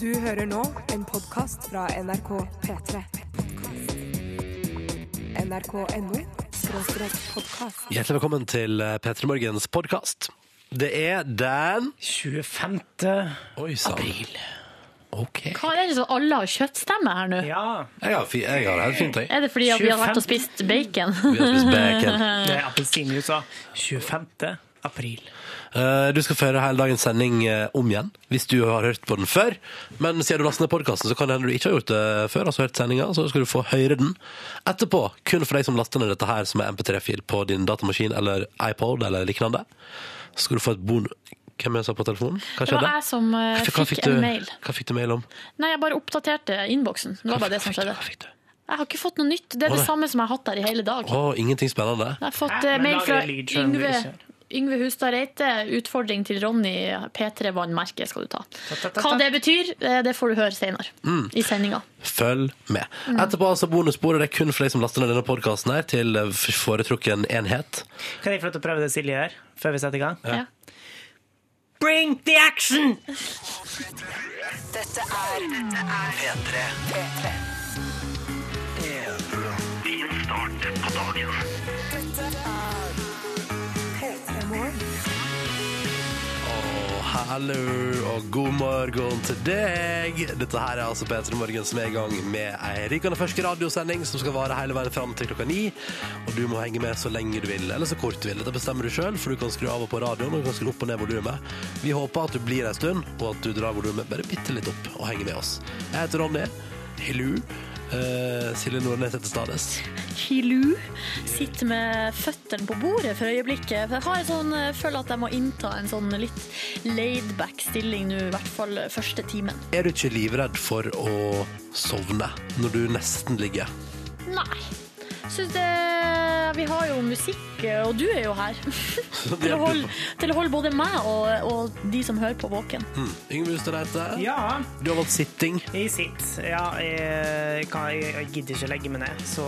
Du hører nå en podkast fra NRK P3. NRK.no podkast. Hjertelig velkommen til eh, P3 Morgens podkast. Det er den 25. Oi april. Okay. Hva er det så alle har kjøttstemme her nå? Ja, Jeg har, fi- jeg har det helt fint, jeg. Er det fordi at vi har vært og spist bacon? Vi har spist bacon. det er appelsinjuice. 25. april. Eh, Du skal få høre hele dagens sending eh, om igjen, hvis du har hørt på den før. Men siden du lastet ned podkasten, så kan det hende du ikke har gjort det før. altså hørt sendinga, Så skal du få høre den etterpå. Kun for deg som laster ned dette her som er MP3-fil på din datamaskin eller iPod eller lignende. Så skal du få et bon... Hvem er det som sa på telefonen? Hva Det var jeg som uh, fikk, fikk du, en mail. Hva fikk du mail om? Nei, jeg bare oppdaterte innboksen. Det var bare det som skjedde. Hva fikk du? Jeg har ikke fått noe nytt. Det er det samme som jeg har hatt der i hele dag. Å, ingenting spennende? Jeg har fått eh, mail fra Yngve, Yngve Hustad Reite. Utfordring til Ronny. P3-vannmerke skal du ta. Hva det betyr, eh, det får du høre senere Mm. i sendinga. Følg med. Etterpå altså bonussporet. Det er kun for deg som laster ned denne podkasten her til eh, foretrukken enhet. Kan jeg få lov til å prøve det Silje her, før vi setter i gang? Ja. Bring the action! Dette er P3. P3 hallo og god morgen til deg. Dette her er altså P3 Morgen som er i gang med ei rykende fersk radiosending som skal vare hele veien fram til klokka ni. Og du må henge med så lenge du vil, eller så kort du vil. Dette bestemmer du sjøl, for du kan skru av og på radioen og du kan skru opp og ned volumet. Vi håper at du blir ei stund, og at du drar volumet bare bitte litt opp og henger med oss. Jeg heter Ronny. Hello. Uh, Silje Nordnes heter Stades. Hilu sitter med føttene på bordet for øyeblikket. For jeg har en sånn, jeg føler at jeg må innta en sånn litt laid-back stilling nå, i hvert fall første timen. Er du ikke livredd for å sovne når du nesten ligger? Nei. Synes det, vi har jo musikk, og du er jo her. til, å holde, til å holde både meg og, og de som hører på, våken. Mm. Yngve Ustadreite, Ja, du har valgt sitting. jeg sitter. Ja, jeg, kan, jeg, jeg gidder ikke å legge meg ned, så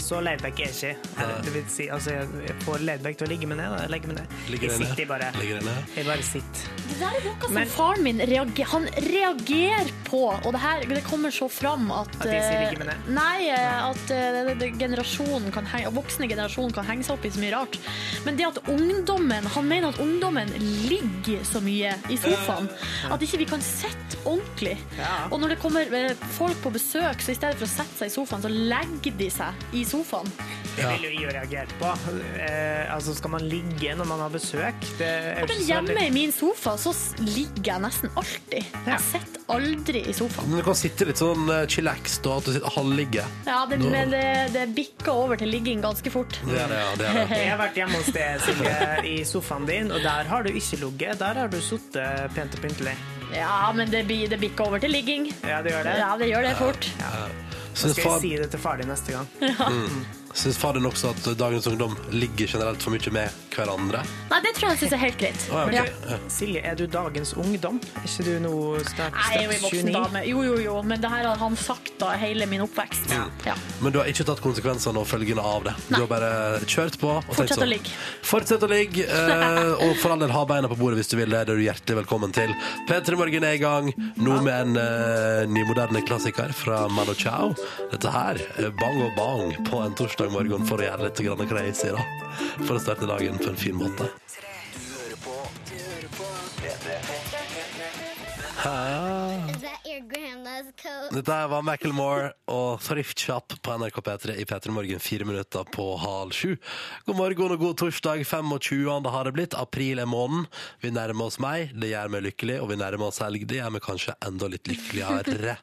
så laidback er jeg ikke. Det vil si, altså, jeg får laidback til å ligge meg ned. Da. Legge meg ned. Ligger jeg sitter bare. Ligger? Jeg bare sitter. Det der er noe som Men- faren min reagerer, han reagerer på, og det her det kommer så fram at At jeg sier eh, ligge med ned? Nei, eh, at eh, det- det- generasjonen kan henge, voksne generasjonen kan henge seg opp i så mye rart. Men det at ungdommen, han mener at ungdommen ligger så mye i sofaen, at ikke vi kan sitte ordentlig. Ja. Og når det kommer eh, folk på besøk, så i stedet for å sette seg i sofaen, så legger de seg i sofaen. Det vil jo jeg jo reagere på. Eh, altså, skal man ligge når man har besøk? Det er Men ikke hjemme i min sofa så ligger jeg nesten alltid. Ja. Jeg sitter aldri i sofaen. Men du kan sitte litt sånn uh, chillax, da, at du sitter halvligge. Ja, det, no. men det, det bikker over til ligging ganske fort. Det er det, ja. Det er det. Jeg har vært hjemme hos deg, Silje, i sofaen din, og der har du ikke ligget. Der har du sittet pent og pyntelig. Ja, men det, det bikker over til ligging. Ja, det gjør det. Ja, det gjør det fort. Så skal jeg si det til far din neste gang. Syns faderen også at dagens ungdom ligger generelt for mye med hverandre? Nei, det tror jeg synes er helt greit. Å, ja, okay. Ja. Silje, er du dagens ungdom? Er ikke du nå Nei, Jeg er jo en voksen 29? dame. Jo, jo, jo, men det her har han sagt da hele min oppvekst. Ja. Men du har ikke tatt konsekvensene og følgene av det. Nei. Du har bare kjørt på. Og Fortsett sånn, å ligge. Fortsett å ligge. eh, og for all del, ha beina på bordet hvis du vil det. Det er du hjertelig velkommen til. P3 Morgen er i gang, nå med en uh, nymoderne klassiker fra Mano Chao. Dette her er Bang og Bang på en torsdag morgen for å gjøre litt grann crazy, da. For å starte dagen på en fin måte. Dette var Macklemore og Thrift Shop på NRK P3 i P3 Morgen fire minutter på halv sju. God morgen og god torsdag 25. har det blitt. April er måneden. Vi nærmer oss meg, det gjør meg lykkelig, og vi nærmer oss helg. Det gjør meg kanskje enda litt lykkeligere.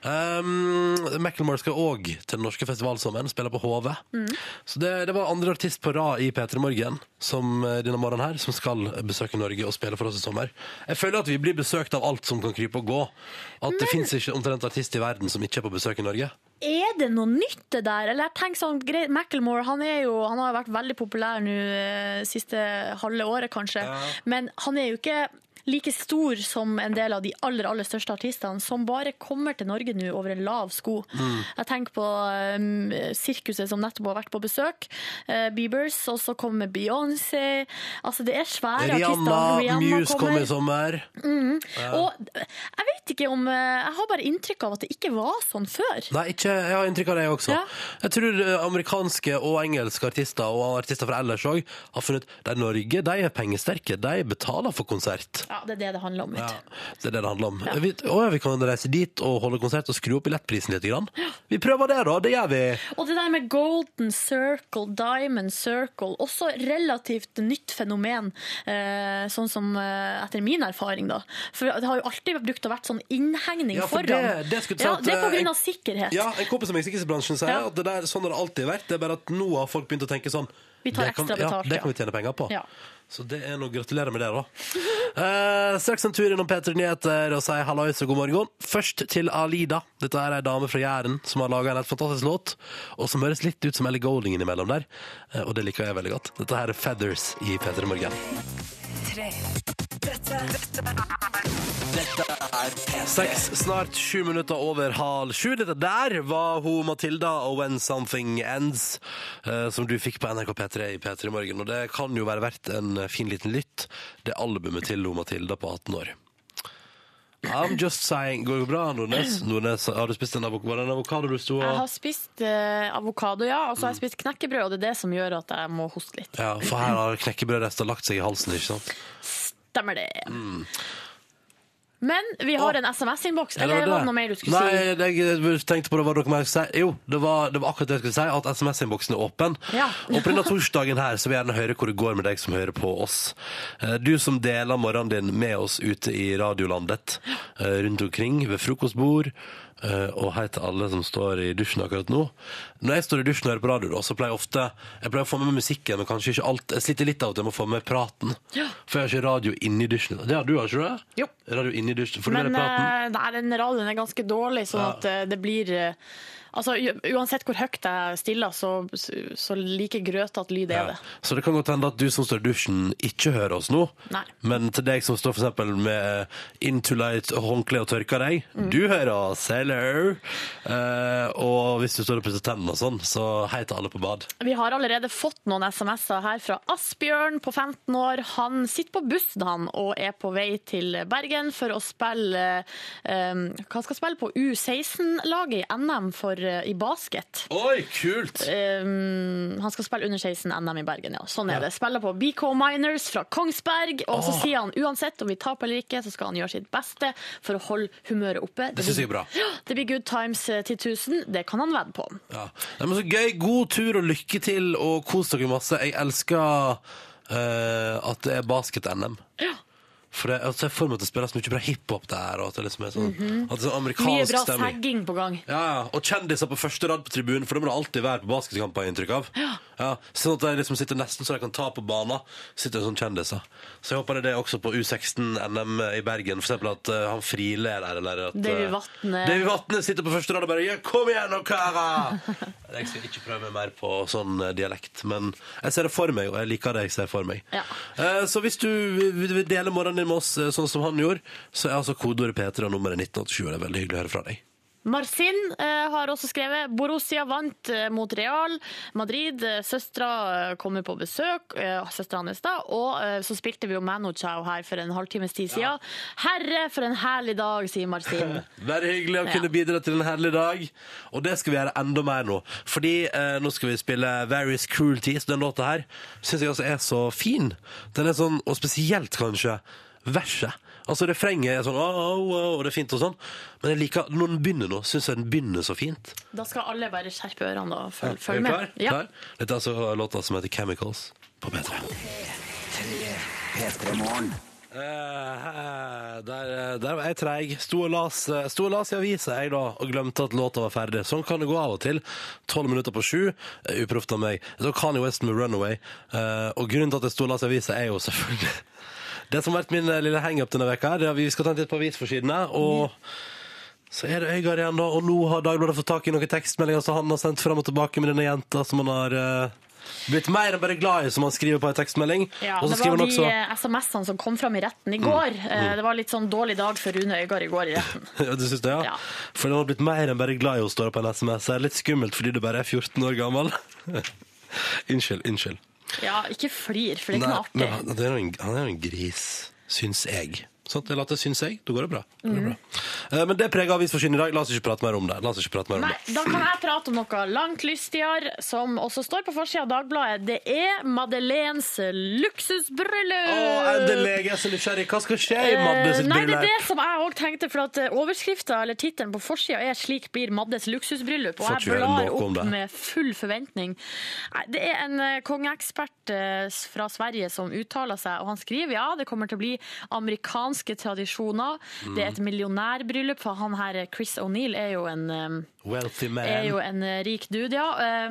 Um, Macklemore skal òg til den norske festivalsommeren, spille på HV. Så det, det var andre artist på rad i P3 Morgen som, eh, denne morgenen her, som skal besøke Norge og spille for oss i sommer. Jeg føler at vi blir besøkt av alt som kan krype og gå. At det fins ikke omtrent artist i verden som ikke er på besøk i Norge. Er det noe nytt det der? Eller jeg tenker sånn, Macklemore han, jo, han har vært veldig populær nå eh, siste halve året, kanskje. Men han er jo ikke like stor som en del av de aller, aller største artistene, som bare kommer til Norge nå over en lav sko. Mm. Jeg tenker på um, sirkuset som nettopp har vært på besøk, Uh, Biebers, og så kommer Beyoncé. Altså, det er svære Rihanna, artister. Muse kom i sommer. Og jeg vet ikke om eh, Jeg har bare inntrykk av at det ikke var sånn før. Nei, ikke, jeg har inntrykk av det også. Ja. Jeg tror eh, amerikanske og engelske artister og artister fra ellers òg har funnet at Norge de er pengesterke. De betaler for konsert. Ja, det er det det handler om. Ja, det er det det handler om. Vi, å, ja, vi kan reise dit og holde konsert og skru opp billettprisen litt. Grann. Vi prøver det, da. Det gjør vi. Og det der med golden circle, diamond circle, også relativt nytt fenomen, eh, sånn som eh, etter min erfaring, da. For det har jo alltid brukt å vært sånn innhegning Ja, for foran. det- det ja, det er på eh, grunn av sikkerhet. Ja, En kompis som er i sikkerhetsbransjen sier Ja. at det der, sånn har det alltid vært. Det er bare at nå har folk begynt å tenke sånn Vi tar det kan, ekstra betalt, Ja, det ja. kan vi tjene penger på. Ja. Så det er noe, gratulerer med det, da. Eh, straks en tur innom P3 Nyheter og sier hallois og god morgen. Først til Alida. Dette er ei dame fra Jæren som har laga en helt fantastisk låt, og som høres litt ut som Ellie Golding innimellom der. Eh, og det liker jeg veldig godt. Dette her er Feathers i P3 Morgen. Seks, snart sju minutter over halv sju. Dette der var hun Matilda og When Something Ends, eh, som du fikk på NRK P3 i P3 Morgen. Og det kan jo være verdt en fin liten lytt, det albumet til hun Matilda på 18 år. I'm just saying. Går det bra, Nordnes? Nordnes har du spist en avokado? En avokado du sto Jeg har spist eh, avokado, ja, og så har jeg spist knekkebrød, og det er det som gjør at jeg må hoste litt. Ja, for her har knekkebrødrester lagt seg i halsen, ikke sant? Stemmer det. Men vi har en SMS-innboks, eller var det noe mer du skulle Nei, si? Nei, jeg tenkte på det var noe mer jeg skulle si. Jo, det var, det var akkurat det jeg skulle si, at SMS-innboksen er åpen. Ja. Og på denne torsdagen her så vil jeg gjerne høre hvor det går med deg som hører på oss. Eh, Du som deler morgenen din med oss ute i radiolandet, eh, rundt omkring ved frokostbord, eh, og hei til alle som står i dusjen akkurat nå. Når jeg står i dusjen og hører på radio, da, så pleier jeg ofte jeg pleier å få med musikken, men kanskje ikke alt. Jeg sliter litt av at jeg må få med praten. For jeg har ikke radio inni dusjen. Det har du, har ikke du? Jo. Radio inni dusjen. Får du med Men deg praten? eh, nei, den radioen er ganske dårlig, sånn Ja. at eh, det blir eh, Altså, Uansett hvor høyt jeg stiller, så, så like grøtete lyd er Ja. det. Så det kan godt hende at du som står i dusjen, ikke hører oss nå. Nei. Men til deg som står eksempel med light håndkle og tørker deg, du hører oss. Hello! Eh, og hvis du står og pusser tennene og sånn, så hei til alle på bad. Vi har allerede fått noen SMS-er her fra Asbjørn på 15 år. Han sitter på bussen han, og er på vei til Bergen for å spille eh, Hva skal spille på? U16-laget i NM for, eh, i basket. Oi, kult! Um, han skal spille under 16 NM i Bergen, ja. Sånn er det. Spiller på BK Miners fra Kongsberg. Og så sier han uansett om vi taper eller ikke, så skal han gjøre sitt beste for å holde humøret oppe. Det synes jeg er bra. Ja, det blir good times eh, til 1000. Det kan han vedde på. Ja. Nei, så gøy. God tur og lykke til, og kos dere masse. Jeg elsker uh, at det er basket-NM. For det, altså, jeg får meg til å spille så mye bra hiphop der, og at det liksom er sånn, at det er sånn Mye amerikansk bra stemning. sagging på gang. Ja, ja. Og kjendiser på første rad på tribunen, for det må det alltid være på basketkamper, har jeg inntrykk av. Ja. Sånn at de liksom sitter nesten så de kan ta på banen. Sitter sånn kjendiser. Så jeg håper det er det også på U16 NM i Bergen. For eksempel at eh, han Friele er der, eller at Davy eh, Vatne. Davy Vatne sitter på første rad og bare Ja, kom igjen nå, karer! jeg skal ikke prøve meg mer på sånn eh, dialekt, men jeg ser det for meg, og jeg liker det jeg ser for meg. Ja. Eh, Så hvis du vil vil dele morgenen din med oss eh, sånn som han gjorde, så er altså kodeordet P3 og nummeret 1987. og Det er veldig hyggelig å høre fra deg. Marcin eh, har også skrevet Borussia vant eh, mot Real Madrid. Eh, Søstera eh, kommer på besøk, eh, søstera hans da, og så spilte vi jo Mano Chao her for en halvtimes tid siden. Herre, for en herlig dag, sier Marcin. Veldig hyggelig å Ja. kunne bidra til en herlig dag. Og det skal vi gjøre enda mer nå. Fordi nå skal vi spille Various Cruelties. Den låta her syns jeg altså er så fin. Den er sånn, og spesielt kanskje verset. Altså Refrenget er sånn oh, oh, oh, og det er fint og sånn. Men jeg liker, når den begynner nå, syns jeg den begynner så fint. Da skal alle bare skjerpe ørene og følge, følge med. klar? Ja. klar? Dette er altså låta som heter Chemicals på P3. Uh, der, der var jeg treig. Sto og las, sto og las i avisa jeg da, og glemte at låta var ferdig. Sånn kan det gå av og til. Tolv minutter på sju. uh, Uproft av meg. Så Kanye West med 'Runaway'. Uh, og grunnen til at jeg sto og las i avisa, er jo selvfølgelig det som har vært min eh, lille hangup denne veka her. Det er at Vi skal ta en titt på avisforsidene. og så er det Øygard igjen, da. Og nå har Dagbladet fått tak i noen tekstmeldinger som han har sendt fram og tilbake med denne jenta som han har eh, Blitt mer enn bare glad i, som han skriver på en tekstmelding. Ja, det var de også eh, SMS-ene som kom fram i retten i går. Mm. Mm. Det var litt sånn dårlig dag for Rune Øygard i går i retten. Ja, du syns det, ja? Ja. For han har blitt mer enn bare glad i å stå på en SMS. Det er litt skummelt fordi du bare er 14 år gammel. unnskyld, unnskyld. Ja, ikke flir, for det er ikke noe men artig. han, er jo en, en gris, syns jeg. Sånn, at later syns jeg, da går det bra. Da går det bra. Eh, Men det preger avisforsyn i dag. La oss ikke prate mer om det. La oss ikke prate mer om Nei, det. da kan jeg prate om noe langt lystigere, som også står på forsida av Dagbladet. Det er Madeleines luksusbryllup! Å, endelig! Jeg er så nysgjerrig. Hva skal skje i Madde sitt Eh, Nei, det er bryllup? det som jeg òg tenkte, for at overskrifta eller tittelen på forsida er 'Slik blir Maddes luksusbryllup', og ikke jeg høre blar noe om opp det. med full forventning. Nei, Det er en eh, kongeekspert eh, fra Sverige som uttaler seg, og han skriver ja, det kommer til å bli amerikanske tradisjoner. Mm. Det er et millionærbryllup, for han her Chris O'Neill er jo en Wealthy man. er jo en eh, rik dude, ja.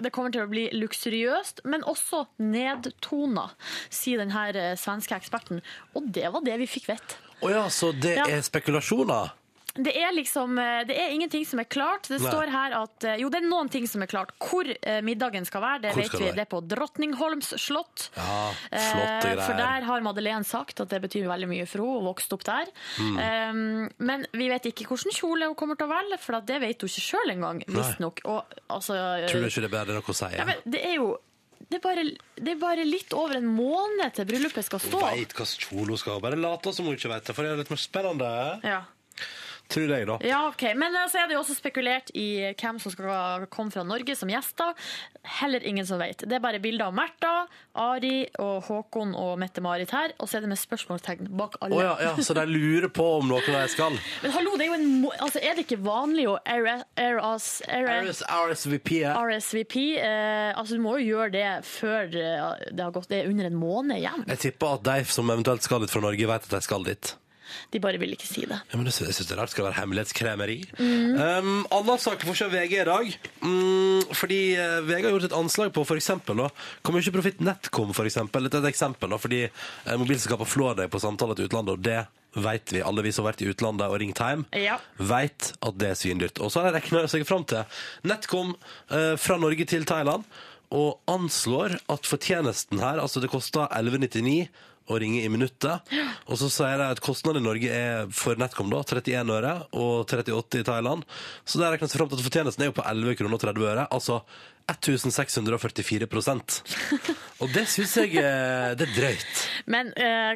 Det kommer til å bli luksuriøst, men også nedtona, sier den her eh, svenske eksperten. Og det var det vi fikk vite. Å ja, så det Ja. er spekulasjoner? Det er liksom, eh, det er ingenting som er klart. Det Nei. står her at eh, Jo, det er noen ting som er klart. Hvor eh, middagen skal være, det vet vi. det være? Det er på Drottningholms slott. Ja, flotte greier. For der har Madeleine sagt at det betyr veldig mye for henne, og vokste opp der. Mm. Men vi vet ikke hvilken kjole hun kommer til å velge, for det vet hun ikke sjøl engang, visstnok. Altså Tror du ikke det er bedre noe å si? ja, men det er jo det er, bare, det er bare litt over en måned til bryllupet skal stå. Hun Veit hva kjole hun skal ha. Bare late som hun ikke vet det, for det er litt mer spennende. Ja. Tror jeg, da. Ja, ok. Men eh, så er det jo også spekulert i hvem som skal komme fra Norge som gjester. Heller ingen som vet. Det er bare bilder av Märtha, Ari og Håkon og Mette-Marit her, og så er det med spørsmålstegn bak alle. Oh, ja, ja, så de lurer på om noen av dem skal. Men hallo, det er jo en altså, Er det ikke vanlig å RS, RS, RSVP. RSVP? Eh, altså, du må jo gjøre det før eh, det har gått det er under en måned igjen. Jeg tipper at de som eventuelt skal dit fra Norge, vet at de skal dit. De bare vil ikke si det. Ja, men Jeg synes det er rart. Skal det være hemmelighetskremeri? Um, Annen sak får se VG i dag. Um, fordi uh, VG har gjort et anslag på da, hvor mye profitt Netcom for eksempel, et, et eksempel, da, fordi uh, mobilselskaper flår deg på samtale til utlandet, og det vet vi. Alle vi som har vært i utlandet og ringt hjem, Ja. vet at det er svindyrt. Og så har jeg regna seg fram til Netcom uh, fra Norge til Thailand, og anslår at fortjenesten her, altså det koster 11,99 å ringe i minuttet. Og så sier de at kostnaden i Norge er for NetCom da, 31 øre og 38 i Thailand. Så det regnes fram til at fortjenesten er jo på 11 kroner og 30 øre. Altså 1644% Og det syns jeg eh, det er drøyt. Men eh,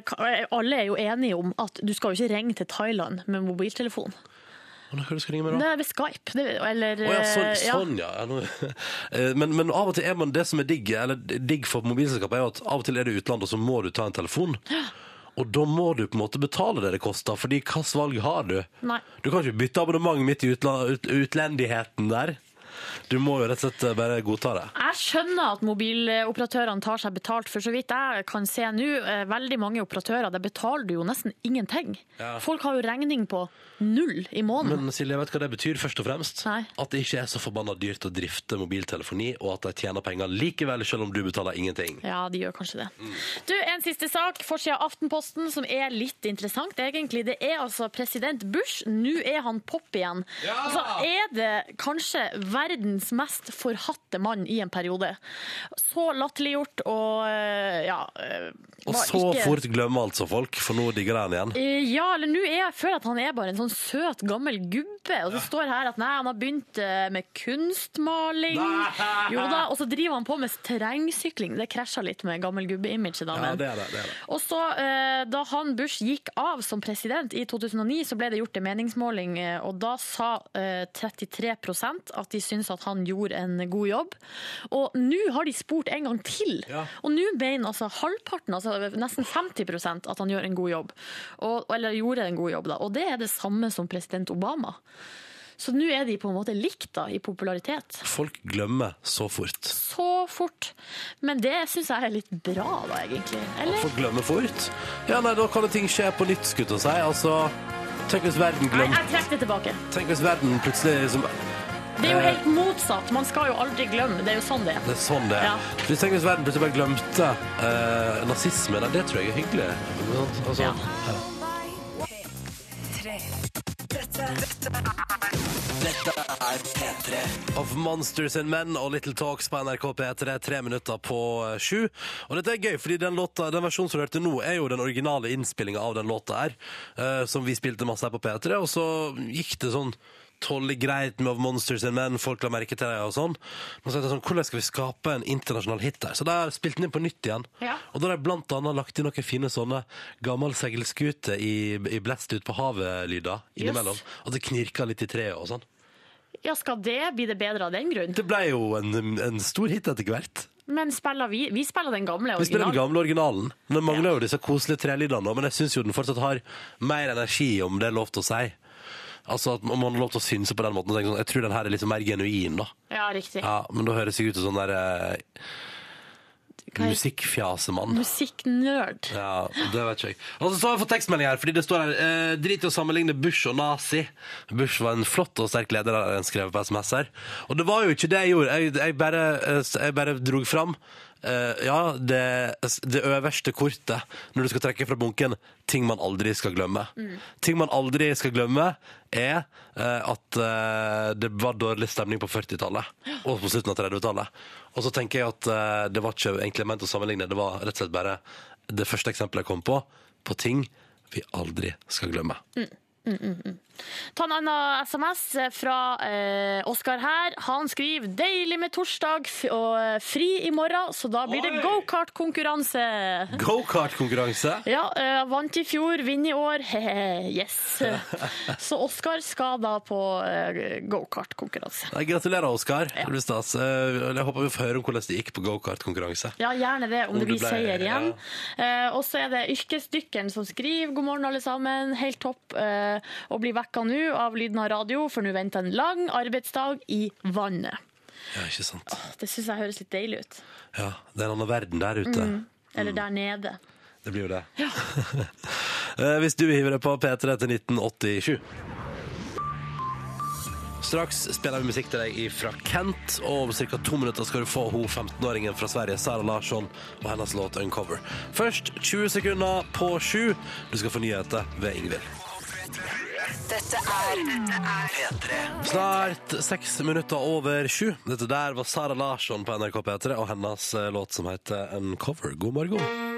alle er jo enige om at du skal jo ikke ringe til Thailand med mobiltelefon. Hva skal du ringe med da? Nei, ved Skype. Det, eller, oh, ja, sånn, eh, sånn ja. ja Eh, men, men av og til er man det som er digg, eller digg for mobilselskapet, er jo at av og til er du i utlandet, og så må du ta en telefon. Og da må du på en måte betale det det koster, fordi hvilket valg har du? Nei. Du kan ikke bytte abonnement midt i utla, ut, utlendigheten der. Du må jo rett og slett bare godta det. Jeg skjønner at mobiloperatørene tar seg betalt, for så vidt jeg kan se nå, eh, veldig mange operatører, der betaler du jo nesten ingenting. Ja. Folk har jo regning på null i måneden. Men Silje, vet du hva det betyr først og fremst? Nei. At det ikke er så forbanna dyrt å drifte mobiltelefoni, og at de tjener penger likevel, selv om du betaler ingenting. Ja, de gjør kanskje det. Mm. Du, En siste sak. Forsida av Aftenposten som er litt interessant, egentlig. Det er altså president Bush. Nå er han pop igjen. Ja! Altså, er det kanskje verdens mest forhatte mann i en periode. Så latterliggjort og eh, ja eh, Og så ikke- fort glemmer altså folk, for nå digger de han igjen. Eh, Ja, eller nå er jeg føler at han er bare en sånn søt, gammel gubbe. Og det står her at nei, han har begynt med kunstmaling. Nei! Jo da, Og så driver han på med terrengsykling. Det krasjer litt med gammel gubbe-imaget. Ja, det er det. det, er det. og så, Da han Bush gikk av som president i 2009, så ble det gjort en meningsmåling, og da sa eh, 33% at de at han gjorde en god jobb. Og nå har de spurt en gang til. Ja. Og nå mener altså halvparten, altså nesten 50% at han gjør en god jobb. Og, eller gjorde en god jobb, da. Og det er det samme som president Obama. Så nå er de på en måte likt da, i popularitet. Folk glemmer så fort. Så fort. Men det syns jeg er litt bra, da, egentlig. Eller? Folk glemmer fort. Ja, nei, da kan ting skje på nytt, skulle jeg si. Altså, tenk hvis verden glemte jeg trekker det tilbake. Tenk hvis verden plutselig liksom, Det er jo helt motsatt. Man skal jo aldri glemme. Det er jo sånn det er. Det er sånn det er. Ja. Hvis Tenk hvis verden plutselig bare glemte eh, nazisme. Nei, det tror jeg er hyggelig. Altså, Ja. ja. Tre. Dette Of Monsters and Men og Little Talks på NRK P3, tre minutter på eh, sju. Og dette er gøy, fordi den, låta, den versjonen som du hørte nå, er jo den originale innspillinga av den låta her, eh, som vi spilte masse her på P3, og så gikk det sånn tålelig greit med Of Monsters and Men, folk la merke til det og sånn. Men så er det sånn, hvordan skal vi skape en internasjonal hit der? Så da har jeg spilt den inn på nytt igjen. Ja. Og da har jeg blant annet lagt inn noen fine sånne gammel seilskute i, i blest ut på havet-lyder innimellom. At det knirker litt i treet og sånn. Ja, skal det bli det bedre av den grunn? Det ble jo en, en stor hit etter hvert. Men spiller vi, vi spiller den gamle originalen. Vi spiller den gamle originalen. Den mangler jo disse koselige trelydene, men jeg syns jo den fortsatt har mer energi, om det er lov til å si. Altså at man har lov til å synse på den måten. og tenke Sånn, jeg tror den her er liksom mer genuin, da. Ja, riktig. Ja, Men da høres jeg ut som sånn der eh, musikkfjasemann. Musikknerd. Ja, det vet ikke jeg. Og så har jeg fått tekstmelding her, fordi det står her eh, Drit i å sammenligne Bush og nazi. Bush var en flott og sterk leder, har en skrevet på SMS her. Og det var jo ikke det jeg gjorde. Jeg, jeg, bare, eh, jeg bare drog fram eh, ja, det, det øverste kortet når du skal trekke fra bunken ting man aldri skal glemme. Ting man aldri skal glemme, er eh, at eh, det var dårlig stemning på 40-tallet og på slutten av 30-tallet. Og så tenker jeg at eh, det var ikke egentlig ment å sammenligne, det var rett og slett bare det første eksempelet jeg kom på, på ting vi aldri skal glemme. Ta en annen SMS fra eh, Oskar her. Han skriver 'deilig med torsdag og eh, fri i morgen', så da blir det gokart-konkurranse. Go-kart-konkurranse. Ja, eh, vant i fjor, vinner i år. Hehe, yes. Så Oskar skal da på eh, gokart-konkurranse. Gratulerer, Oskar. Stas. Eh, Jeg håper vi får høre om hvordan det gikk på gokart-konkurranse. Ja, gjerne det, om Om det blir ble- seier igjen. ja. Eh, og så er det yrkesdykkeren som skriver 'God morgen, alle sammen'. Helt topp eh, å bli vekka nå av lyden av radio, for nå venter en lang arbeidsdag i vannet. Ja, ikke sant? Det syns jeg høres litt deilig ut. Ja, Det er en annen verden der ute. Eller der nede. Det blir jo det. Ja. Hvis du hiver deg på P3 til 1987. Straks spiller vi musikk til deg fra Kent, og om ca. to minutter skal du få hun 15-åringen fra Sverige, Sara Larsson, og hennes låt 'Uncover'. Først 20 sekunder på sju. Du skal få nyheter ved Ingvild. Dette er P3 Snart seks minutter over sju. Dette der var Sara Larsson på NRK P3 og hennes eh, låt som heter 'En cover'. God morgen.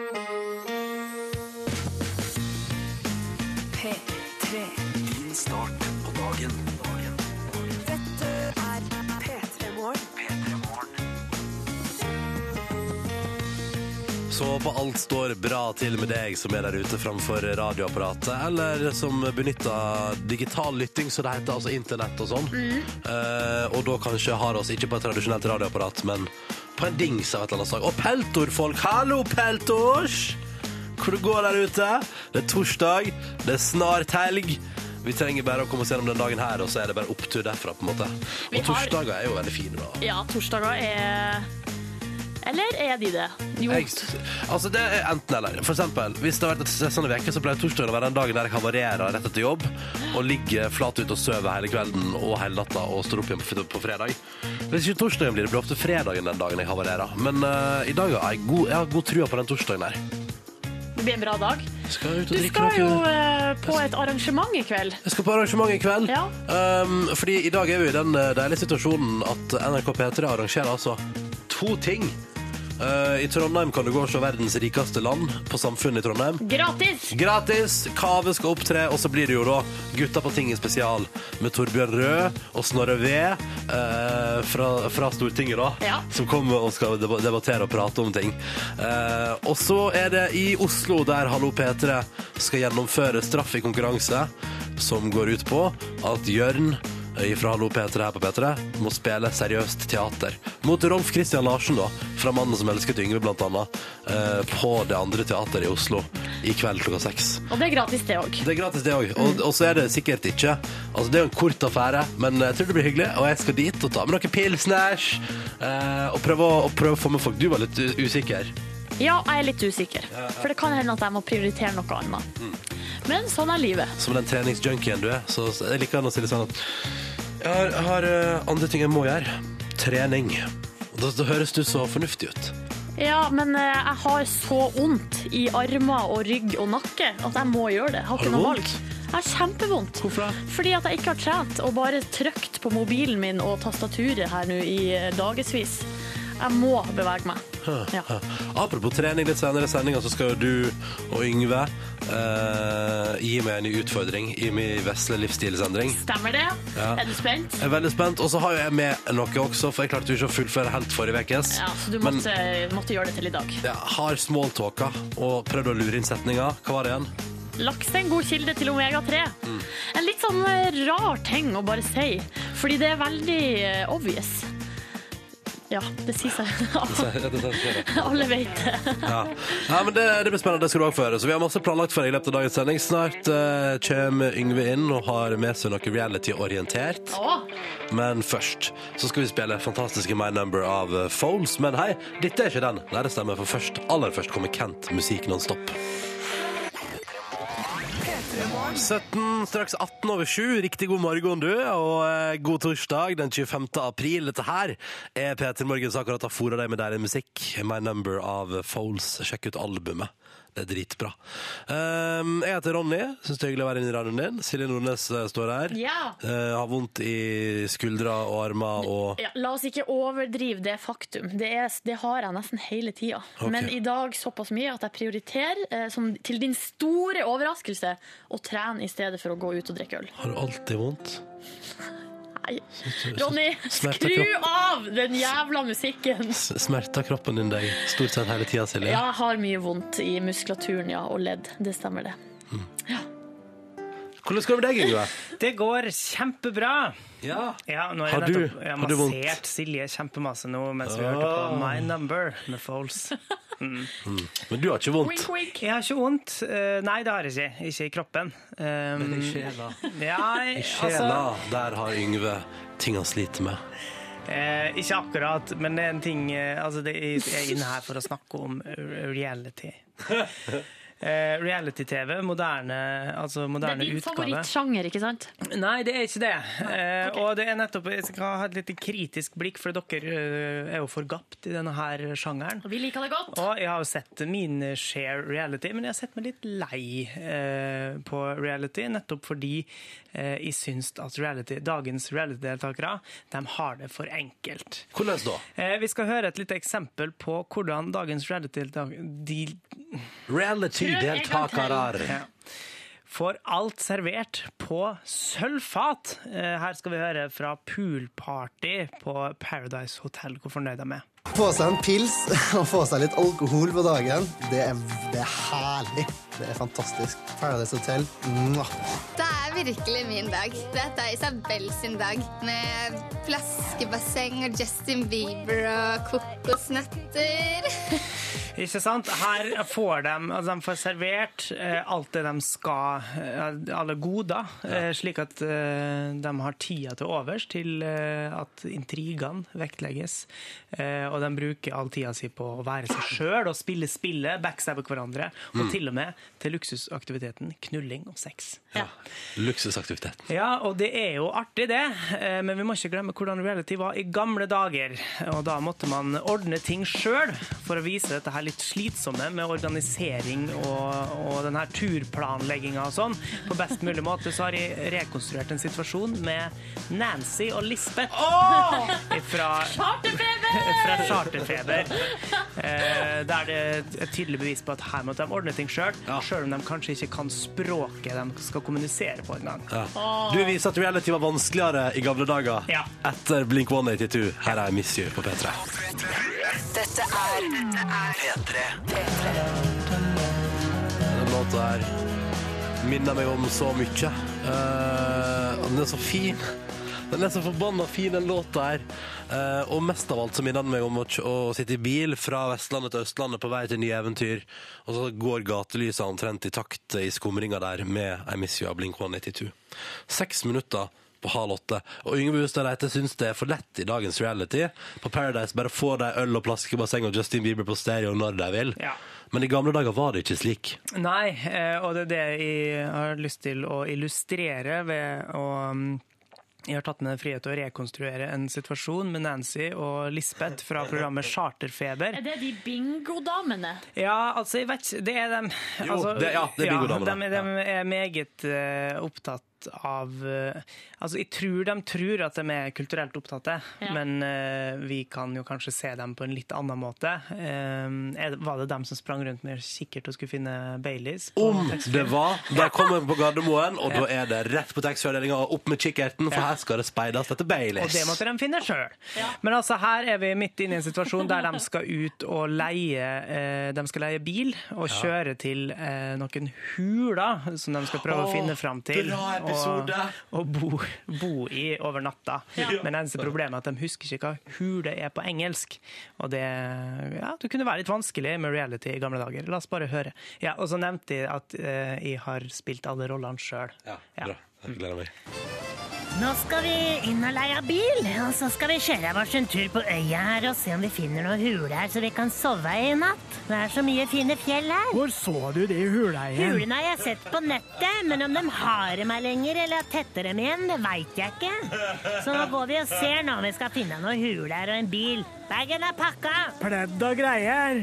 Så håper alt står bra til med deg som er der ute framfor radioapparatet, eller som benytter digital lytting, så det heter, altså internett og sånn. Eh, og da kanskje har oss ikke på et tradisjonelt radioapparat, men på en dings av et eller annet slag. Og peltorfolk, hallo peltors! Hvor det går der ute? Det er torsdag, det er snart helg. Vi trenger bare å komme oss gjennom den dagen her, og så er det bare opptur derfra, på en måte. Og har- torsdager er jo veldig fine, da. Ja, torsdager er Eller er de det? Jo. Jeg, altså det er enten eller. For eksempel, hvis det har vært et stressende uke, så pleier torsdagen å være den dagen der jeg havarerer rett etter jobb og ligger flat ut og sover hele kvelden og hele natta og står opp igjen på, på fredag. Hvis ikke torsdagen blir det, blir ofte fredagen den dagen jeg havarerer. Men uh, i dag har jeg god, jeg har god trua på den torsdagen der. Det blir en bra dag. Skal Du skal jo eh, på et arrangement i kveld. Jeg skal på arrangement i kveld. Ja. Um, fordi i dag er vi i den eh, deilige situasjonen at NRK P3 arrangerer altså to ting. Eh, I Trondheim kan du gå og se verdens rikeste land på Samfunnet i Trondheim. Gratis! Gratis! Kave skal opptre, og så blir det jo da Gutta på ting i spesial med Torbjørn Røe og Snorre V eh, fra, fra Stortinget, da. Ja. Som kommer og skal debattere og prate om ting. Eh, og så er det i Oslo, der Hallo P3 skal gjennomføre straff i konkurranse, som går ut på at Jørn fra Hallo P3 her på P3 må spille seriøst teater. Mot Rolf Christian Larsen, da, fra Mannen som elsket Yngve, blant annet, eh, på det andre teateret i Oslo i kveld klokka seks. Og det er gratis, det òg. Det er gratis, det òg. Og, og så er det sikkert ikke Altså, det er jo en kort affære, men jeg tror det blir hyggelig. Og jeg skal dit og ta med noen pilsners eh, og prøve, å- prøve å få med folk. Du var litt usikker. Ja, jeg er litt usikker. For det kan hende at jeg må prioritere noe annet. Men sånn er livet. Som den treningsjunkien du er. Så jeg liker å si det sånn at jeg har, har eh, andre ting jeg må gjøre. Trening. Og Da, da høres du så fornuftig ut. Ja, men eh, jeg har så vondt i armer og rygg og nakke at jeg må gjøre det. Jeg har Har ikke du noe vondt? valg. Jeg har kjempevondt. Hvorfor det? Fordi at jeg ikke har trent og bare trykt på mobilen min og tastaturet her nå i eh, dagevis. Jeg må bevege meg. Ja. Apropos trening, litt senere i sendinga så skal jo du og Yngve eh, gi meg en ny utfordring i min vesle livsstilsendring. Stemmer det? Ja. Er du spent? Jeg er veldig spent. Og så har jeg med noe også, for jeg klarte jo ikke å fullføre helt forrige ukes. Ja, så du Men måtte, måtte gjøre det til i dag. jeg har smalltalka og prøvd å lure inn setninga. Hva var det igjen? Laks er en god kilde til omega-3. Mm. En litt sånn rar ting å bare si, fordi det er veldig eh, obvious. Ja, det sier seg. Alle vet det. Ja. ja, men det, det blir spennende. Det skal du òg få høre. Så vi har masse planlagt for deg i løpet av dagens sending. Snart uh, kommer Yngve inn og har med seg noe reality-orientert. Men først så skal vi spille fantastiske My Number av Phones. Foles. Men hei, dette er ikke den. Nei, det stemmer, for først, aller først kommer Kent musikk nonstop. 17, straks 18 over 7. Riktig god morgen, du, og eh, god torsdag den 25. april. Dette her er P3 Morgens akkurat har fora deg med deilig musikk. My Number av Foles. Sjekk ut albumet. Det er dritbra. Um, jeg heter Ronny. Syns det er hyggelig å være inne i radioen din. Silje Nordnes eh, står her. Ja. Eh, har vondt i skuldra og armer og Ja, la oss ikke overdrive det faktum. Det, er, det har jeg nesten hele tida. Ok. Men i dag såpass mye at jeg prioriterer, eh, som, til din store overraskelse, å trene i stedet for å gå ut og drikke øl. Har du alltid vondt? Nei. Ronny, skru av den jævla musikken! Smerter kroppen din deg stort sett hele tida, Silje? Ja, jeg har mye vondt i muskulaturen ja, og ledd. Det stemmer, det. Hvordan går det med deg, Yngve? Det går kjempebra. Ja. Ja, nå har Har jeg du- nettopp jeg har har du vondt? massert Silje kjempemasse nå mens vi hørte på My Number med Foles. Men du har ikke vondt? Wink, wink. Jeg har ikke vondt. Eh, Nei, det har jeg ikke. Ikke i kroppen. Um, Men i sjela. Ja, I altså, der har Yngve ting han sliter med. eh, ikke akkurat, men det er en ting eh, altså det Jeg er inne her for å snakke om reality. Eh, Reality-TV, moderne, altså Det er din utgave. favorittsjanger, ikke sant? Nei, det er ikke det. Eh, Og det er nettopp, Jeg skal ha et litt kritisk blikk, for dere eh, er jo forgapt i denne her sjangeren. Og vi liker det godt. Og jeg har jo sett min share reality, men jeg har sett meg litt lei eh, på reality, nettopp fordi eh, jeg syns at reality, dagens reality-deltakere de har det for enkelt. Hvordan da? Eh, vi skal høre et lite eksempel på hvordan dagens reality-deltakere de, Reality-deltakere. får alt servert på sølvfat. Eh, her skal vi høre fra poolparty på Paradise Hotel hvor fornøyd de er. Få seg en pils og få seg litt alkohol på dagen, det er, det er herlig. Det er fantastisk. Paradise Hotel. Mwah. Det er virkelig min dag. Dette er Isabel sin dag. Med flaskebasseng og Justin Bieber og kokosnøtter. Ikke sant? Her får de, altså de får servert eh, alt det de skal, eh, alle goder, eh, slik at de har tida til overs til at intrigene vektlegges. Og de bruker all tida si på å være seg sjøl og spille spillet, backstabbe hverandre, og til og med til luksusaktiviteten knulling og sex. Ja. Luksusaktivitet. Ja, og det er jo artig det, men vi må ikke glemme hvordan reality var i gamle dager. Og da måtte man ordne ting sjøl for å vise dette her litt slitsomme med organisering og, og denne her turplanlegginga og sånn. På best mulig måte så har jeg rekonstruert en situasjon med Nancy og Lisbeth fra, fra Charterfeber. Eh, der det er et tydelig bevis på at her måtte de ordne ting sjøl, sjøl om de kanskje ikke kan språket de skal kommunisere på engang. Ja. Du viser at reality var vanskeligere i gamle dager Ja. etter Blink 182. Her er Miss You på P3. Dette er P3. Den låta her minner meg om så mye. Eh, den er så fin. Den er så forbanna fin, den låta her. Eh, og mest av alt så minner den meg om å, å sitte i bil fra Vestlandet til Østlandet på vei til nye eventyr, og så går gatelysa omtrent i takt i skumringa der med I av Blink 182. Seks minutter på halv åtte. Og Yngve Hustad Reite syns det er for lett i dagens reality. På Paradise bare får de øl og plaskebasseng og Justin Bieber på stereo når de vil. Ja. Men i gamle dager var det ikke slik. Nei, eh, og det er det jeg har lyst til å illustrere ved å mm, Jeg har tatt meg den frihet til å rekonstruere en situasjon med Nancy og Lisbeth fra programmet Charterfeber. Er det de bingodamene? Ja, altså, jeg vet ikke Det er dem Jo, det- ja, det er bingodamene. de, de er meget eh, opptatt av eh, Altså, jeg tror de tror at de er kulturelt opptatte, Ja. men uh, vi kan jo kanskje se dem på en litt annen måte. Er var det dem som sprang rundt med kikkert og skulle finne Baileys? Om det var Der kommer vi på Gardermoen, og da er det rett på taxfree-avdelinga og opp med kikkerten, for Ja. her skal det speides etter Og det måtte de finne sjøl. Men altså, her er vi midt inne i en situasjon der de skal ut og leie uh, De skal leie bil og kjøre til uh, noen huler som de skal prøve å finne fram til. bra episode. Og, og bo, bo i over natta. Men eneste problemet er at de husker ikke hva hule er på engelsk. Og det, ja, det kunne være litt vanskelig med reality i gamle dager. La oss bare høre. Ja, og så nevnte jeg at eh, jeg har spilt alle rollene sjøl. Ja, bra. Jeg gleder meg. Nå skal vi inn og leie bil, og så skal vi kjøre oss en tur på øya her og se om vi finner noen huler her så vi kan sove i natt. Det er så mye fine fjell her. Hvor så du de hula Hulene har jeg sett på nettet, men om de har dem her lenger eller tetter dem igjen, det veit jeg ikke. Så nå går vi og ser nå om vi skal finne noen huler og en bil. Bagen er pakka. Pledd og greier.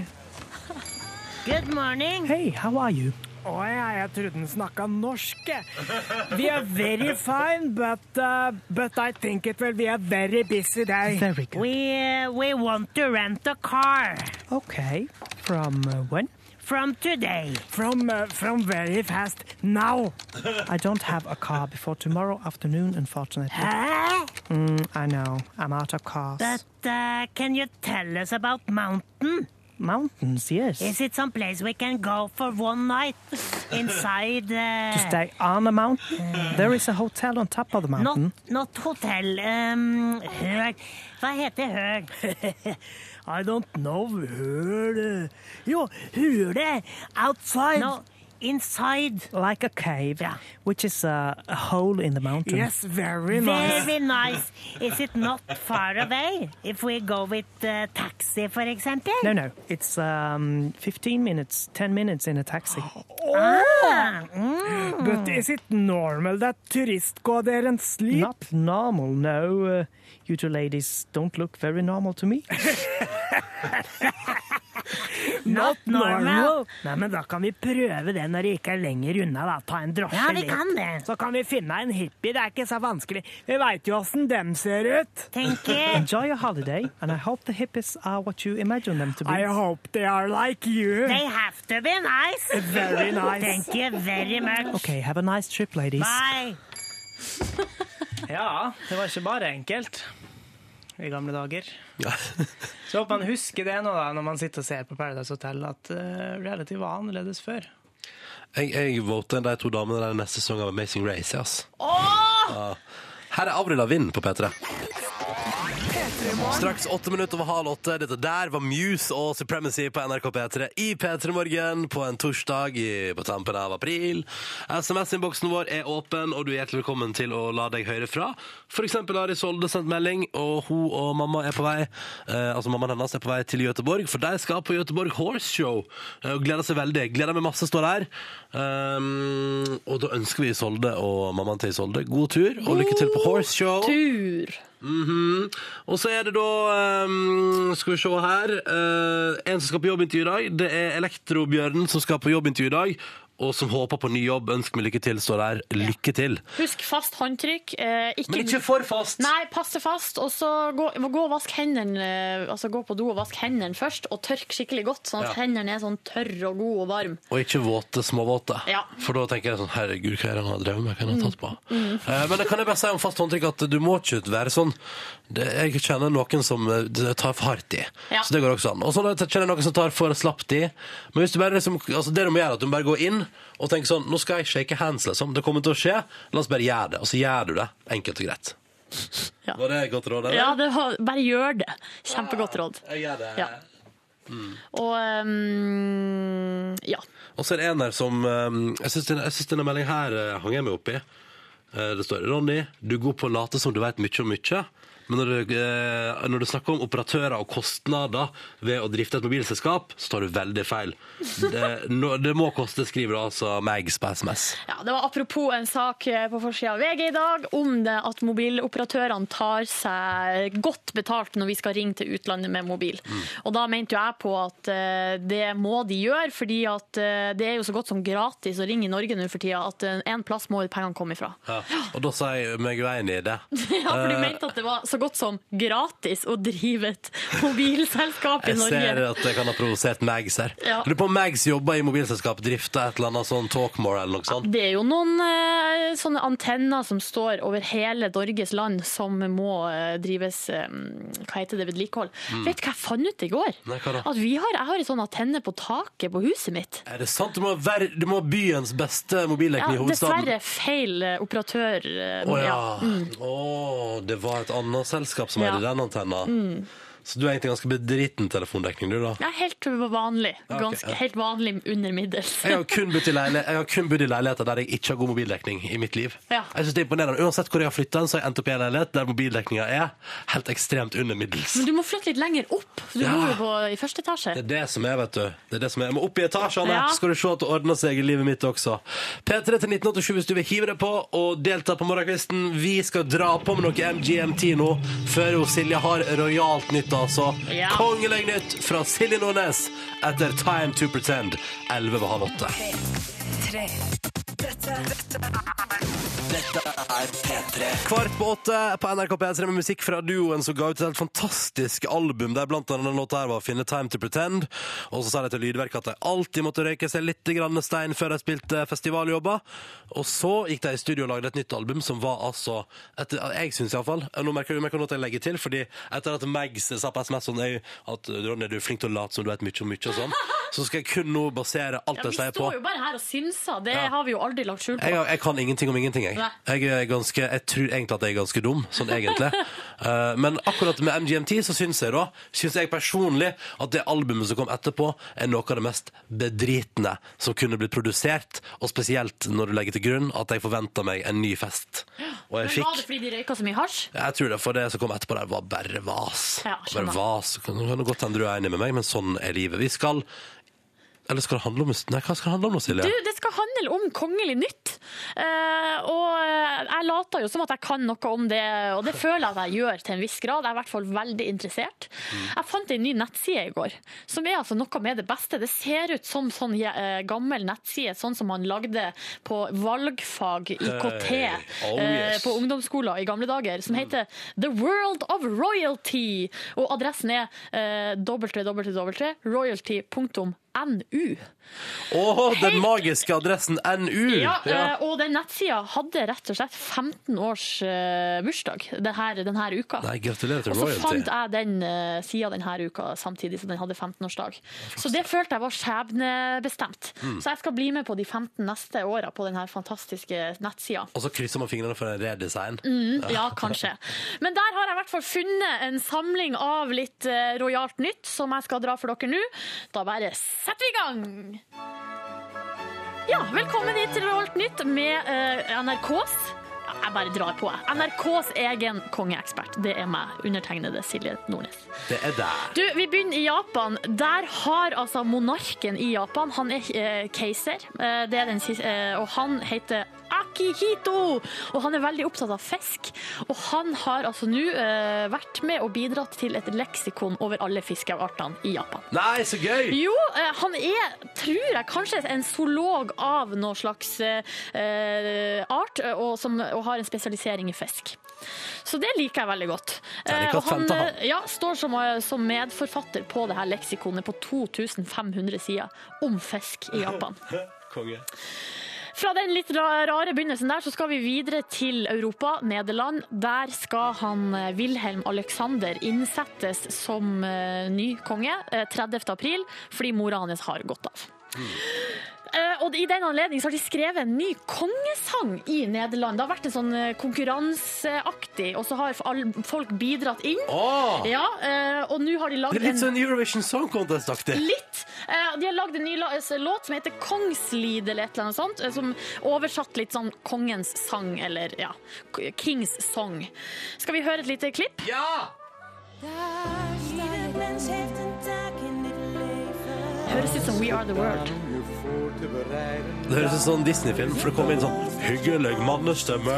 Good morning. Hey, how are you? Å ja, jeg trodde den snakka norsk. We are very fine, but, uh, but I think it will be a very busy day. Very good. We, uh, we want to rent a car. Okay. From uh, when? From today. From, uh, from very fast now. I don't have a car before tomorrow afternoon, unfortunately. Hæ? Mm, I know. I'm out of cars. But uh, can you tell us about mountain? Mountains, yes. Is it some place we can go for one night inside? Uh, To stay on a mountain? There is a hotel on top of the mountain. Not, not hotel. Um, høl. Hva heter høl? I don't know. Hule. Jo, hule. Outside. No, inside. Like a cave, Yeah. which is a, a hole in the mountain. Yes, very nice. Very nice. Is it not far away if we go with uh, taxi, for example? No, no. It's um, 15 minutes, 10 minutes in a taxi. Ah, mm. But is it normal that tourists go there and sleep? Not normal, no. Uh, you two ladies don't look very normal to me. Not normal. Nei, men da kan vi prøve det når det ikke er lenger unna, da. Ta en drosje Ja, vi litt. kan det. Så kan vi finne en hippie, det er ikke så vanskelig. Vi veit jo åssen dem ser ut. Thank you. Enjoy your holiday, and I hope the hippies are what you imagine them to be. I hope they are like you. They have to be nice. Very nice. Thank you very much. Okay, have a nice trip, ladies. Bye. Ja, det var ikke bare enkelt i gamle dager. Så håper man husker det nå da, når man sitter og ser på Paradise Hotel, at uh, reality var annerledes før. Jeg, jeg voter de to damene der neste sesong av Amazing Race. Yes. Ja. Her er Avril Lavind på P3. Straks åtte minutter over halv åtte. Dette der var Muse og Supremacy på NRK P3 i P3 Morgen på en torsdag i, på tampen av april. SMS-innboksen vår er åpen, og du er hjertelig velkommen til å la deg høre fra. For eksempel har Isolde sendt melding, og hun og mamma er på vei eh, altså mammaen hennes er på vei til Göteborg, for de skal på Göteborg Horse Show eh, og gleder seg veldig. Gleder meg masse, står der. Um, og da ønsker vi Isolde og mammaen til Isolde god tur, og lykke til på Horse Show. Tur. Mhm. Og så er det da um, Skal vi se her Uh, En som skal på jobbintervju i dag. Det er Elektrobjørnen som skal på jobbintervju i dag. Og som håper på ny jobb. Ønsker meg lykke til, står der. Lykke til. Husk fast håndtrykk. Eh, ikke, Men ikke for fast! Nei, passe fast, og så gå, gå hendene eh, Altså gå på do og vask hendene først, og tørk skikkelig godt, sånn at Ja. hendene er sånn tørre og gode og varme. Og ikke våte, småvåte. Ja. For da tenker jeg sånn Herregud, hva er det han har drevet med? Hva har han tatt på? Eh, men det kan jeg bare si om fast håndtrykk at du må ikke være sånn det, Jeg kjenner noen som eh, tar for hardt i. Ja. Så det går også an. Og så kjenner jeg noen som tar for slapt i. Men hvis du bare liksom, altså det du må gjøre, at du bare går inn og tenker sånn Nå skal jeg shake hands, liksom. Det kommer til å skje. La oss bare gjøre det. Og så gjør du det. Enkelt og greit. Ja. Var det et godt råd, eller? Ja, det var, bare gjør det. Kjempegodt råd. Jeg gjør det. Ja. Og um, ja. Og så er det en der som um, Jeg syns denne, denne meldingen her uh, hang jeg meg opp i. Uh, det står Ronny, du er god på å late som du vet mye om mye, Men når du, eh, når du snakker om operatører og kostnader ved å drifte et mobilselskap, så tar du veldig feil. Det, no, det må koste, skriver du altså meg på SMS. Ja, det var apropos en sak eh, på forsida av VG i dag om det at mobiloperatørene tar seg godt betalt når vi skal ringe til utlandet med mobil. Og da mente jo jeg på at eh, det må de gjøre, fordi at det er jo så godt som gratis å ringe i Norge nå for tida at en plass må pengene komme ifra. Ja. Og da sa jeg meg uenig i det. Ja, for du mente at det var så godt som gratis å drive et mobilselskap i Norge. Jeg ser at det kan ha provosert Mags her. Ja. Lurer på om Mags jobber i mobilselskap, drifter et eller annet sånn Talkmore eller noe sånt. Det er jo noen eh, sånne antenner som står over hele Norges land som må eh, drives eh, Hva heter det, vedlikehold. Vet du hva jeg fant ut i går? Mm. Nei? At vi har, Jeg har en sånn antenne på taket på huset mitt. Er det sant? Du må, være, du må ha byens beste Ja, i hovedstaden. dessverre feil eh, operatør. eh, oh, ja. ja. Oh, det var et annet selskap som Ja. eide den antenna. Så du er egentlig ganske bedriten telefondekning, du, da? Er helt vanlig. Ganske, ja. Helt vanlig under middels. Jeg har kun bodd i, leiligheter der jeg ikke har god mobildekning i mitt liv. Ja. Jeg synes det er imponerende. Uansett hvor jeg har flytta, så har jeg endt opp i en leilighet der mobildekninga er helt ekstremt under middels. Men du må flytte litt lenger opp. Du Ja. bor jo på, i første etasje. Det er det som er, vet du. Det er det som er. Jeg må opp i etasjene, Ja. skal du se at det ordner seg i livet mitt også. P3 til 1987 hvis du vil hive deg på og delta på morgenkvisten. Vi skal dra på med noe MGMT nå, før jo Silje har rojalt nytt, altså. Ja. Kongelig nytt fra Silje Nordnes etter Time to Pretend. 11 ved halv åtte. Kvart på åtte på NRK P3 med musikk fra duoen som ga ut et helt fantastisk album der blant annet den låta her var Finne Time to Pretend. Og så sa de til Lydverket at de alltid måtte røyke seg litt grann stein før de spilte festivaljobber. Og så gikk de i studio og lagde et nytt album som var altså etter, Jeg syns iallfall Nå merker merker noe jeg legger til, fordi etter at Mags sa på SMS sånn at Ronny, du er flink til å late som du vet mye om mye og sånn, så skal jeg kun nå basere alt Ja, jeg vi sier på står jo bare her og synser. Det Ja. har vi jo aldri lagt skjul på. jeg, jeg kan ingenting om ingenting, jeg. Jeg, er ganske, jeg tror egentlig at jeg er ganske dum, sånn egentlig. Eh, men akkurat med MGMT så syns jeg da, syns jeg personlig at det albumet som kom etterpå, er noe av det mest bedritne som kunne blitt produsert, og spesielt når du legger til grunn at jeg forventa meg en ny fest. Og jeg Men var det fordi de røyka så mye hasj? jeg tror det, for det som kom etterpå der, var bare vas. Ja, bare vas. Kan kan det godt hende du er enig med meg, men sånn er livet. Vi skal Eller skal det handle om Nei, hva skal det handle om nå, Silje? Du, det skal handle om kongelig nytt. Uh, og jeg later jo som at jeg kan noe om det, og det føler jeg at jeg gjør til en viss grad. Jeg er i hvert fall veldig interessert. Jeg fant en ny nettside i går, som er altså noe med det beste. Det ser ut som sånn uh, gammel nettside, sånn som man lagde på valgfag IKT Hey. Oh, yes. uh, på ungdomsskoler i gamle dager, som heter The World of Royalty. Og adressen er eh, www.royalty.nu. Å, den magiske adressen NU! Ja, ja. og den nettsida hadde rett og slett 15 års eh, bursdag denne, denne uka. Nei, gratulerer til Og så royalty. fant jeg den uh, sida denne uka samtidig som den hadde 15-årsdag. Så det følte jeg var skjebnebestemt. Mm. Så jeg skal bli med på de 15 neste åra på denne fantastiske nettsida. Og så krysser man fingrene for en redesign. Mm, ja, kanskje. Men der har jeg i hvert fall funnet en samling av litt eh, rojalt nytt som jeg skal dra for dere nå. Da bare setter vi i gang! Ja, velkommen hit til Rojalt nytt med eh, NRKs Jeg bare drar på, jeg. NRKs egen kongeekspert. Det er meg, undertegnede Silje Nordnes. Det er der. Du, Vi begynner i Japan. Der har altså monarken i Japan Han er eh, keiser, eh, det er den siste, eh, og han heter Akihito! Og han er veldig opptatt av fisk. Og han har altså nå eh, vært med og bidratt til et leksikon over alle fiskeartene i Japan. Nei, så gøy! Jo, eh, han er, tror jeg, kanskje en zoolog av noe slags eh, art, og, som, og har en spesialisering i fisk. Så det liker jeg veldig godt. Eh, og han. eh, ja, står som, eh, som medforfatter på det her leksikonet på 2500 sider om fisk i Japan. Konge. Fra den litt rare begynnelsen der, så skal vi videre til Europa, Nederland. Der skal han eh, Wilhelm Alexander innsettes som eh, ny konge eh, 30. april, fordi mora hans har gått av. Eh, og i den anledning så har de skrevet en ny kongesang i Nederland. Det har vært en sånn eh, konkurranseaktig, og så har folk bidratt inn. Åh! Ja, eh, og nå har de lagd er litt en sånn Eurovision Song Contest-aktig. Litt. Eh, De har lagd en ny låt som heter Kongslid, eller et eller annet sånt, eh, som oversatt litt sånn kongens sang, eller ja, Kings Song. Skal vi høre et lite klipp? Ja! Høres ut som We Are The World. Det høres ut som en Disney-film, for det kommer inn sånn hyggelig mannestemme.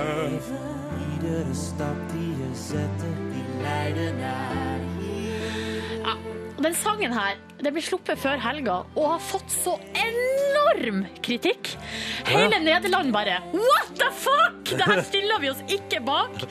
Ja, den sangen her den ble sluppet før helga og har fått så enorm kritikk. Hele Nederland bare What the fuck?! Det her stiller vi oss ikke bak.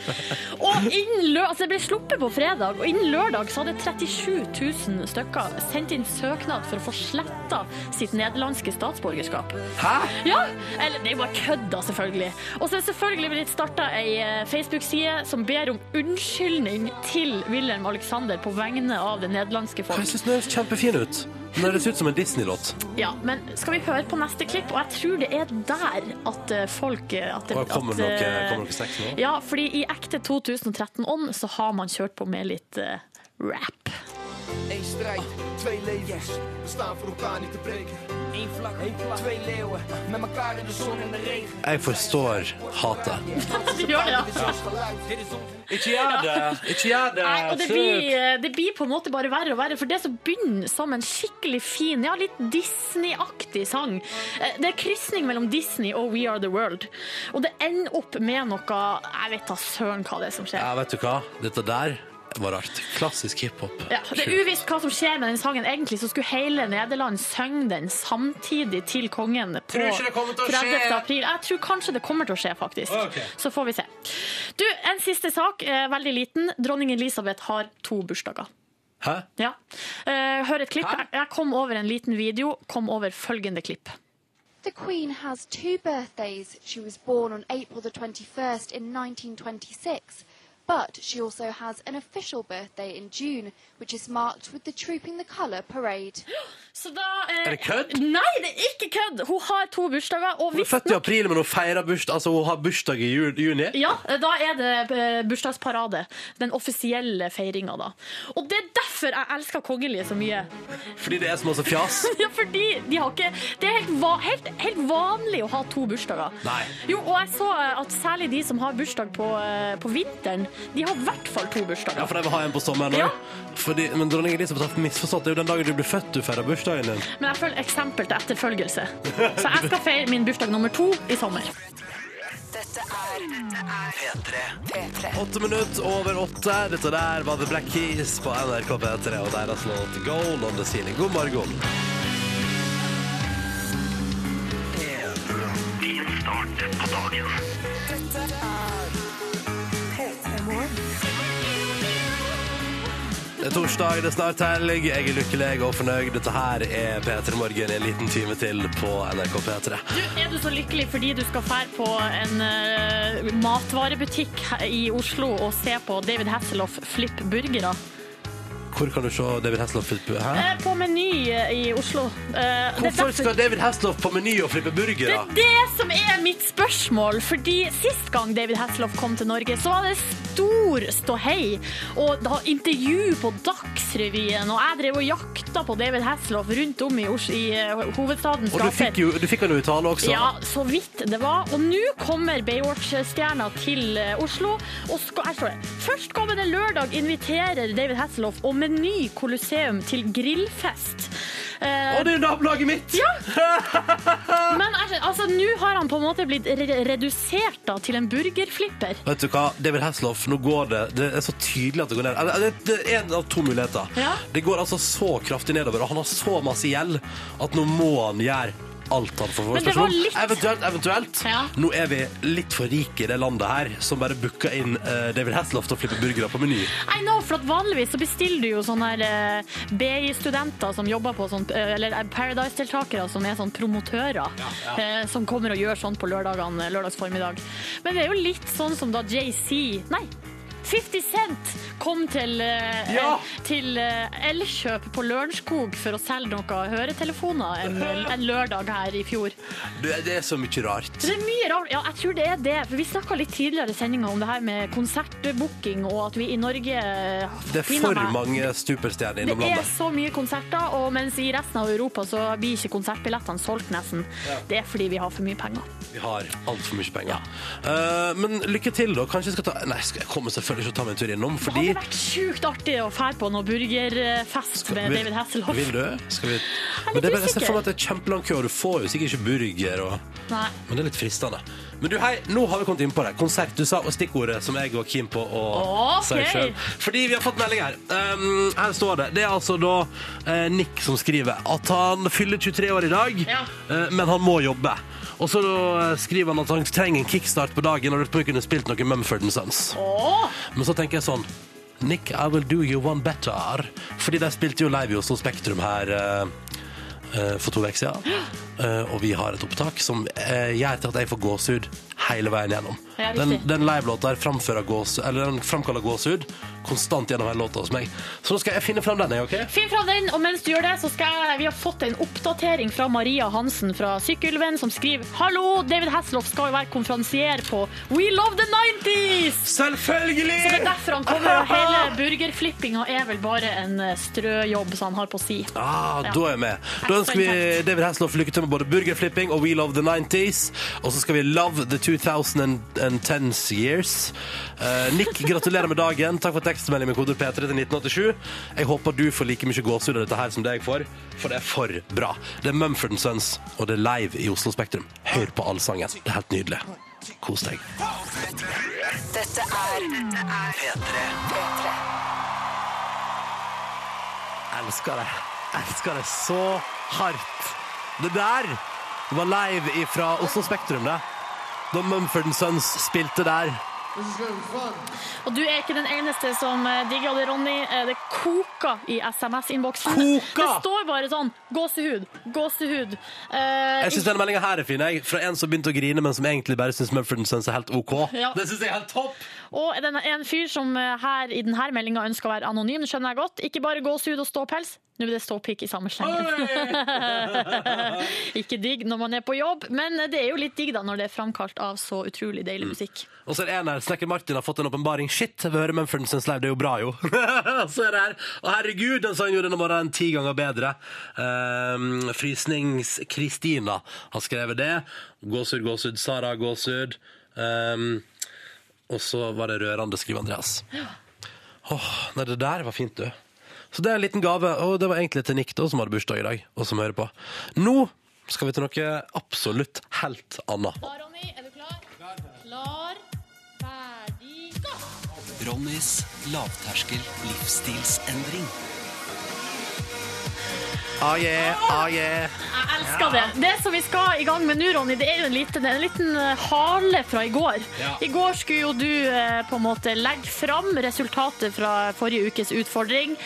Og innen lø altså Det ble sluppet på fredag, og innen lørdag så hadde 37 000 stykker sendt inn søknad for å få sletta sitt nederlandske statsborgerskap. Hæ? Ja, eller det er jo bare kødda, selvfølgelig. Og så er det selvfølgelig blitt starta ei eh, Facebook-side som ber om unnskyldning til Wilhelm Alexander på vegne av det nederlandske folk. Jeg synes det er kjempefin ut. Den høres ut som en Disney-låt. Ja, men skal vi høre på neste klipp? Og jeg tror det er der at eh, folk eh, at det, kommer at, noe, eh, kommer noe sex nå? Ja, fordi i ekte 2013-ånd så har man kjørt på med litt uh, rap. Eén strijd, twee levens. We staan voor elkaar niet te breken. Eén vlak, twee leeuwen. Met elkaar in de zon en de regen. Jeg forstår hatet. Gjør det, ja. Ikke gjør det! Ikke gjør det! Nei, og det blir, eh, det blir på en måte bare verre og verre, for det som begynner som en skikkelig fin, ja, litt Disney-aktig sang. eh, Det er krysning mellom Disney og We Are The World. Og det ender opp med noe Jeg vet da søren hva det er som skjer. Ja, vet du hva? Dette der var rart. Klassisk hiphop. Ja, det er uvisst hva som skjer med den sangen. Egentlig så skulle hele Nederland synge den samtidig til kongen på Tror ikke det kommer til å 30. april. Jeg tror kanskje det kommer til å skje, faktisk. Okay. Så får vi se. Du, en siste sak, eh, veldig liten. Dronning Elisabeth har to bursdager. Hæ? Ja. Eh, hør et klipp. Jeg kom over en liten video. Kom over følgende klipp. The Queen has two birthdays. She was born on April the 21st in 1926, but she also has an official birthday in June, which is marked with the Trooping the Colour parade. Så da, eh, Er det kødd? Nei, det er ikke kødd! Hun har to bursdager. Og Hun er født i april, men hun feirer bursdag Altså, hun har bursdag i juni. Ja, da er det eh, bursdagsparade. Den offisielle feiringa, da. Og det er derfor jeg elsker kongelige så mye. Fordi det er så masse fjas. Ja, fordi de har ikke Det er helt, va helt, helt vanlig å ha to bursdager. Nei. Jo, og jeg så eh, at særlig de som har bursdag på, eh, på vinteren, de har i hvert fall to bursdager. Ja, for de vil ha en på sommeren òg. Ja. Men dronning Elisabeth har misforstått. Det er jo den dagen du blir født du feirer bursdagen din. Men jeg føler eksempel til etterfølgelse. Så jeg skal feire min bursdag nummer to i sommer. Dette er P3. Åtte minutter over åtte. Dette der var The Black Keys på NRK P3 og deres låt Gold on the Ceiling. God morgen. Det er torsdag, det er snart helg. Jeg er lykkelig og fornøyd. Dette her er P3 Morgen en liten time til på NRK P3. Du, er du så lykkelig fordi du skal fære på en uh, matvarebutikk i Oslo og se på David Hasselhoff flippe burgere? Hvor kan du se David Hasselhoff? Hæ? Eh, På Meny eh, i Oslo. Eh, det er Hvorfor derfor- skal David Hasselhoff på Meny og flippe Det burgere? er det som er mitt spørsmål. Fordi Sist gang David Hasselhoff kom til Norge, så var det stor ståhei. Og da intervju på Dagsrevyen, og jeg drev og jakta på David Hasselhoff rundt om i, Os i eh, hovedstadens Og du fikk, jo, du fikk han jo i tale også. Ja, så vidt det var. Og nå kommer Baywatch-stjerna til eh, Oslo. Og skal, her står det Førstkommende lørdag inviterer David Hasselhoff og Meny Colosseum til grillfest. Eh, Og det er nabolaget mitt! Ja! Men altså, altså, nå har han på en måte blitt re redusert da, til en burgerflipper. Vet du hva, David Hasselhoff, nå går det Det er så tydelig at det går ned. Det det er en av to muligheter. Ja. Det går altså så kraftig nedover, og han har så masse gjeld at nå må han gjøre alt han får Men det var litt- Eventuelt, eventuelt. Ja. Nå er vi litt for rike i det landet her, som bare booker inn eh, David Hasselhoff til å flippe burgere på Meny. I know, for at Vanligvis så bestiller du jo sånne her, eh, BI-studenter som jobber på sånn, eh, eller eh, Paradise-deltakere som er sånn promotører, eh, som kommer og gjør sånn på lørdagene, lørdags formiddag. Men det er jo litt sånn som da JC Nei, 50 Cent kom til, eh, Ja! til eh, Elkjøp på Lørenskog for å selge noen høretelefoner en, en lørdag her i fjor. Du, det er så mye rart. Det er mye rart. Ja, jeg tror det er det. For vi snakka litt tidligere i sendinga om det her med konsertbooking, og at vi i Norge Det er for mange superstjerner innom Det er landet. så mye konserter, og mens i resten av Europa så blir ikke konsertbillettene solgt nesten. Det er fordi vi har for mye penger. Vi har altfor mye penger. Eh, men lykke til, da. Kanskje jeg skal ta Nei, skal jeg kommer selvfølgelig ikke til å ta meg en tur innom, Det hadde vært sjukt artig å fære på noe burgerfest med David Hasselhoff. Vil du? Skal vi Men det er bare, jeg ser for meg at det er kjempelang kø, og du får jo sikkert ikke burger. Og... Nei. Men det er litt fristende. Men du, hei, nå har vi kommet inn på det. Konsert. Du sa og stikkordet som jeg var keen på å okay. si sjøl. Fordi vi har fått melding her. Um, her står det. Det er altså da uh, Nick som skriver at han fyller 23 år i dag, Ja. uh, men han må jobbe. Og så da skriver han at han trenger en kickstart på dagen, og at vi kunne spilt noe Mumford Sons. Men så tenker jeg sånn Nick, I will do you one better. Fordi de spilte jo live i Oslo Spektrum her eh, eh, for to uker siden. Eh, og vi har et opptak som eh, gjør til at jeg får gåsehud hele veien gjennom. Ja, den den livelåta her gås, eller framkaller gåsehud konstant gjennom hele låta hos meg. Så nå skal jeg finne fram den, OK? Finn fram den, og mens du gjør det, så skal jeg, vi har fått en oppdatering fra Maria Hansen fra Sykkylven, som skriver Hallo, David Hasselhoff skal jo være konferansier på We Love the 90s! Selvfølgelig! Så det er derfor han kommer, og hele burgerflippinga er vel bare en eh, strøjobb som han har på si. Ah, Ja. Da er jeg med. Da ønsker vi David Hasselhoff lykke til med både burgerflipping og We Love the 90s. Og så skal vi Love the 2010s years. Eh, Nick, gratulerer med dagen. Takk for tekstmelding med kode P3 til 1987. Jeg håper du får like mye gåsehud av dette her som det jeg får, for det er for bra. Det er Mumford Sons, og det er live i Oslo Spektrum. Hør på allsangen. Det er helt nydelig. Kos deg. Dette er P3. P3. Elsker det. Elsker det så hardt. Det der var live fra Oslo Spektrum, det. Da Mumford Sons spilte der. Og du er ikke den eneste som eh, digger det, Ronny. Eh, Det koker i SMS-innboksen. Det står bare sånn gåsehud, gåsehud. Eh, Jeg syns denne meldinga her er fin. Jeg. Fra en som begynte å grine, men som egentlig bare syns Mumford Sons er helt OK. Ja. Det syns jeg er helt topp! Og det er en fyr som eh, her i denne meldinga ønsker å være anonym, det skjønner jeg godt. Ikke bare gåsehud og ståpels. Nå blir det ståpikk i samme slengen. ikke digg når man er på jobb, men det er jo litt digg da når det er framkalt av så utrolig deilig musikk. Og så er det en her, Snekker Martin har fått en åpenbaring. Shit, jeg vil høre Mumford Sons live, det er jo bra, jo. så er det her. Og herregud, den sangen gjorde denne morgenen ti ganger bedre. Um, Frysnings-Kristina har skrevet det. Gåsehud, gåsehud, Sara, gåsehud. Um, og så var det rørende, skriver Andreas. Åh, nei, det der var fint, du. Så det er en liten gave, og det var egentlig til Nick da, som hadde bursdag i dag, og som hører på. Nå skal vi til noe absolutt helt annet. Da, er du? Klar, Ronnys lavterskel livsstilsendring. Ah yeah, ah yeah. Jeg elsker det. Det som vi skal i gang med nå, Ronny, det er jo en liten, en liten eh, hale fra i går. Ja. I går skulle jo du eh, på en måte legge fram resultatet fra forrige ukes utfordring.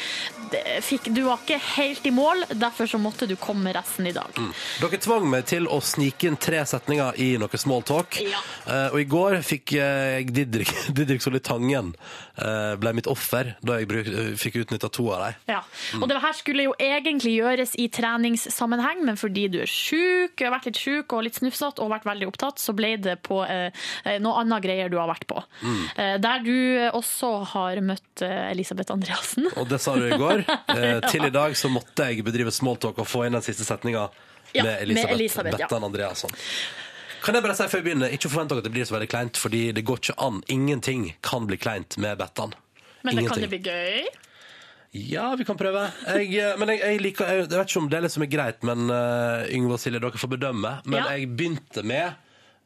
Fikk, du var ikke helt i mål, derfor så måtte du komme med resten i dag. Mm. Dere tvang meg til å snike inn tre setninger i noe smalltalk. Ja. Eh, og i går fikk eh, Didrik, Didrik Solli Tangen eh, ble mitt offer da jeg bruk, fikk utnytta to av dem. Ja. Og det her skulle jo egentlig gjøres i treningssammenheng, men fordi du er sjuk, har vært litt sjuk og litt snufsete og vært veldig opptatt, så ble det på eh, eh, noe annet greier du har vært på. Mm. Eh, der du også har møtt eh, Elisabeth Andreassen. Og det sa du i går. Eh, til i dag så måtte jeg bedrive smalltalk og få inn den siste setninga Ja, med Elisabeth, med Elisabeth, ja. Bettan Andreasson. Kan jeg bare si før jeg begynner, ikke forvent dere at det blir så veldig kleint, fordi det går ikke an. Ingenting kan bli kleint med Bettan. Men det kan det bli gøy? Ja, vi kan prøve. Jeg, eh, men jeg, jeg liker Jeg vet ikke om det er er greit, men uh, Yngve og Silje, dere får bedømme. Men Ja. jeg begynte med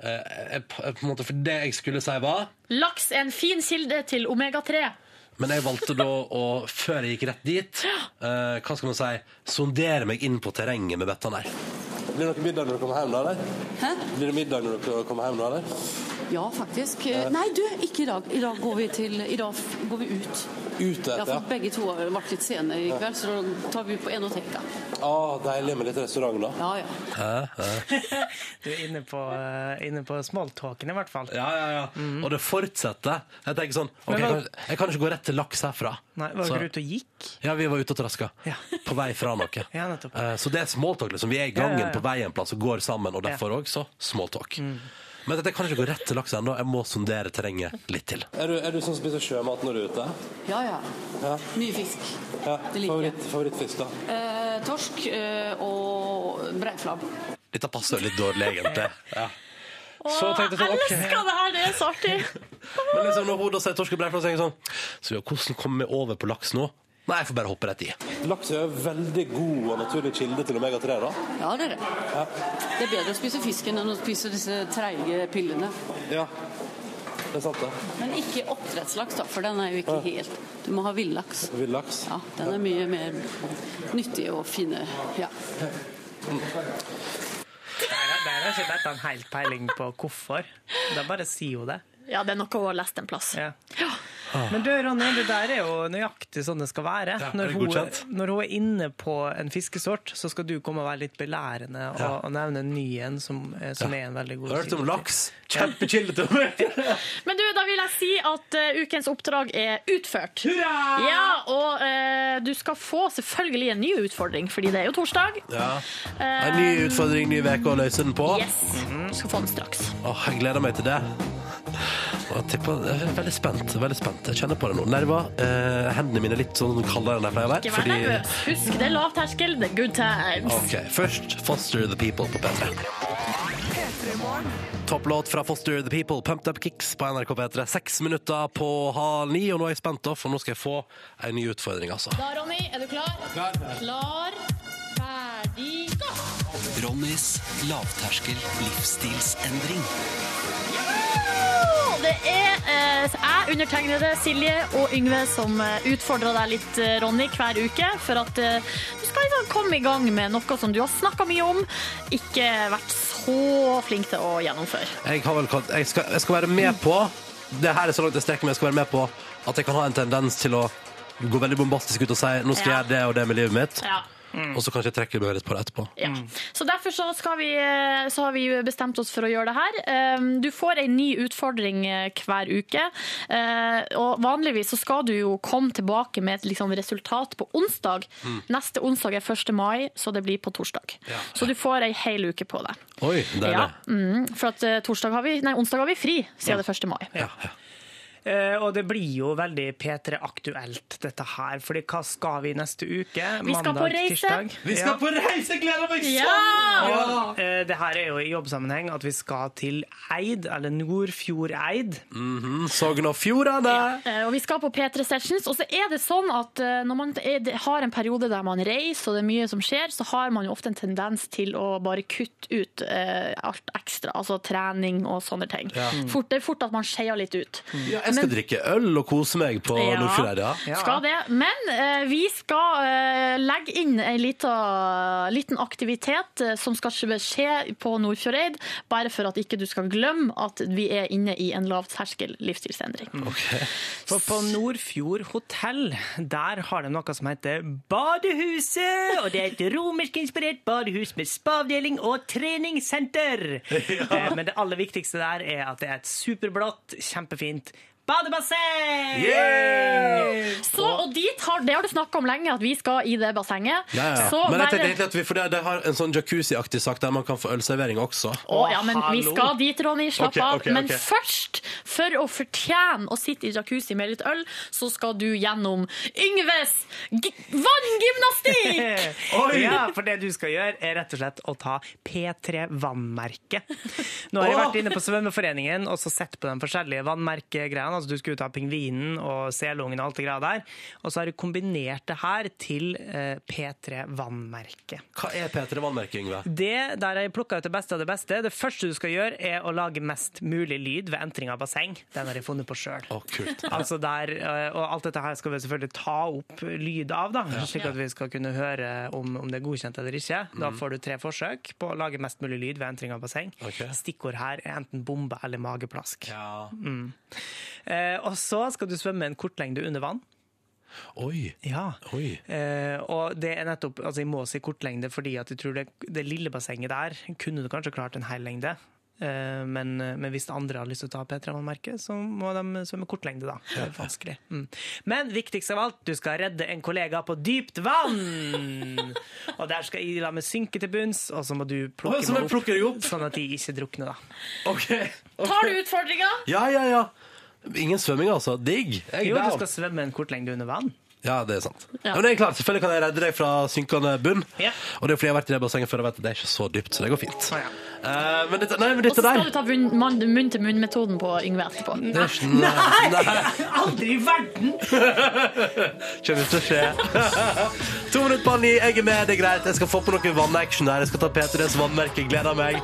uh, jeg, på en måte, For det jeg skulle si, var Laks er en fin kilde til omega-3. Men jeg valgte da å, før jeg gikk rett dit, eh, hva skal man si, sondere meg inn på terrenget med Bettan her. Blir det noe middag når du kommer hjem, da? eller? Hæ? Blir det middag når du kommer hjem, da? eller? Ja, faktisk. Ja. Nei, du, ikke i dag. I dag går vi, til, i dag går vi ut. Ute Ja, for begge to har vært litt sene i kveld, så da tar vi ut på Enoteka. Ah, deilig med litt restaurant, da. Ja, ja. Hæ? Hæ? Du er inne på, eh, inne på smalltalken, i hvert fall. Ja, ja, ja. Og det fortsetter. Jeg tenker sånn ok, Men jeg, kan, jeg kan ikke gå rett til laks herfra. Nei, Var dere ute og gikk? Ja, vi var ute og traska. På vei fra noe. Ja, nettopp. Eh, Så det er smalltalk. Liksom. Vi er i gangen Ja, ja, ja. På vei en plass og går sammen, og derfor også smalltalk. Men dette kan ikke gå rett til laks ennå. Jeg må sondere terrenget litt til. Er du, er du sånn som spiser sjømat når du er ute? Ja, ja. Ja. Mye fisk. Ja. Det liker Favoritt, favorittfisk, da? Eh, torsk eh, og breiflabb. Dette passer jo litt dårlig, egentlig. Ja. Så jeg sånn, okay. elsker det her, det er så artig! Men liksom, når hun da sier torsk og breiflabb, så tenker jeg sånn Så ja, hvordan kommer vi over på laks nå? Nei, jeg får bare hoppe rett i. Laks er jo veldig god og naturlig kilde til omega-3, da. Ja, det er det. Det er bedre å spise fisken enn å spise disse treige pillene. Ja, det er sant, det. Men ikke oppdrettslaks, da, for den er jo ikke helt Du må ha villaks. Villaks. Ja, den er mye mer nyttig og fine. Ja. Der, der har ikke dette en helt peiling på hvorfor. Da bare sier hun det. Ja, det er noe å ha lest en plass. Ja. Men du, Ronny, det der er jo nøyaktig sånn det skal være. Ja, når, hun, når hun er inne på en fiskesort, så skal du komme og være litt belærende og, Ja. og nevne en ny en som, eh, som Ja. er en veldig god Hørt om laks? Kjempekilde til meg! Men du, da vil jeg si at uh, ukens oppdrag er utført. Ja, og uh, du skal få selvfølgelig en ny utfordring, fordi det er jo torsdag. Ja. En ny utfordring, ny uke å løse den på. Yes, du skal få den straks. Åh, jeg gleder meg til det. Jeg, tipper, jeg er veldig spent. veldig spent. Jeg kjenner på det nå. Nerver. Eh, hendene mine er litt sånn kaldere enn de pleier å Ikke vær nervøs. Husk, det er lavterskel, det er good times. Ok, Først Foster the People på P3. Topplåt fra Foster the People, Pumped Up Kicks på NRK P3. Seks minutter på halv ni, og nå er jeg spent, da, for nå skal jeg få en ny utfordring, altså. Da, Ronny, er du klar? Klar. Klar, ferdig, gå! Ronnys lavterskel livsstilsendring. Det er eh, jeg, undertegnede Silje og Yngve som eh, utfordrer deg litt, eh, Ronny, hver uke. For at eh, du skal liksom komme i gang med noe som du har snakka mye om, ikke vært så flink til å gjennomføre. Jeg, har vel, jeg, skal, jeg skal være med på Det her er så langt jeg strekker meg. Jeg skal være med på at jeg kan ha en tendens til å gå veldig bombastisk ut og si nå skal jeg Ja. gjøre det og det med livet mitt. Ja. Og så kanskje jeg trekker meg litt på det etterpå. Ja. Så derfor så, skal vi, eh, så har vi bestemt oss for å gjøre det her. Eh, Du får en ny utfordring eh, hver uke. Eh, Og vanligvis så skal du jo komme tilbake med et liksom resultat på onsdag. Mm. Neste onsdag er 1. mai, så det blir på torsdag. Så du får ei hel uke på deg. Oi, det Ja, mm, for at torsdag har vi, nei, onsdag har vi fri, siden det er 1. mai. Eh, og det blir jo veldig P3-aktuelt, dette her. Fordi hva skal vi neste uke? Vi skal på reise. tirsdag? Vi skal Ja. på reise! Gleder meg sånn! Ja! ja. det her er jo i jobbsammenheng at vi skal til Eid, eller Nordfjordeid. Mhm, Sogn og Fjordane! Ja. Og vi skal på P3 Sessions. Og så er det sånn at eh, når man har en periode der man reiser og det er mye som skjer, så har man jo ofte en tendens til å bare kutte ut eh, alt ekstra. Altså trening og sånne ting. Ja. Fort, det er fort at man skeier litt ut. Ja, jeg skal drikke øl og kose meg på Ja. Nordfjordeid, ja. Skal det. Men eh, vi skal eh, legge inn en liten, liten aktivitet eh, som skal skje på Nordfjordeid, bare for at ikke du skal glemme at vi er inne i en lavterskel livsstilsendring. For på Nordfjord hotell, der har de noe som heter Badehuset! Og det er et romerskinspirert badehus med spaavdeling og treningssenter. Eh, Men det aller viktigste der er at det er et superblått, kjempefint badebasseng! Så, og dit har, det har du snakka om lenge, at vi skal i det bassenget. Ja, ja. Så Men jeg tenkte egentlig at vi, for det, det har en sånn jacuzzi-aktig sak der man kan få ølservering også. Å, ja, men vi skal dit, Ronny. Slapp Ok, av. Men okay. først, for å fortjene å sitte i jacuzzi med litt øl, så skal du gjennom Yngves g- vanngymnastikk! Ja, for det du skal gjøre, er rett og slett å ta P3-vannmerke. Nå har jeg vært inne på Svømmeforeningen og så sett på de forskjellige vannmerkegreiene. Altså, du skulle ut ta pingvinen og selungen og alt det greia der. Og så har du kombinert det her til eh, P3-vannmerke. Hva er P3 Vannmerke, Yngve? Det der jeg plukka ut det beste av det beste. Det første du skal gjøre, er å lage mest mulig lyd ved entring av basseng, den har jeg funnet på sjøl. Kult. Altså der, eh, og alt dette her skal vi selvfølgelig ta opp lyd av, da, slik at vi skal kunne høre om, om det er godkjent eller ikke. Da får du tre forsøk på å lage mest mulig lyd ved entring av basseng. Okay. Stikkord her er enten bombe eller mageplask. Ja. Mm. Eh, og så skal du svømme en kortlengde under vann. Oi. Ja. Oi. Eh, og det er nettopp, altså jeg må si kortlengde fordi at jeg tror det, det lille bassenget der kunne du kanskje klart en hel lengde. Eh, men, men hvis andre har lyst til å ta P3-vannmerket, så må de svømme kortlengde, da. Det er vanskelig. Mm. Men viktigst av alt, du skal redde en kollega på dypt vann! Og der skal jeg la meg synke til bunns, og så må du plukke Å, meg opp, opp? sånn at de ikke drukner, da. OK. Tar du utfordringa? Ja, ja, ja. Ingen svømming, altså. Digg. Jeg er Jo, du skal svømme en kort lengde under vann. Ja, det er sant. Ja. Men det er klart, selvfølgelig kan jeg redde deg fra synkende bunn. Ja. Og det er fordi jeg har vært i det bassenget før og vet at det er ikke så dypt, så det går fint. Uh, men dette, nei, men Og så skal du ta munn-til-munn-metoden på Yngve etterpå. Nei. Nei. nei, nei. Aldri i verden! Kommer til å skje. to minutter på ni, jeg er med, det er greit. Jeg skal få på noe vannaction her. Jeg skal ta P3s vannmerke, gleder meg.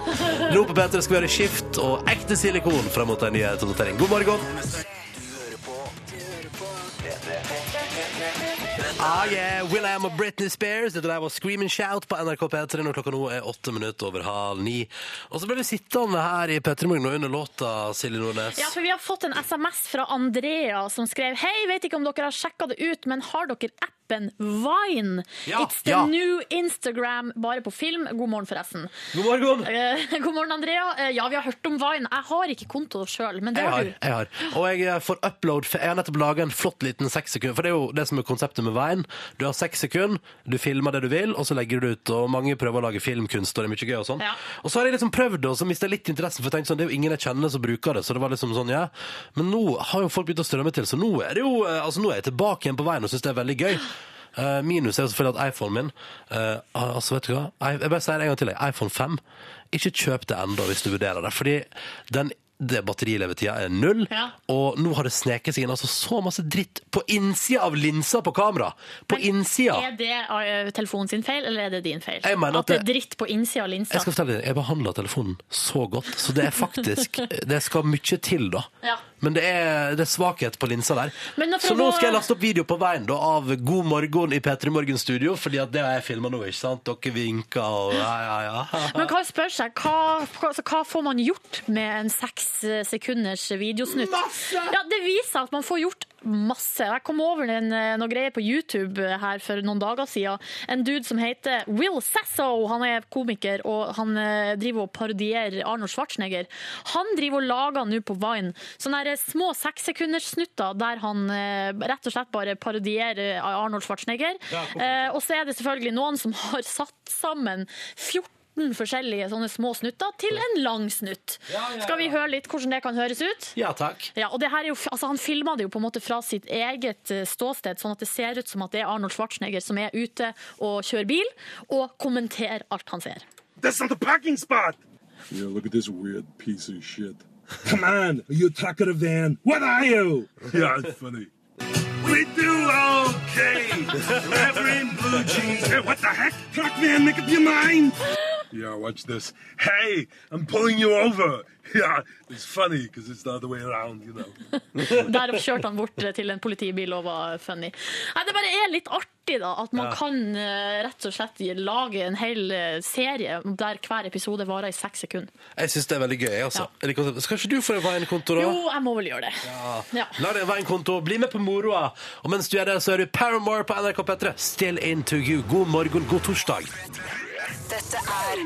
Nå på P3 skal vi gjøre Skift og ekte silikon fram mot en ny oppdatering. God morgen. Ah, yeah. Will.i.am og Britney Spears. Dette der var Scream and Shout på NRK P3 når klokka nå er åtte minutter over halv ni. Og så ble vi sittende her i P3 Morgen under låta, Silje Nordnes. Ja, for Vi har fått en SMS fra Andrea som skrev Hei, vet ikke om dere har sjekka det ut, men har dere appen Vine? Ja, It's the ja. new Instagram, bare på film. God morgen, forresten. God morgen. Eh, god morgen, Andrea. Eh, ja, vi har hørt om Vine. Jeg har ikke konto sjøl, men det Jeg har du. jeg har. Og jeg får upload for Jeg har nettopp laga en flott liten seks sekunder. For det er jo det som er konseptet med Vine. Du har seks sekunder, du filmer det du vil, og så legger du det ut. Og mange prøver å lage filmkunst, og det er mye gøy og sånn. Ja. Og så har jeg liksom prøvd det, og så mista jeg litt interessen, for jeg tenkte sånn, det er jo ingen jeg kjenner som bruker det. Så det var liksom sånn, ja. Men nå har jo folk begynt å strømme til, så nå er det jo eh, Altså, nå er jeg tilbake igjen på veien og syns det er veldig gøy. Eh, minus er selvfølgelig at iPhonen min uh, Altså, vet du hva? I- Jeg bare sier det en gang til. jeg. iPhone 5. Ikke kjøp det ennå hvis du vurderer det. Fordi den det batterilevetida er null, Ja. og nå har det sneket seg inn altså så masse dritt på innsida av linsa på kamera. På innsida. Er det eh, telefonen sin feil, eller er det din feil? Jeg mener at at det er dritt på innsida av linsa? Jeg skal fortelle deg, jeg behandler telefonen så godt, så det er faktisk Det skal mye til, da. Ja. Men det er, det er svakhet på linsa der. Men Så nå skal jeg laste opp video på veien da, av God morgen i P3 Morgen studio, fordi at det har jeg filma nå, ikke sant? Dere vinker og ja, ja, ja. Man kan spør spørre seg, hva, hva, altså, hva får man gjort med en seks eh, sekunders videosnutt? Masse! Ja, det viser at man får gjort masse. Jeg kom over en, eh, noe greier på YouTube eh, her for noen dager siden. En dude som heter Will Sasso. Han er komiker, og han driver og parodierer Arnold Schwarzenegger. Han driver og lager nå på Vine sånn her små sekssekunderssnutter der han eh, rett og slett bare parodierer Arnold Schwarzenegger. Ja. Eh, og så er det selvfølgelig noen som har satt sammen 14 forskjellige sånne små snutter til en lang snutt. Ja, ja, Skal vi høre litt hvordan det kan høres ut? Ja, takk. Ja, og det her er jo, altså Han filma det jo på en måte fra sitt eget eh, ståsted, sånn at det ser ut som at det er Arnold Schwarzenegger som er ute og kjører bil, og kommenterer alt han ser. That's not the parking spot. Yeah, look at this weird piece of shit. Come on, are you a truck or a van? What are you? Yeah, it's funny. We do okay. Reverend blue jeans. Hey, what the heck? Truck van, make up your mind. Yeah, watch this. Hey, I'm pulling you over. Yeah, it's funny because it's the other way around, you know. Der kjørte han bort til en politibil og var funny. Nei, Det bare er litt artig da, at man Ja. kan eh, rett og slett lage en hel eh, serie der hver episode varer i seks sekunder. Jeg syns det er veldig gøy. Altså. Ja. Skal ikke du få en Vine-konto, da? Jo, jeg må vel gjøre det. Ja. Ja. La deg være en konto, bli med på moroa. Og mens du er der, så er du Paramore på NRK P3. Still into you. God morgen, god torsdag. Dette er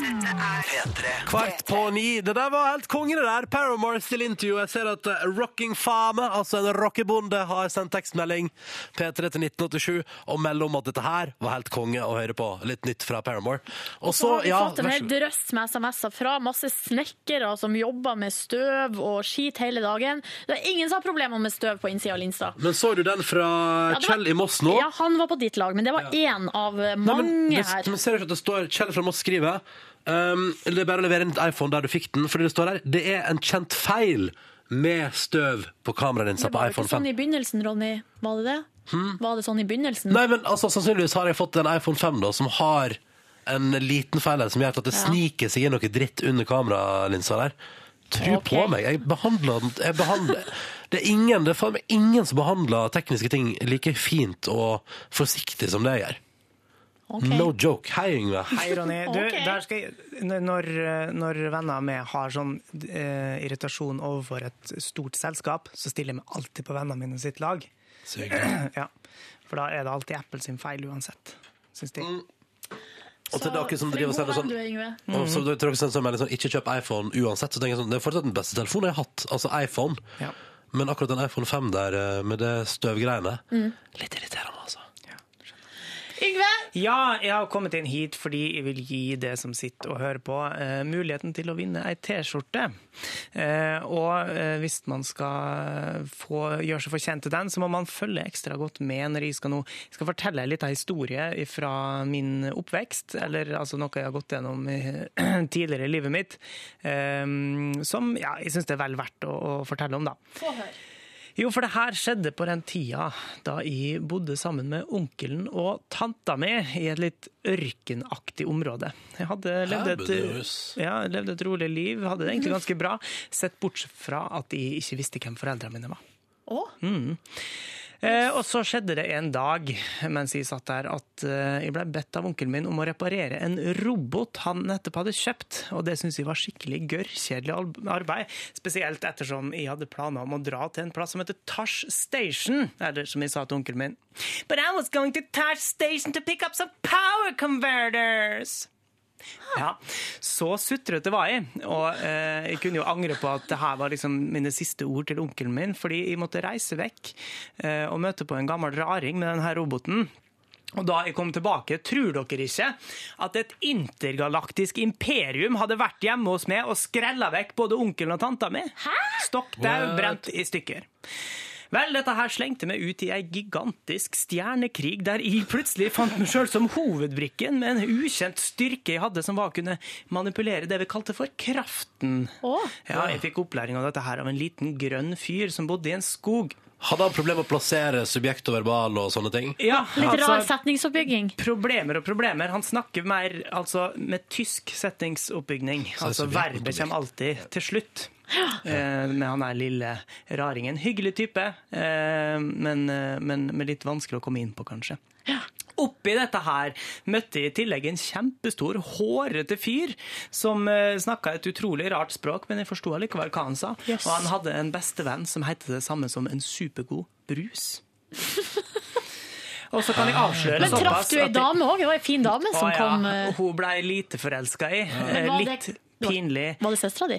P3. Kvart på ni. Det der var helt konge, det der. Paramore still interview. Jeg ser at eh, Rocking Fame, altså en rockebonde, har sendt tekstmelding P3 til 1987 og melder om at dette her var helt konge å høre på. Litt nytt fra Paramore. Og Så har vi ja, fått en hel drøss med SMS-er fra masse snekkere som jobber med støv og skit hele dagen. Det er ingen som har problemer med støv på innsida av linsa. Men så du den fra Ja, var- Kjell i Moss nå? Ja, han var på ditt lag, men det var én av mange Nei, men, det, her. men ser du ikke at det står Kjell fra Moss skriver um, Det er bare å levere inn et iPhone der du fikk den, fordi det står der Det er en kjent feil med støv på kameraet ditt Det var jo iPhone ikke 5. sånn i begynnelsen, Ronny. Var det det? Var det sånn i begynnelsen? Nei, men altså, sannsynligvis har jeg fått en iPhone 5 da, som har en liten feil her, som gjør at det Ja. sniker seg inn noe dritt under kameralinsa der. Tro okay. på meg. Jeg behandler jeg behandler, Det er ingen det er ingen som behandler tekniske ting like fint og forsiktig som det jeg gjør. Ok. No joke. Hei, Yngve. Hei, Ronny. Du, okay. der skal jeg, når, når venner meg har sånn eh, irritasjon overfor et stort selskap, så stiller jeg meg alltid på vennene mine sitt lag. Ja. For da er det alltid Apple sin feil uansett, syns de. Og til dere som driver og sender sånn og så til dere som melding sånn, Ikke kjøp iPhone uansett. Så tenker jeg sånn, Det er fortsatt den beste telefonen jeg har hatt. Altså iPhone. Men akkurat den iPhone 5 der eh, med det støvgreiene Mm. Litt irriterende, altså. Yngve! Ja, jeg har kommet inn hit fordi jeg vil gi det som sitter og hører på, uh, muligheten til å vinne ei T-skjorte. Uh, og uh, hvis man skal få gjøre seg fortjent til den, så må man følge ekstra godt med når jeg skal nå jeg skal fortelle litt av historie fra min oppvekst, eller altså noe jeg har gått gjennom tidligere i livet mitt, som ja, jeg syns det er vel verdt å, å fortelle om, da. Få høre. Jo, for det her skjedde på den tida da jeg bodde sammen med onkelen og tanta mi i et litt ørkenaktig område. Jeg hadde levd et, ja, levd et rolig liv, hadde det egentlig ganske bra, sett bortsett fra at jeg ikke visste hvem foreldrene mine var. Å? Mm. Eh, og så skjedde det en dag mens jeg satt der, at eh, jeg ble bedt av onkelen min om å reparere en robot han nettopp hadde kjøpt. Og det syntes jeg var skikkelig gørrkjedelig arbeid. Spesielt ettersom jeg hadde planer om å dra til en plass som heter Tash Station. Eller som jeg sa til onkelen min. But I was going to Tash Station to pick up some power converters. Ja, Så sutrete var jeg, og eh, jeg kunne jo angre på at det her var liksom mine siste ord til onkelen min, fordi jeg måtte reise vekk eh, og møte på en gammel raring med denne roboten. Og da jeg kom tilbake, tror dere ikke at et intergalaktisk imperium hadde vært hjemme hos meg og skrella vekk både onkelen og tanta mi? Stokk dau, brent i stykker. Vel, dette her slengte meg ut i ei gigantisk stjernekrig, der jeg plutselig fant meg sjøl som hovedbrikken med en ukjent styrke jeg hadde, som var å kunne manipulere det vi kalte for kraften. Ja, Jeg fikk opplæring av dette her av en liten grønn fyr som bodde i en skog. Hadde han problemer med å plassere subjekt og verbal og sånne ting? Ja, Litt rar altså, setningsoppbygging. Problemer og problemer. Han snakker mer altså, med tysk er Altså, verbet kommer alltid til slutt. Eh, med han der lille raringen. Hyggelig type, eh, men, eh, men, men litt vanskelig å komme inn på, kanskje. Oppi dette her møtte jeg i tillegg en kjempestor, hårete fyr som uh, snakka et utrolig rart språk, men jeg forsto allikevel hva han sa. Yes. Og han hadde en bestevenn som het det samme som en supergod brus. Og så kan jeg avsløre Men traff du ei dame òg? Det var ei fin dame som Å, ja. kom eh, Hun ble lite forelska i. Eh, Litt det- pinlig. Var det søstera di?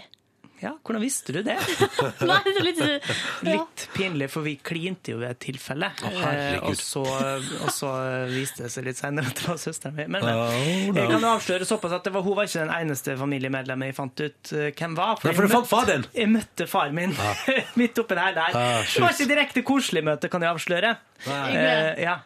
Ja, hvordan visste du det? Nei, det er litt, ja. Litt pinlig, for vi klinte jo ved et tilfelle. Oh. Eh, og, så, og så viste det seg litt senere at det var søsteren min. Men, men Oh, no. jeg kan avsløre såpass at det var, hun var ikke den eneste familiemedlemmet jeg fant ut eh, hvem var. Nei, for jeg fant far din? Jeg møtte far min midt oppi det her der. Ah, det var ikke direkte koselig møte, kan jeg avsløre. Nei. Uh, ja.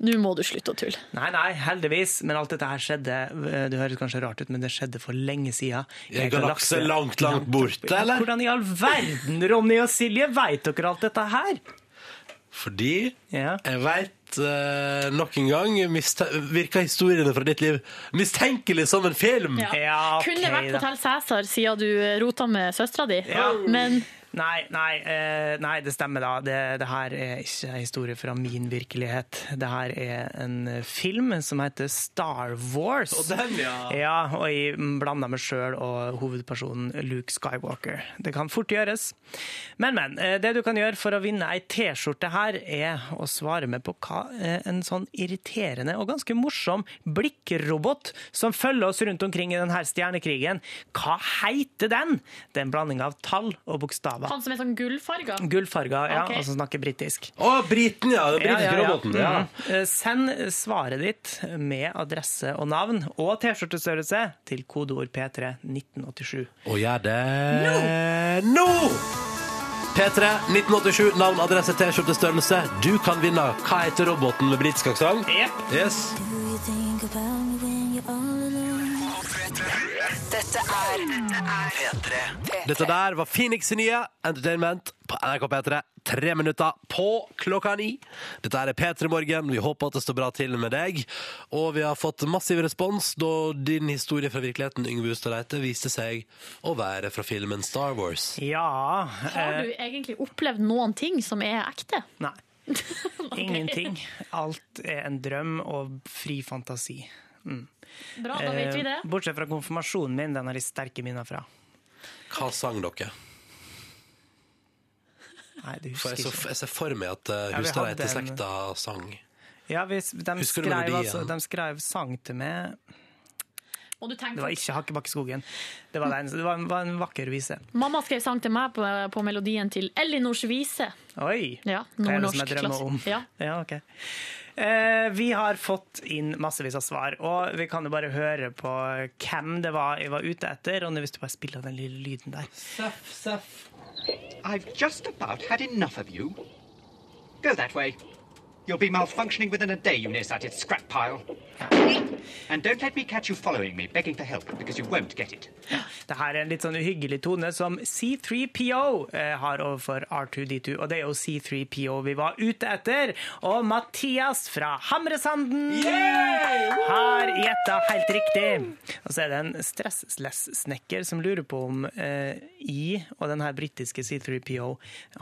Nå må du slutte å tulle. Nei, nei, heldigvis. Men alt dette her skjedde eh, Det høres kanskje rart ut, men det skjedde for lenge siden. I en galakse langt, langt borte, eller? Hvordan i all verden, Ronny og Silje, veit dere alt dette her? Fordi jeg veit uh, nok en gang virka historiene fra ditt liv mistenkelig som en film. Kunne vært Hotell Cæsar siden du eh, rota med søstera di, Ja. men Nei, nei, eh, nei, det stemmer da. Det, det her er ikke en historie fra min virkelighet. Det her er en film som heter Star Wars. Og den, ja. Ja, og jeg blanda meg sjøl og hovedpersonen Luke Skywalker. Det kan fort gjøres. Men, men. eh, Det du kan gjøre for å vinne ei T-skjorte her, er å svare med på hva eh, en sånn irriterende og ganske morsom blikkrobot som følger oss rundt omkring i denne stjernekrigen, hva heter den? Det er en blanding av tall og bokstaver. han som er sånn gullfarga. Gullfarga, ja, Okay. og som snakker britisk. Å, briten, ja! Den britiske roboten. Ja. Mhm. Eh, Send svaret ditt med adresse og navn og T-skjortestørrelse til kodeord P3 1987. Og gjør det nå! P3 1987, navn, adresse, T-skjortestørrelse. Du kan vinne Hva heter roboten med britisk aksent? Yep. Yes. Dette Dette er P3. Dette der var Phoenix nye Entertainment på NRK P3. Tre minutter på klokka ni. Dette er P3 Morgen. Vi håper at det står bra til med deg. Og vi har fått massiv respons da din historie fra virkeligheten Yngve Hustad Reite viste seg å være fra filmen Star Wars. Ja Har eh, du egentlig opplevd noen ting som er ekte? Nei. Ingenting. Alt er en drøm og fri fantasi. Mm. Bra, da vet vi det. Eh, Bortsett fra konfirmasjonen min, den har jeg sterke minner fra. Hva sang dere? Nei, det husker jeg, ikke. For jeg ser for meg at uh, Ja, til Hustad hadde en- Reite-slekta sang. Ja, vi, de, skrev, altså, de skrev sang til meg. Og du tenkte, Det var ikke Hakkebakkeskogen. Det var, det det var, en, var en vakker vise. Mamma skrev sang til meg på, på melodien til Ellinors vise. Oi! Ja, Hva er det som nordnorsk jeg drømmer klasse. om? Ja. ok. Eh, vi har fått inn massevis av svar, og vi kan jo bare høre på hvem det var jeg var ute etter. Og hvis du bare spiller den lille lyden der. I've just about had enough of you. Go that way. You'll be malfunctioning within a day, you nearsighted scrap pile. And don't let me catch you following me, begging for help, because you won't get it. Det her er en litt sånn uhyggelig tone som C3PO eh, har overfor R2D2, og det er jo C3PO vi var ute etter. Og Mathias fra Hamresanden har gjetta helt riktig. Og så er det en stressless-snekker som lurer på om eh, I og den her britiske C3PO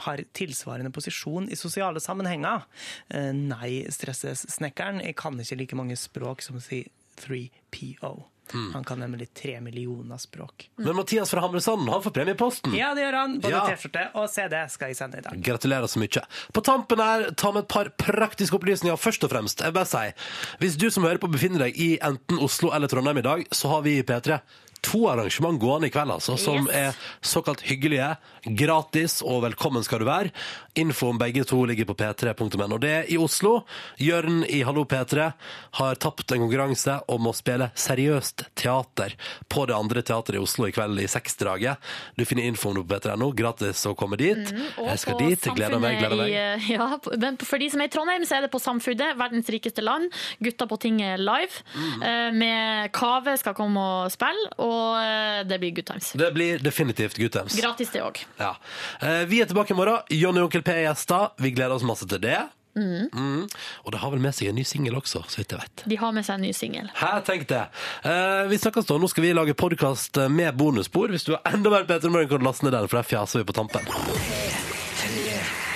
har tilsvarende posisjon i sosiale sammenhenger. Eh, nei, stresses snekkeren. jeg kan ikke like mange språk som C3PO. Mm. Han kan nemlig tre millioner språk. Men Mathias fra Hamresanden, han får premieposten. Ja, det gjør han. Både Ja. T-skjorte og CD skal jeg sende i dag. Gratulerer så mye. På tampen her, ta med et par praktiske opplysninger. Først og fremst, jeg bare si, hvis du som hører på befinner deg i enten Oslo eller Trondheim i dag, så har vi i P3 to arrangement gående i kveld, altså, som Yes. er såkalt hyggelige, gratis og velkommen skal du være. Info om begge to ligger på p3.no. Det er i Oslo. Jørn i Hallo P3 har tapt en konkurranse om å spille seriøst teater på det andre teateret i Oslo i kveld i seksdraget. Du finner info om det på p3.no. Gratis å komme dit. Mm, jeg skal dit. Gleder meg. gleder meg. i, eh, ja, men for de som er i Trondheim, så er det på Samfunnet, verdens rikeste land. Gutta på tinget live. Mm. eh, Med Kave skal komme og spille, og eh, det blir good times. Det blir definitivt good times. Gratis, det òg. Ja. Eh, Vi er tilbake i morgen. Jonny og Onkel P er gjester. Vi gleder oss masse til det. Mm. Mm. Og det har vel med seg en ny singel også, så vidt jeg vet. De har med seg en ny singel. Tenk det. Eh, vi snakkes da. Nå skal vi lage podkast med bonusspor. Hvis du har enda mer Peter Morgen, kan du laste ned den, for der fjaser vi på tampen.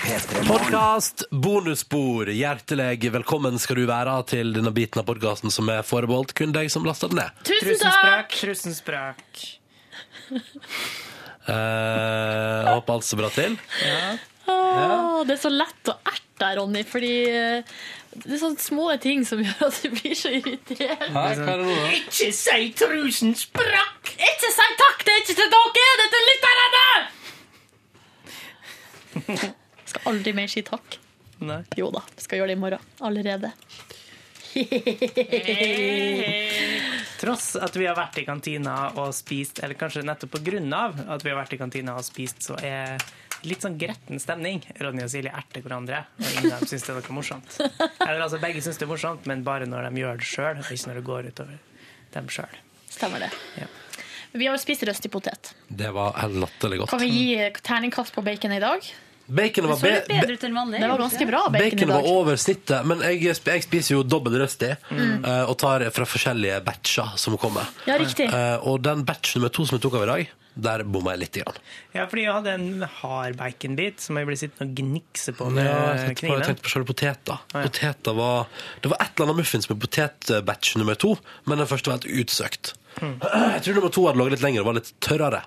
Podkast, bonusspor. Hjertelig velkommen skal du være til denne biten av podkasten som er forbeholdt kun deg som lasta den ned. Tusen takk! Tusen språk. Eh, jeg håper alt står bra til. Åh, Det er så lett å erte deg, Ronny, fordi eh, det er sånne små ting som gjør at du blir så irritert. Hæ, hva er det nå, da? Ikke si trusen sprakk! Ikke si takk, det er ikke til dere, det er til lytterne! Skal aldri mer si takk. Nei. Jo da, skal gjøre det i morgen. Allerede. Tross at vi har vært i kantina og spist, eller kanskje nettopp av at vi har vært i kantina og spist, så er litt sånn gretten stemning. Ronny og Silje erter hverandre, og ingen av dem syns det er noe morsomt. Eller altså, begge syns det er morsomt, men bare når de gjør det sjøl, og ikke når det går utover dem sjøl. Stemmer det. Ja. Vi har jo spist røstig potet. Det var latterlig godt. Kan vi gi terningkast på bacon i dag? Baconet var, be be Det var ganske bra bacon i baconet var dag. over snittet, men jeg, jeg spiser jo dobbel røsti Mm. eh, og tar fra forskjellige batcher som kommer. Ja, riktig. Eh, og den batch nummer to som jeg tok av i dag, der bomma jeg litt. Grann. Ja, fordi jeg hadde en hard baconbit som jeg ble sittende og gnikse på med Ja, på, jeg tenkte på selve poteta. Poteta var, det var et eller annet muffins med potetbatch nummer to, men den første var helt utsøkt. Mm. Jeg tror nummer to hadde ligget litt lenger og var litt tørrere.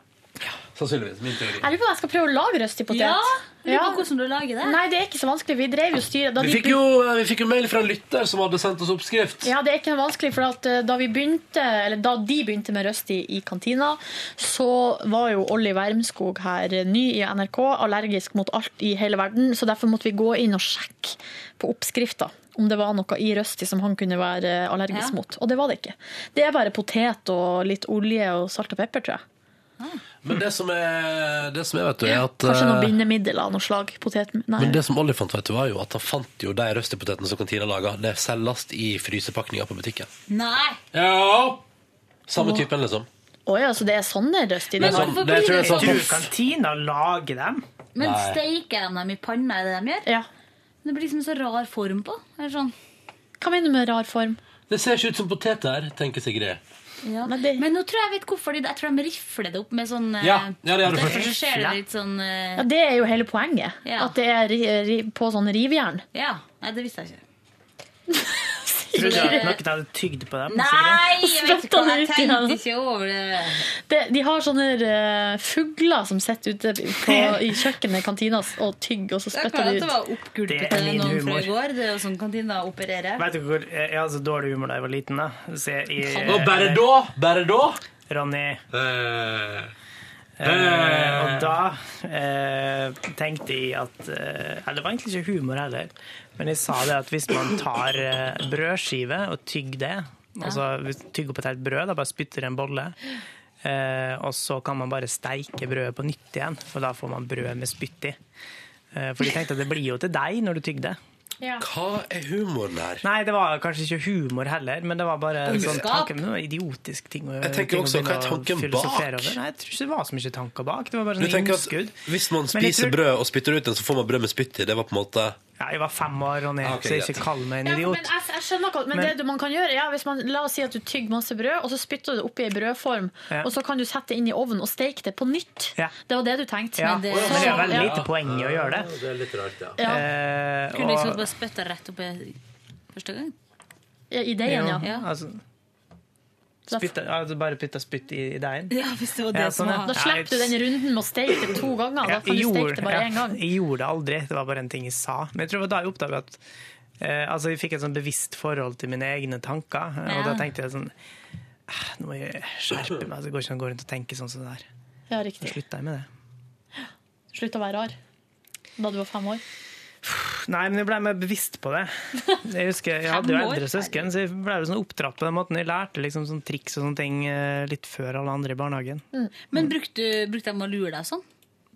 Sannsynligvis. Min teori. Jeg lurer på om jeg skal prøve å lage røstipotet. Ja, lurer på hvordan du lager det. Nei, det er ikke så vanskelig. Vi drev jo styret da Vi fikk, jo, vi fikk jo mail fra en lytter som hadde sendt oss oppskrift. Ja, det er ikke noe vanskelig, for at eh, da vi begynte, eller da de begynte med Røsti i kantina, så var jo Olli Wermskog her, eh, ny i NRK, allergisk mot alt i hele verden, så derfor måtte vi gå inn og sjekke på oppskrifta om det var noe i Røsti som han kunne være eh, allergisk Ja. mot. Og det var det ikke. Det er bare potet og litt olje og salt og pepper, tror jeg. Men det som er, det som er vet du, er at Kanskje noen bindemidler, bindemiddel av noe slag. Potet... Nei. Men det som Olli fant, vet du, var jo at han fant jo de røstepotetene som kantina laga. Det selges i frysepakninger på butikken. Nei. Ja! Samme Åh. typen, liksom. Å ja, så det er sånne røsti de Men har? det tror jeg sånn- Du, kantina lager dem. Men Nei. steiker de dem i panna, er det de gjør? Ja. Det blir liksom så rar form på. eller sånn? Hva mener du med rar form? Det ser ikke ut som poteter, tenker Sigrid. Ja. Men, nå tror jeg jeg vet hvorfor de, jeg tror de rifler det opp med sånn eh, Ja, ja, det Derfor så ser det litt sånn eh, Ja, Det er jo hele poenget. Ja. At det er ri, ri, på sånn rivjern. Ja. Nei, det visste jeg ikke. Tror du at noen hadde tygd på dem? Nei, jeg vet ikke hva, jeg tenkte ikke over det. Det, de har sånne uh, fugler som sitter ute på, i kjøkkenet i kantina og tygger, og så Det er spytter de ut. det var oppgulpet Det er til min noen fra humor. i går. Det er jo sånn kantina opererer. Vet du hvor Jeg hadde så dårlig humor da jeg var liten. da Så jeg, i- Og bare da? Bare da? Ronny. Eh, Eh, og da eh, tenkte jeg at eh, det var egentlig ikke humor heller, men jeg sa det at hvis man tar eh, brødskive og tygger det Altså hvis tygger opp et helt brød, da bare spytter en bolle, eh, og så kan man bare steike brødet på nytt igjen, for da får man brød med spytt i. Eh, for de tenkte at det blir jo til deg når du tygger det. Hva er humoren her? Nei, det var kanskje ikke humor heller, men det var bare en sånn tanke, noe idiotisk ting. å- Jeg tenker ting å også, hva er tanken bak? over. Nei, jeg tror ikke det var så mye tanker bak. Det var bare sånn innskudd. Hvis man spiser tror- brød og spytter ut den, så får man brød med spytt i. Det var på en måte Ja, jeg var fem år, Ronny, Ah, ok, så jeg ikke kall meg en Ja, idiot. men jeg, jeg skjønner hva, men, Men- det man kan gjøre ja, hvis man, La oss si at du tygger masse brød, og så spytter du det oppi ei brødform. Ja. Og så kan du sette det inn i ovnen og steke det på nytt. Ja. Det var det du tenkte. Ja, men det er veldig ja. lite poeng i å gjøre det. Det er litt rart, ja. Ja. Eh, Kunne du ikke og- bare spytte rett oppi første gang? Ja, I igjen, ja. ja. Altså, spytte, altså bare putte spytt i, i deigen. Ja, hvis det var det Ja, sånn, var Da slipper du den runden med å steke det to ganger. Da kan du steke det bare ja, én gang. Jeg gjorde det aldri. Det var bare en ting jeg sa. Men jeg tror det var da jeg oppdaga at eh, altså jeg fikk et sånn bevisst forhold til mine egne tanker. Ja. Og da tenkte jeg sånn "Ah, Nå må jeg skjerpe meg. Det går ikke an å gå rundt og tenke sånn som det der. Ja, Så riktig. slutta jeg med det. Slutt å være rar. Da du var fem år. Nei, men jeg ble mer bevisst på det. Jeg husker, jeg hadde jo eldre søsken, så jeg ble sånn oppdratt på den måten. Jeg lærte liksom sånn triks og sånne ting eh, litt før alle andre i barnehagen. Men brukte, brukte de å lure deg sånn?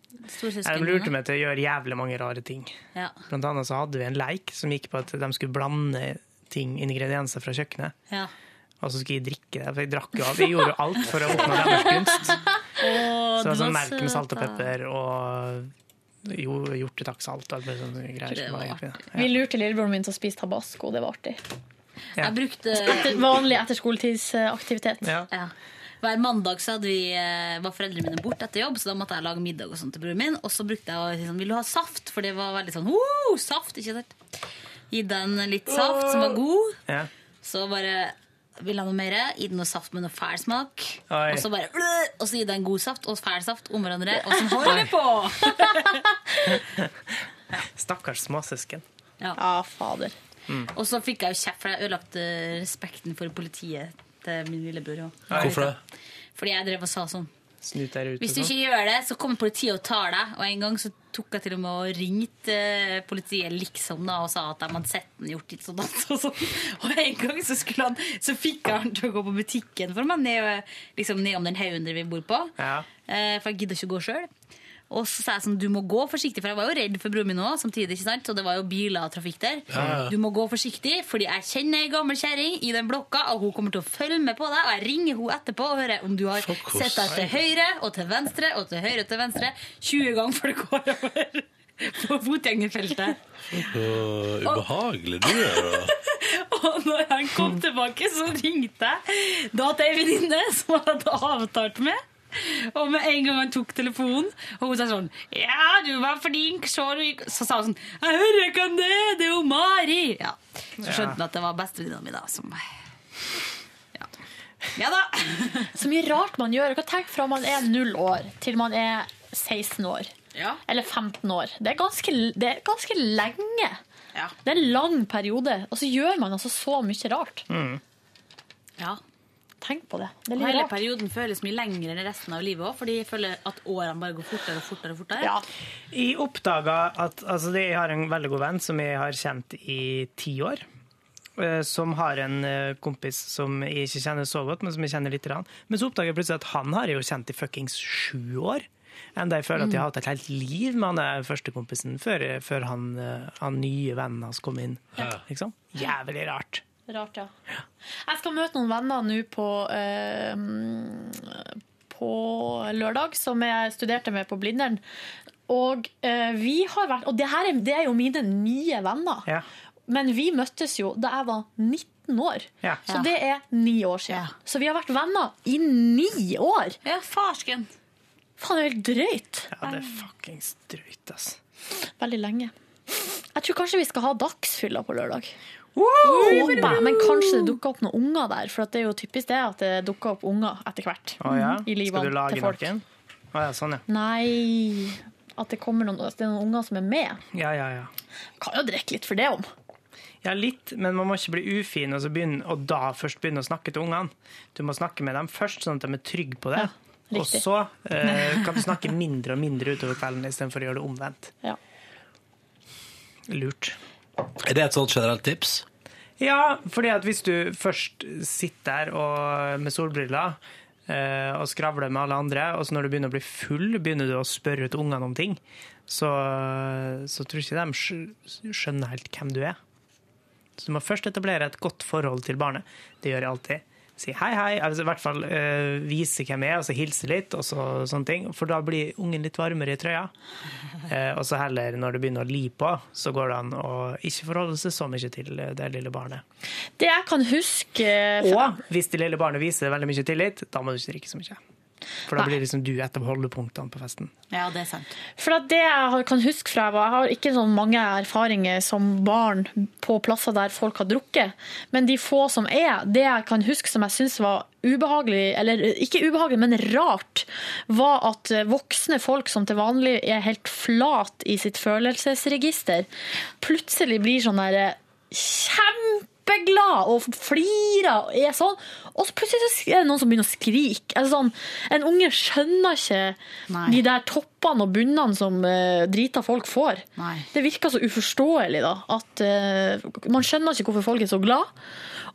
Ja, De lurte meg til å gjøre jævlig mange rare ting. Ja. Blant annet så hadde vi en leik som gikk på at de skulle blande ting, ingredienser fra kjøkkenet. Ja. Og så skulle jeg drikke det, for jeg drakk jo alt. Jeg gjorde jo alt for å oppnå deres gunst. Så det var du sånn merk med salt og pepper og jo, hjortetakksalt og alt var oppi det. Vi lurte lillebroren min til å spise tabasco. Det var artig. Ja. Jeg brukte Etter, vanlig etterskoletidsaktivitet Ja. Hver mandag så hadde vi, eh, var foreldrene mine borte etter jobb, så da måtte jeg lage middag og sånt til broren min. Og så brukte jeg å si sånn Vil du ha saft? For det var veldig sånn «Woo, Saft, ikke sant? Gi den litt saft, som var god. Ja. Så bare vil ha noe mer. Gi den noe saft med noe fæl smak. Oi. Og så bare «Øh», Og så gi den god saft og fæl saft om hverandre. Og så holder det på! Stakkars småsøsken. Ja. fader. Og så fikk jeg jo kjeft, for jeg ødelagte respekten for politiet til min lillebror. Hvorfor det? Fordi jeg drev og sa sånn Snut der ut. Hvis du ikke sånn. gjør det, så kommer politiet og tar deg. Og en gang så tok jeg til og med og ringte eh, politiet liksom da og sa at de hadde sett den gjort litt sånn og sånn. Og en gang så, han, så fikk jeg han til å gå på butikken for meg, ned, liksom nedom den haugen vi bor på. Ja. Eh, For jeg gidder ikke å gå sjøl. Og så sa jeg sånn, du må gå forsiktig, for jeg var jo redd for broren min òg, samtidig, ikke sant? Og det var jo biler og trafikk der. Ja, ja. Du må gå forsiktig, fordi jeg kjenner ei gammel kjerring i den blokka, og hun kommer til å følge med på deg, og jeg ringer hun etterpå og hører om du har sett deg til høyre og til venstre og til høyre og til venstre 20 ganger før det går over på fotgjengerfeltet. Så ubehagelig du er, da. Og når han kom tilbake, så ringte jeg da til ei venninne som jeg hadde avtalt med. Og med en gang han tok telefonen, og hun sa sånn 'Ja, du var flink', så du gikk Så sa hun sånn 'Jeg hører hvem det er, det er jo Mari'. Ja. Så skjønte han at det var bestevenninna mi, da, som Ja. ja da. Så mye rart man gjør. Tenk fra man er null år til man er 16 år. Ja. Eller 15 år. Det er ganske, det er ganske lenge. Ja. Det er en lang periode. Og så gjør man altså så mye rart. ja. Tenk på det. Det er litt hele rart. perioden føles mye lengre enn resten av livet òg, fordi jeg føler at årene bare går fortere og fortere. og fortere. Ja. Jeg oppdaga at altså, Jeg har en veldig god venn som jeg har kjent i ti år. eh, Som har en eh, kompis som jeg ikke kjenner så godt, men som jeg kjenner litt. grann. Men så oppdager jeg plutselig at han har jeg jo kjent i fuckings sju år. Enda jeg føler at jeg har hatt et helt liv med han der førstekompisen før, før han, eh, han nye vennen hans kom inn. Ja. Liksom. Jævlig rart. Rart, ja. Jeg skal møte noen venner nå på, eh, på lørdag, som jeg studerte med på Blindern. Og eh, vi har vært Og det her er, det er jo mine nye venner. Ja. Men vi møttes jo da jeg var 19 år. Ja. Så det er ni år siden. Så vi har vært venner i ni år! Ja, farsken. Faen, det er helt drøyt. Ja, det er fuckings drøyt, ass. Veldig lenge. Jeg tror kanskje vi skal ha dagsfylla på lørdag. Håper Men kanskje det dukker opp noen unger der, for det er jo typisk det at det dukker opp unger etter hvert. Oh, ja? I Skal du lage til folk. noen? Oh, ja, sånn ja. Nei At det kommer noen, det er noen unger som er med. Ja, ja, ja. Kan jo drikke litt for det om. Ja, litt, men man må ikke bli ufin og, så begynne, og da først begynne å snakke til ungene. Du må snakke med dem først, sånn at de er trygge på det. og så eh, kan du snakke mindre og mindre utover kvelden istedenfor å gjøre det omvendt. Ja. Lurt. Er det et sånt generelt tips? Ja, fordi at hvis du først sitter der og, med solbriller eh, og skravler med alle andre, og så når du begynner å bli full, begynner du å spørre ut ungene om ting, så, så tror ikke de skjønner helt hvem du er. Så du må først etablere et godt forhold til barnet. Det gjør jeg alltid. Si hei, hei, altså i hvert fall uh, vise hvem jeg er, og så hilse litt, og så, sånne ting. For da blir ungen litt varmere i trøya. Uh, og så heller, når det begynner å li på, så går det an å ikke forholde seg så mye til eh, det lille barnet. Det jeg kan huske Og hvis det lille barnet viser veldig mye tillit, da må du ikke drikke så mye. For da Nei. blir liksom du et av holdepunktene på festen. Ja, det er sant. For det jeg kan huske fra jeg var Jeg har ikke så mange erfaringer som barn på plasser der folk har drukket, men de få som er, det jeg kan huske som jeg syns var ubehagelig, eller ikke ubehagelig, men rart, var at voksne folk som til vanlig er helt flat i sitt følelsesregister, plutselig blir sånn derre kjempeglad og flirer og er sånn. Og så plutselig så er det noen som begynner å skrike. Altså sånn, en unge skjønner ikke de der toppene og bunnene som uh, drita folk får. Det virker så uforståelig, da. At uh, Man skjønner ikke hvorfor folk er så glad.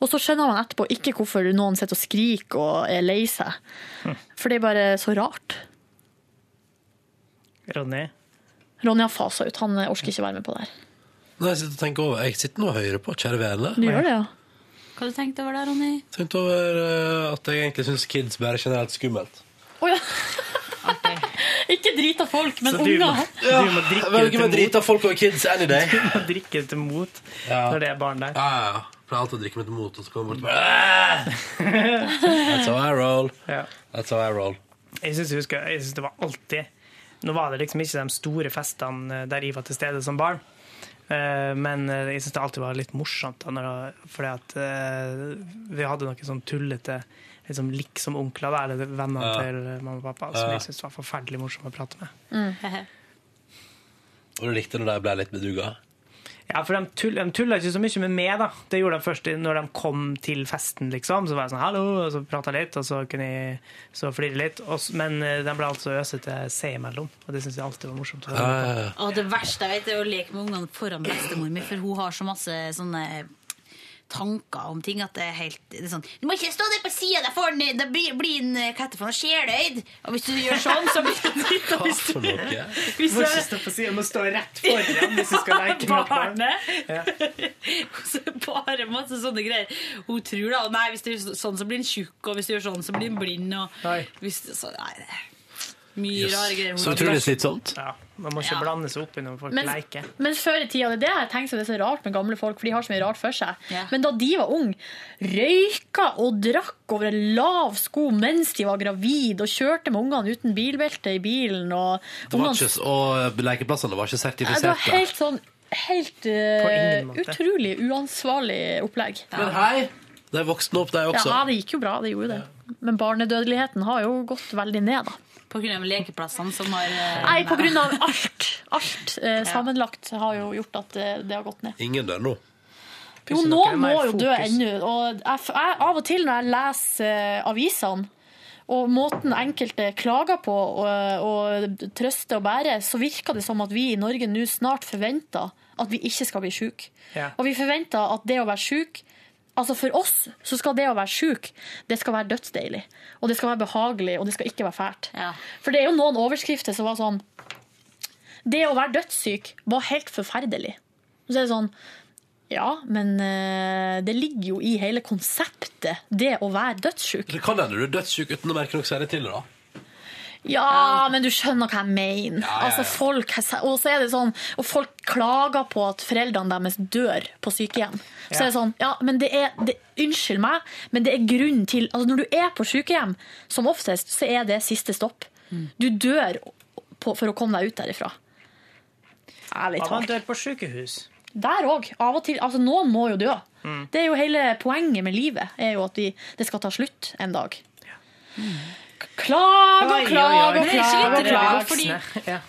Og så skjønner man etterpå ikke hvorfor noen sitter og skriker og er lei seg. For det er bare så rart. Ronny? Ronny har fasa ut. Han eh, orker ikke være med på det her. Når jeg sitter og tenker over, jeg sitter nå og hører på, kjære vene. Du gjør det, ja? Hva du tenkt over der, Ronny? Tenkte over eh, at jeg egentlig syns kids bare er generelt skummelt. Å ja. ikke drita folk, men Så du må- unger. du må drikke velger til meg mot. drita folk over kids any day. Du må drikke til mot når det er barn der. Ja, ja, ja. Pleier alltid å drikke meg til mot, og så kommer jeg bort og bare That's how I roll. That's how I roll. Jeg syns jeg husker, jeg synes det var alltid Nå var det liksom ikke de store festene eh, der jeg var til stede som barn. Eh, Men eh, jeg syns det alltid var litt morsomt. da, Fordi at eh, vi hadde noen sånn tullete liksom liksom-onkler, da, eller venner Ja. til mamma og pappa, som Ja. jeg syntes var forferdelig morsomme å prate med. Mm. Og du likte når de ble litt bedugga? Ja, for de, tull, de tulla ikke så mye med meg, da. Det gjorde de først når de kom til festen, liksom. Så var jeg sånn 'hallo', og så prata litt, og så kunne jeg så flire litt. Og, men eh, de ble altså øsete seg imellom, og det syns jeg alltid var morsomt. å høre på. Og det verste jeg vet, er å leke med ungene foran bestemor mi, for hun har så masse sånne tanker om ting at det er helt det er sånn, Du må ikke stå der på sida, da får den- da blir blir den hva heter det for noe, sjeløyd. Og hvis du gjør sånn, så blir den Hva for hvis Du må ikke stå på siden, du må stå rett foran hvis du skal leke med et barn. Barnet. Så bare masse sånne greier. Hun tror da Nei, hvis du gjør sånn, så blir den tjukk, og hvis du gjør sånn, så blir den blind. Og hvis, så, nei, det er mye rare greier. Så utrolig slitsomt. Ja, man må ikke Ja. blande seg opp i når folk Men, leker. men før i tida, det er det jeg tenker det er så rart med gamle folk, for de har så mye rart for seg. Ja. Men da de var unge, røyka og drakk over en lav sko mens de var gravid, og kjørte med ungene uten bilbelte i bilen. Og, Det var ungene- ikke, og lekeplassene var ikke sertifisert det var helt sånn helt måte. utrolig uansvarlig opplegg. Men hei, de voksne opp, de også. Ja, det gikk jo bra, det gjorde det. Men barnedødeligheten har jo gått veldig ned, da. Av lekeplassene som har eh, Nei, på grunn av alt. Alt eh, sammenlagt har jo gjort at eh, det har gått ned. Ingen dør nå. Jo, nå noen må jo dø ennå. Og jeg, jeg, av og til når jeg leser avisene, og måten enkelte klager på og, og trøster og bærer, så virker det som at vi i Norge nå snart forventer at vi ikke skal bli syke. Ja. Og vi forventer at det å være syk Altså For oss så skal det å være syk Det skal være dødsdeilig. Og det skal være behagelig, og det skal ikke være fælt. For det er jo noen overskrifter som var sånn Det å være dødssyk var helt forferdelig. Så er det sånn Ja, men eh, det ligger jo i hele konseptet, det å være dødssyk. Det kan hende du er dødssyk uten å merke noe særlig til det, da. Ja, men du skjønner hva jeg mener. Ja, ja, ja. Altså, folk, og så er det sånn, og folk klager på at foreldrene deres dør på sykehjem. Så Ja. er det sånn, ja, men det er, det, unnskyld meg, men det er grunn til, altså når du er på sykehjem, som oftest, så er det siste stopp. Du dør på, for å komme deg ut derifra. Ærlig Ja, man talt. dør på sykehus. Der òg. Av og til. Altså, noen må jo dø. Mm. Det er jo hele poenget med livet, er jo at vi, det skal ta slutt en dag. Klag og klag og klag og klag. fordi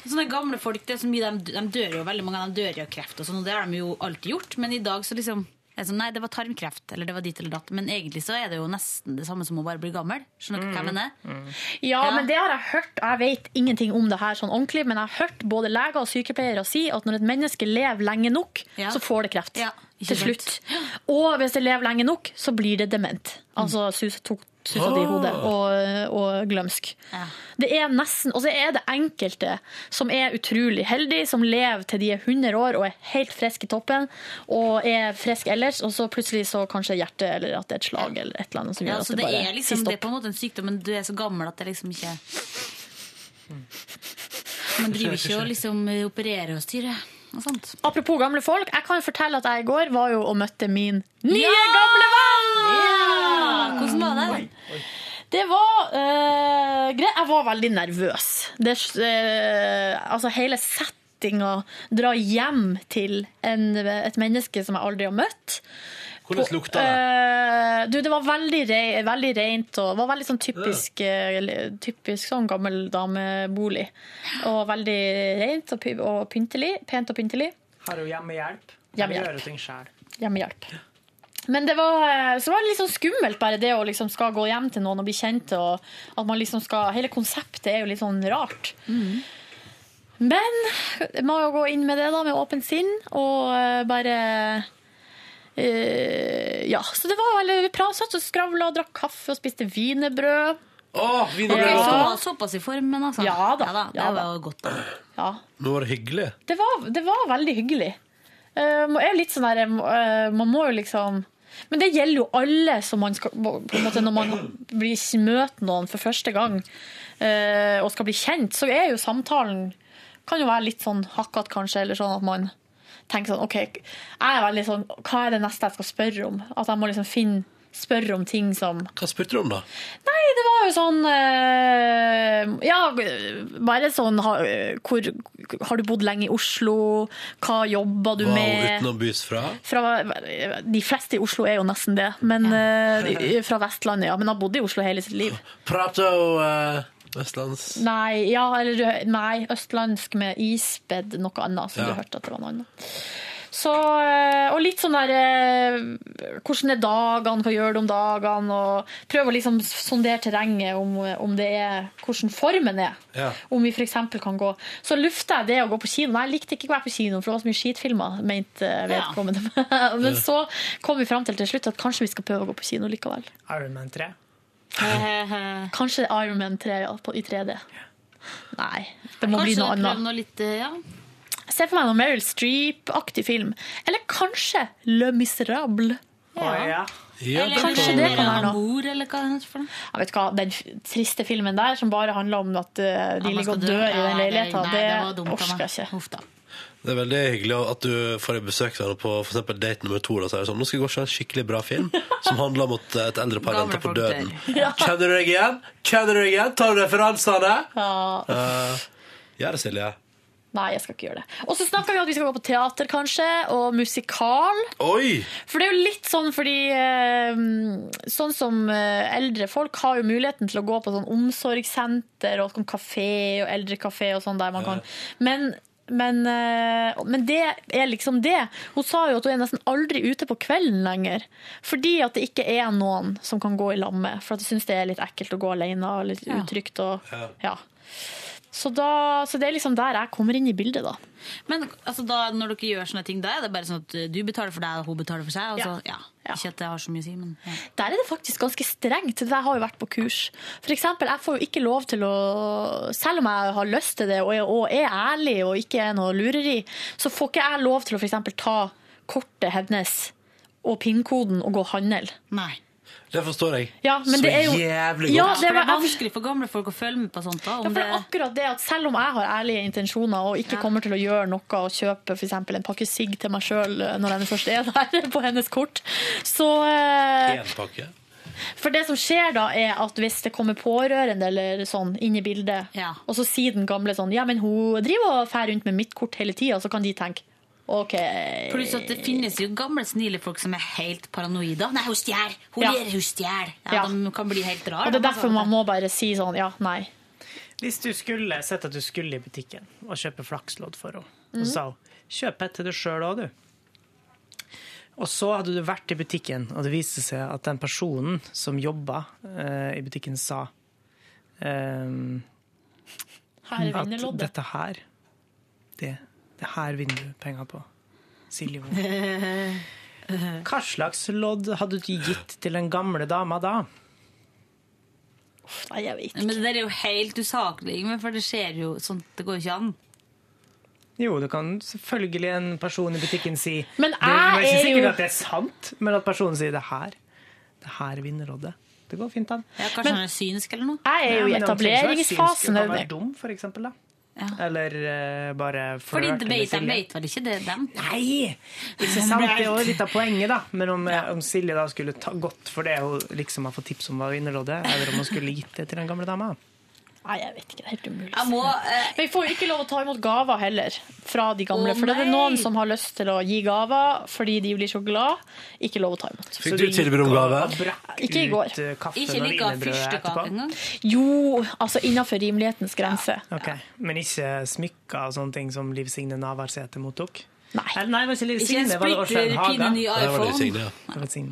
sånne gamle folk det er så mye, de, de dør jo veldig mange av dem dør jo av kreft, og sånn, og det har de jo alltid gjort. Men i dag så liksom er sånn, Nei, det var tarmkreft, eller det var dit eller datt. Men egentlig så er det jo nesten det samme som å bare bli gammel. Skjønner du hva jeg mener? Ja, men det har jeg hørt. Jeg vet ingenting om det her sånn ordentlig, men jeg har hørt både leger og sykepleiere si at når et menneske lever lenge nok, Ja. så får det kreft. Ja, til slutt. Og hvis det lever lenge nok, så blir det dement. Altså sus, susa det i hodet og, og glømsk. Det er nesten, Og så er det enkelte som er utrolig heldige, som lever til de er 100 år og er helt friske i toppen, og er friske ellers, og så plutselig så kanskje hjertet eller at det er et slag eller et eller annet som gjør ja, at det, det bare er liksom, stopp. det er på en måte en sykdom, men du er så gammel at det liksom ikke Man driver ikke og liksom opererer og styrer og sånt. Apropos gamle folk, jeg kan fortelle at jeg i går var jo og møtte min nye Ja! gamle venn! Ja! Hvordan var det? Det var eh, greit. Jeg var veldig nervøs. Det, eh, altså hele settinga dra hjem til en, et menneske som jeg aldri har møtt. Hvordan lukta det? Eh, du, det var veldig, re, veldig rent og det var veldig sånn typisk, eh, typisk sånn gammel damebolig. Og veldig rent og, og pyntelig. Pent og pyntelig. Har du hjemmehjelp. Hjemmehjelp. Gjøre ting. Hjemmehjelp. Men det var, eh, så var det litt sånn skummelt bare det å liksom skal gå hjem til noen og bli kjent. Og at man liksom skal, hele konseptet er jo litt sånn rart. Men jeg må jo gå inn med det da, med åpent sinn, og bare eh, Ja, så det var veldig bra. Satt og skravla, drakk kaffe og spiste wienerbrød. Åh, godt, såpass i formen, altså. Ja da, det ja var da. jo godt. Da. Ja. Nå var det hyggelig. Det var, det var veldig hyggelig. Eh, man er litt sånn der, eh, Man må jo liksom Men det gjelder jo alle som man skal på en måte Når man blir møter noen for første gang eh, og skal bli kjent, så er jo samtalen Kan jo være litt sånn hakkete, kanskje, eller sånn at man tenker sånn OK, jeg er veldig sånn Hva er det neste jeg skal spørre om? At jeg må liksom finne Spørre om ting som Hva spurte du om, da? Nei, det var jo sånn eh, Ja, bare sånn hvor, har du bodd lenge i Oslo? Hva jobber du wow, med? utenombyrs fra? Fra, de fleste i Oslo er jo nesten det, men eh, fra Vestlandet, ja. Men har bodd i Oslo hele sitt liv. Prater hun eh. Nei, ja, eller, nei, østlandsk med isbed, noe annet, som Ja. du hørte at det var noe annet. Så, eh, og litt sånn der eh, Hvordan er dagene, hva gjør du om dagene? Og prøve å liksom sondere terrenget om, om det er hvordan formen er. Ja. Om vi f.eks. kan gå Så lufta jeg det å gå på kino. Nei, jeg likte ikke å være på kino, for det var så mye skitfilmer. Mente vedkommende. Ja. Men så kom vi fram til til slutt at kanskje vi skal prøve å gå på kino likevel. Iron Man 3. Kanskje Iron Man 3 ja, på, i 3D. Nei, det må bli noe annet. Noe litt, eh, ja. Se for meg noe Meryl Streep-aktig film. Eller kanskje Le Miserable. Ja. Eller kanskje det kan være noe. Eller hva det for noe. Jeg vet hva, Den triste filmen der som bare handler om at uh, de ligger og dø. dør i den Ja, det- leiligheten, nei, det, orker jeg ikke. Det er veldig hyggelig at du får besøk av på for eksempel date nummer to. Da, så er det sånn, Nå skal vi gå og se en skikkelig bra film som handler om at et eldre par venter på døden. Ja. Kjenner du deg igjen? Kjenner du deg igjen? Tar du referansene? Ja. Uh, Gjør det, Silje. Nei, jeg skal ikke gjøre det. Og så snakker vi om at vi skal gå på teater, kanskje, og musikal. Oi! For det er jo litt sånn fordi eh, Sånn som eh, eldre folk har jo muligheten til å gå på sånn omsorgssenter og sånn kafé og eldrekafé og sånn der man kan Men, men, eh, men det er liksom det. Hun sa jo at hun er nesten aldri ute på kvelden lenger. Fordi at det ikke er noen som kan gå i lag med. For at hun syns det er litt ekkelt å gå alene og litt Ja. utrygt. Og, Ja. ja. Så, da, så det er liksom der jeg kommer inn i bildet, da. Men altså, da, når dere gjør sånne ting, da er det bare sånn at du betaler for deg, og hun betaler for seg? Og så, ja. Ikke at det har så mye å si, men ja. Der er det faktisk ganske strengt. Jeg har jo vært på kurs. For eksempel, jeg får jo ikke lov til å Selv om jeg har lyst til det og er, og er ærlig og ikke er noe lureri, så får ikke jeg lov til å eksempel ta kortet hennes og PIN-koden og gå og handle. Nei. Det forstår jeg. Ja, men så det er jo- jævlig Ja, det, var, det er vanskelig for gamle folk å følge med på sånt. da. Ja, for det... akkurat det at Selv om jeg har ærlige intensjoner og ikke kommer til å gjøre noe og kjøpe for eksempel en pakke sigg til meg sjøl når jeg først er der på hennes kort, så En pakke. For det som skjer da, er at hvis det kommer pårørende eller sånn inn i bildet, og så sier den gamle sånn Ja, men hun driver og fer rundt med mitt kort hele tida, så kan de tenke OK Pluss at det finnes jo gamle, snille folk som er helt paranoide. Nei, hun stjeler! Hun Ja. ler, hun stjeler! Ja, Ja. De kan bli helt rare. Og det er derfor altså. man må bare si sånn ja, nei. Hvis du skulle sett at du skulle i butikken og kjøpe flakslodd for henne, og Mhm. sa hun, kjøp et til deg sjøl òg, du. Og så hadde du vært i butikken, og det viste seg at den personen som jobba eh, i butikken, sa ehm, Her er at dette her, det, det her vinner du penger på. Silje Moe. Hva slags lodd hadde du gitt til den gamle dama da? Nei, jeg vet ikke. Men det der er jo helt usaklig, men for det skjer jo sånn Det går jo ikke an. Jo, det kan selvfølgelig en person i butikken si Men Det er jeg ikke er sikkert jo- at det er sant, men at personen sier det her. Det her vinner loddet. Det går fint an. Ja, kanskje han er synsk eller noe? Jeg er jo i men etableringsfasen. kan være dum, for eksempel. Da. Eller uh, bare Fordi de vet, de vet vel ikke det, dem? Nei! Ikke sant? Det er jo litt av poenget, da. Men om, om Silje da skulle ta, gått for det hun liksom har fått tips om var vinnerloddet, eller om hun skulle gitt det til den gamle dama. Nei, jeg vet ikke. Det er helt umulig. Jeg må, eh, Men vi får jo ikke lov å ta imot gaver heller fra de gamle. Oh, for det er noen som har lyst til å gi gaver fordi de blir så glad. Ikke lov å ta imot. Fikk du tilbud om gave? Ikke i går. Eh, Ikke like fyrstekake engang. Jo, altså innenfor rimelighetens grense. Ok, Men ikke smykker og sånne ting som Liv Signe Navarsete mottok? Nei. Nei, det var ikke en det splitter Haga? ny Det iPhone. Signe, ja.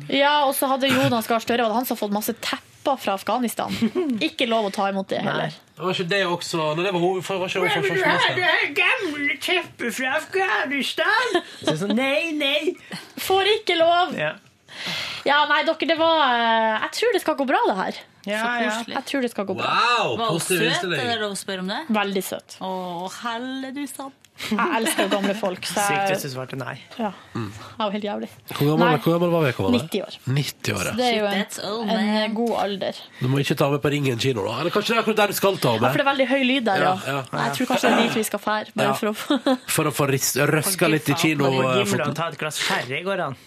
Det og så hadde Jonas Gahr Støre han som fått masse tepper fra Afghanistan. Ikke lov å ta imot det heller. Var ikke det også Når det var hoved... Var ikke det også har det gamle teppet fra Afghanistan! Så sånn, nei, nei! Får ikke lov! Ja. Ja, nei, dere, det var eh, Jeg tror det skal gå bra, det her. Ja, Så ja. Jeg tror det skal gå bra. Wow! Var hun søt? Er det lov å spørre om det? Veldig søt. Å, helle du sann. Jeg elsker gamle folk. Så Sykt hvis du svarte nei. ja, jeg var helt jævlig. Hvor gammel, Nei. hvor gammel var vedkommende? 90 år. 90 år, ja. Det er jo Shit, en, that's old, en man. god alder. Du må ikke ta med på Ringen kino, da? Eller kanskje det er akkurat der du skal ta Ja, for med? det er veldig høy lyd der, ja. Ja, ja. Jeg tror kanskje det er dit vi skal fære. Bare Ja. for å For å få røska litt i kino. Eh, Gimle ta et glass sherry går an.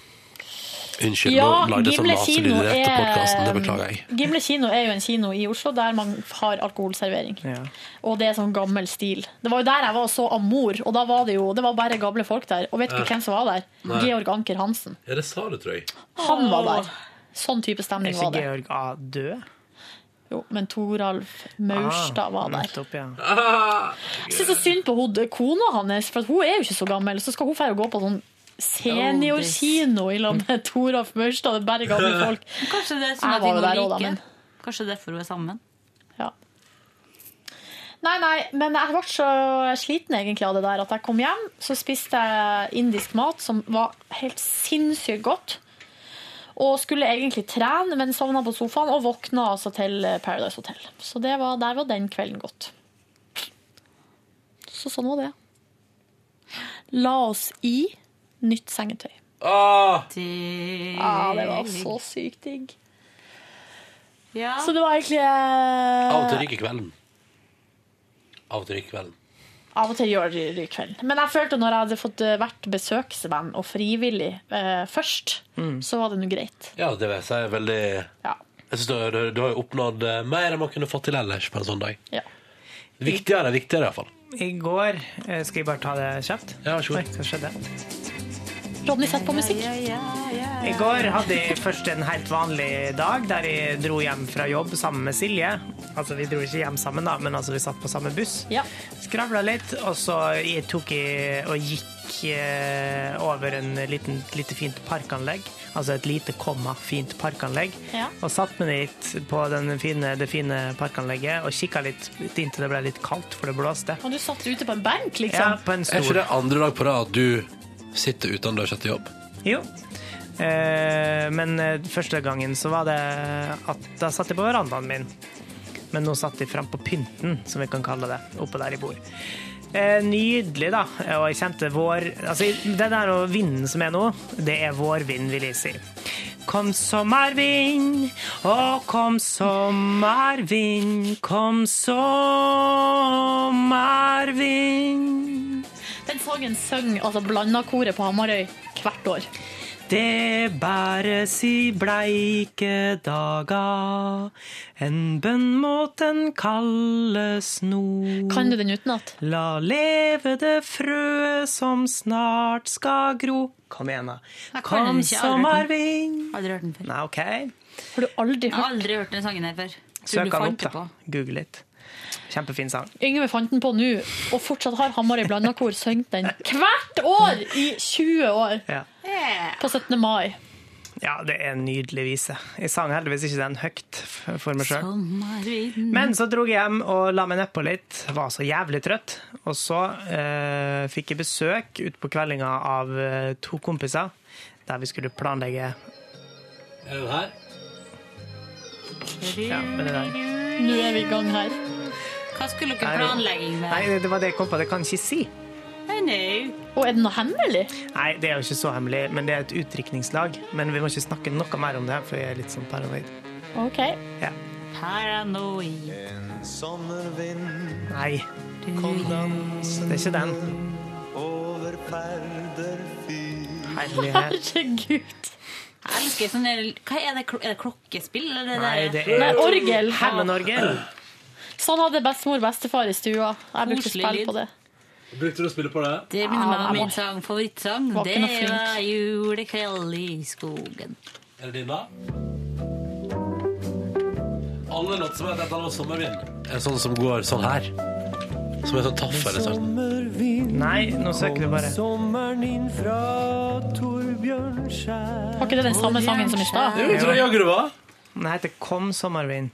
Unnskyld, Ja, nå lagde jeg sånn Gimle naselyd kino er podkasten. Det beklager jeg. Gimle kino er jo en kino i Oslo der man har alkoholservering. Ja. Og det er sånn gammel stil. Det var jo der jeg var og så Amor, og da var det jo det var bare gamle folk der. Og vet du Ja. hvem som var der? Nei. Georg Anker Hansen. Ja, det sa du, tror jeg. Han var der. Sånn type Er stemning ikke var det. Georg A død? Jo, men Toralf Maurstad var der. Nettopp, ja. Jeg syns så synd på hun, kona hans, for at hun er jo ikke så gammel. Så skal hun gå på sånn seniorkino i lag med Toralf Maurstad. Det er bare gamle folk. Kanskje det er sånn at de der også, men- Kanskje derfor hun er sammen. Ja. Nei, nei, men jeg ble så sliten egentlig av det der at jeg kom hjem, så spiste jeg indisk mat som var helt sinnssykt godt. Og skulle egentlig trene, men sovna på sofaen og våkna altså til Paradise Hotel. Så det var, der var den kvelden gått. Så sånn var det. La oss i nytt sengetøy. Ah, ah det var så sykt digg. Ja. Så det var egentlig eh, Av og til ryker kvelden. Av og til ryker kvelden. Av og til gjør det i kvelden. Men jeg følte når jeg hadde fått eh, vært besøksvenn og frivillig eh, først, så var det nå greit. Ja, det vil jeg si er veldig Ja. Jeg synes du, du, du har jo oppnådd eh, mer enn man kunne fått til ellers på en sånn dag. Ja. Viktigere, viktigere iallfall. I går eh, Skal jeg bare ta det kjapt? Ja, vær så god. Oi, hva skjedde? Rodney, sett på musikk. I går hadde jeg først en helt vanlig dag der jeg dro hjem fra jobb sammen med Silje. Altså, Vi dro ikke hjem sammen, da, men altså, vi satt på samme buss. Ja. Skravla litt, og så jeg tok jeg og gikk eh, over en liten, lite fint parkanlegg. Altså et lite komma fint parkanlegg. Ja. Og satt meg litt på den fine, det fine parkanlegget og kikka litt inntil det ble litt kaldt, for det blåste. Og du satt ute på en benk, Ja, liksom? på en Er ikke det andre dag på rad at du sitter utendørs etter jobb? Jo. Eh, men eh, første gangen så var det at da satt jeg på verandaen min. Men nå satt jeg frem på pynten, som vi kan kalle det, oppå der jeg bor. Eh, nydelig, da. Og jeg kjente vår Altså, det der vinden som er nå, det er vårvind, vil jeg si. Kom sommervind, å kom sommervind, kom sommervind. Den sangen synger altså Blandakoret på Hamarøy hvert år. Det bæres i bleike daga, en bønn mot den kalde sno. Kan du den utenat? La leve det frøet som snart skal gro. Kom igjen, da. Kom som arving. aldri hørt den. hørt den før. Nei, OK. Har du aldri Jeg har aldri hørt den sangen her før. Søk den opp, da. Google litt. Kjempefin sang. Yngve fant den på nå, og fortsatt har Hamarøy Blandakor sunget den hvert år i 20 år. Ja. På 17. mai. Ja, det er en nydelig vise. Jeg sang heldigvis ikke den høyt for meg sjøl. Men så dro jeg hjem og la meg nedpå litt. Var så jævlig trøtt. Og så eh, fikk jeg besøk utpå kveldinga av eh, to kompiser, der vi skulle planlegge Er det her? Ja, men det der. Nå er vi i gang her. Hva skulle dere planlegge planlegging med? Nei, det var det jeg kom på. Det kan jeg ikke si. Nei, nei. Og er det noe hemmelig? Nei, det er jo ikke så hemmelig, men det er et utdrikningslag. Men vi må ikke snakke noe mer om det, for jeg er litt sånn paranoid. OK. Ja. Paranoid. Nei. Det er ikke den. Herlighet. Herregud. Jeg elsker sånn der- Hva er det? klo- Er det klokkespill? Eller er Nei, det Nei, er orgel. Hemmenorgel. Sånn hadde bestemor og bestefar i stua. Jeg brukte Koselig spill lyd. på det. Brukte du å spille på det? Det minner meg Ja, om jeg min sang, favorittsang. var Det ikke noe flink. var julekveld i skogen. Er det din, da? Alle låter som heter et eller annet sommervind, er sånn som går sånn her. Som er sånn taffel i starten. Nei, nå søker du bare. Var ikke det den samme sangen som i stad? Jo, jeg tror jeg jaggu det var. Den heter Kom sommervind.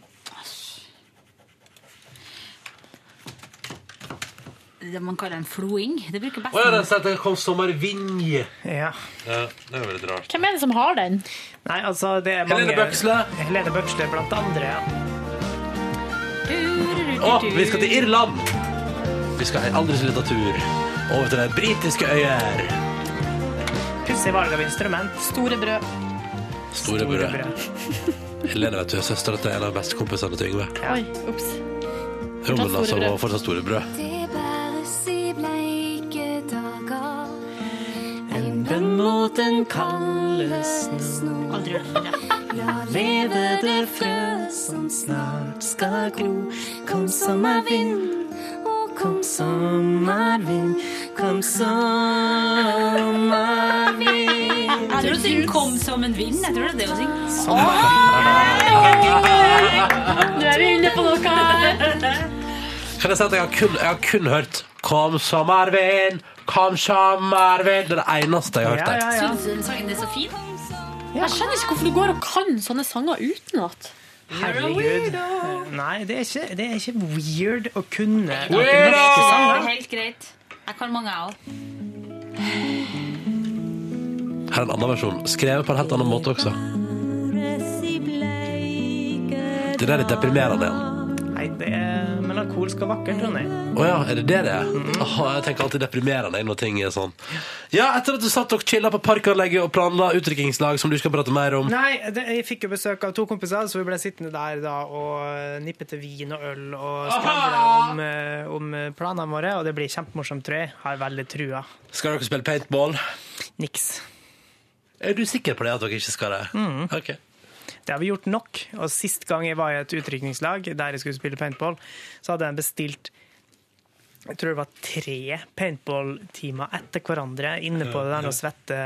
Det man kaller en floing. Det bruker best. Å ja, den sier at det kom sommervinje. Ja. Ja, det er jo litt rart. Hvem er det som har den? Nei, altså, det er mange Helene Bøksle. Helene Bøksle blant andre, ja. Å, vi skal til Irland! Vi skal en aldri så liten tur over til de britiske øyer. Pussig valg av instrument. Store brød. Store brød. Helene vet du, er søstera til en av bestekompisene til Yngve. Oi, ups. Hun altså, store hun brød. har fortsatt store bønn den kalde sno. Aldri hørt det. La Leve det frø som snart skal gro. Kom sommervind, og kom sommervind, kom sommervind. Jeg tror du synger 'Kom som en vind'. Jeg tror det er det å synge. Nå er vi inne på noe her. Kan jeg si at jeg har kun, jeg har kun hørt 'Kom sommervind, kom sommervind'. Det er det eneste jeg har hørt der. Syns du den sangen er så fin? Jeg skjønner ikke hvorfor du går og kan sånne sanger utenat. Herregud. Nei, det er, ikke, det er ikke weird å kunne Weirdo! norske er sanger. helt greit. Jeg kan mange, jeg òg. Her er en annen versjon, skrevet på en helt annen måte også. Det der er litt deprimerende igjen. Nei, det er melankolsk og vakkert, Ronny. Å ja, er det det det er? Åh, jeg tenker alltid deprimerende når ting er sånn. Ja, etter at du satt og chilla på parkanlegget og planla utdrikningslag som du skal prate mer om. Nei, det, jeg fikk jo besøk av to kompiser, så vi ble sittende der da og nippe til vin og øl og skravle om, eh, om eh, planene våre, og det blir kjempemorsomt, tror jeg. Har veldig trua. Skal dere spille paintball? Niks. Er du sikker på det, at dere ikke skal det? Mm. Ok. Det har vi gjort nok. Og sist gang jeg var i et utrykningslag der jeg skulle spille paintball, så hadde jeg bestilt jeg tror det var tre paintball-timer etter hverandre inne på det der noe svette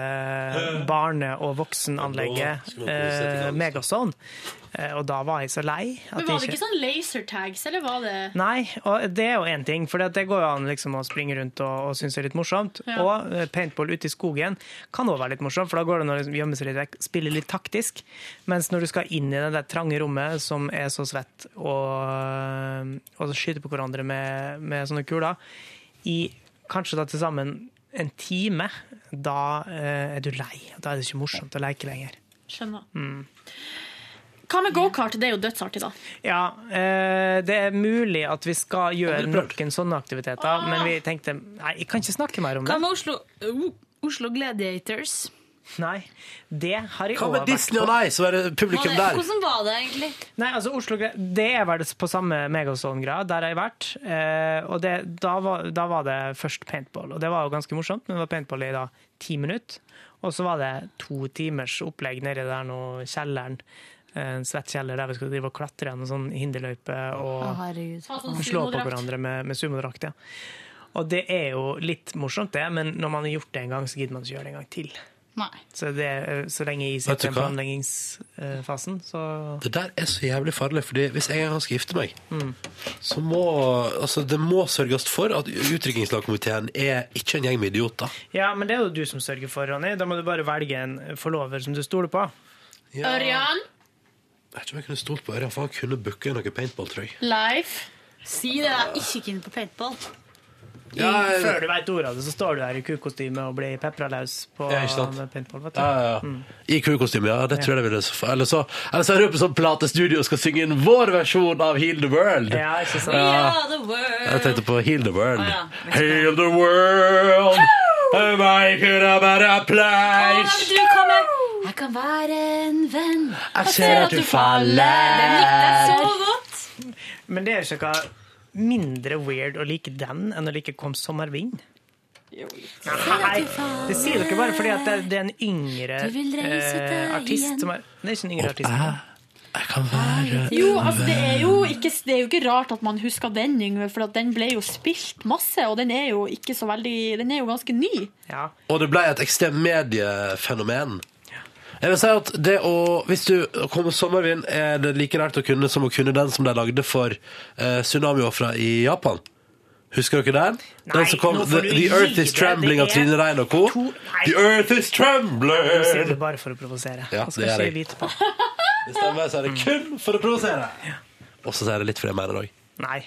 barne- og voksenanlegget eh, Megazone. Eh, og da var jeg så lei. at Men Var det ikke sånn laser tags, eller var det Nei, og det er jo én ting, for det går jo an liksom å springe rundt og, og synes det er litt morsomt. Ja. Og eh, paintball ute i skogen kan òg være litt morsomt, for da går det an å liksom gjemme seg litt vekk, spille litt taktisk. Mens når du skal inn i det der trange rommet som er så svett, og, og skyte på hverandre med, med sånne kuler, i kanskje da til sammen en time, da eh, er du lei. Da er det ikke morsomt å leke lenger. Skjønner. Mm. Hva med gokart? Det er jo dødsartig, da. Ja, eh, det er mulig at vi skal gjøre noen sånne aktiviteter, men vi tenkte nei, jeg kan ikke snakke mer om det. Hva med Oslo, uh, Oslo Gladiators? Nei, det har jeg Hva med vært Disney på. deg? Hva er det publikum der? Hvordan var det egentlig? Nei, altså Oslo, Det er vel på samme Megazone-grad, der har jeg vært. Eh, og det, da, var, da var det først paintball, og det var jo ganske morsomt. Men det var paintball i da ti minutter. Og så var det to timers opplegg nedi der nå, kjelleren. En svett kjeller der vi skal drive og klatre gjennom sånn hinderløype og oh, herregud. Sånn slå på hverandre med, med sumodrakt. Ja. Og det er jo litt morsomt, det, men når man har gjort det en gang, så gidder man ikke gjøre det en gang til. Nei. Så, det, så lenge jeg sitter i planleggingsfasen, så Det der er så jævlig farlig, fordi hvis jeg en gang skal gifte meg, Mm. så må altså, det må sørges for at utrykkingslagkomiteen er ikke en gjeng med idioter. Ja, men det er jo du som sørger for, Ronny. Da må du bare velge en forlover som du stoler på. Ørjan, Jeg vet ikke om jeg kunne stolt på Ørjan, for han kunne booke noe paintball, tror jeg. Leif. Si det, jeg er Ikke keen på paintball. I, før du vet ordet av det, så står du der i kukostyme og blir pepra løs på Ja, ikke sant? paintball. Vet du. Ja, ja, ja. Mm. I kukostyme, ja. Det tror jeg det ville så Eller så, eller så er du på sånn platestudio og skal synge inn vår versjon av Heal the World. Ja, ikke sant? Ja. the world. Jeg tenkte på Heal the World. Ah, ja. Heal the world, make it a better place. Du kommer. Jeg kan være en venn. Jeg ser at du faller. Den likte jeg så godt. Men det er jo ikke noe mindre weird å like den enn å like Kom sommervind. Nei, det sier dere bare fordi at det, det er en yngre Du vil reise eh, artist igjen. som er Det er ikke en yngre artist. Jeg kan være Jo, altså det er jo, ikke, det er jo ikke rart at man husker den, Yngve, for at den ble jo spilt masse, og den er jo ikke så veldig Den er jo ganske ny. Ja. Og det ble et ekstremt mediefenomen. Jeg vil si at det å, Hvis du kommer sommervind, er det like rart å kunne som å kunne den som de lagde for eh, tsunamiofra i Japan. Husker dere den? Nei, den som kom, nå the, får du the Earth is. Trembling av er Trine Rein og co. to- Nei. The Earth is Du sier trembling! du bare for å provosere. Ja, Det skal det er ikke jeg vite på. Det stemmer, så er det kun for å provosere. Og så sier jeg det litt fordi jeg mener det òg. Nei,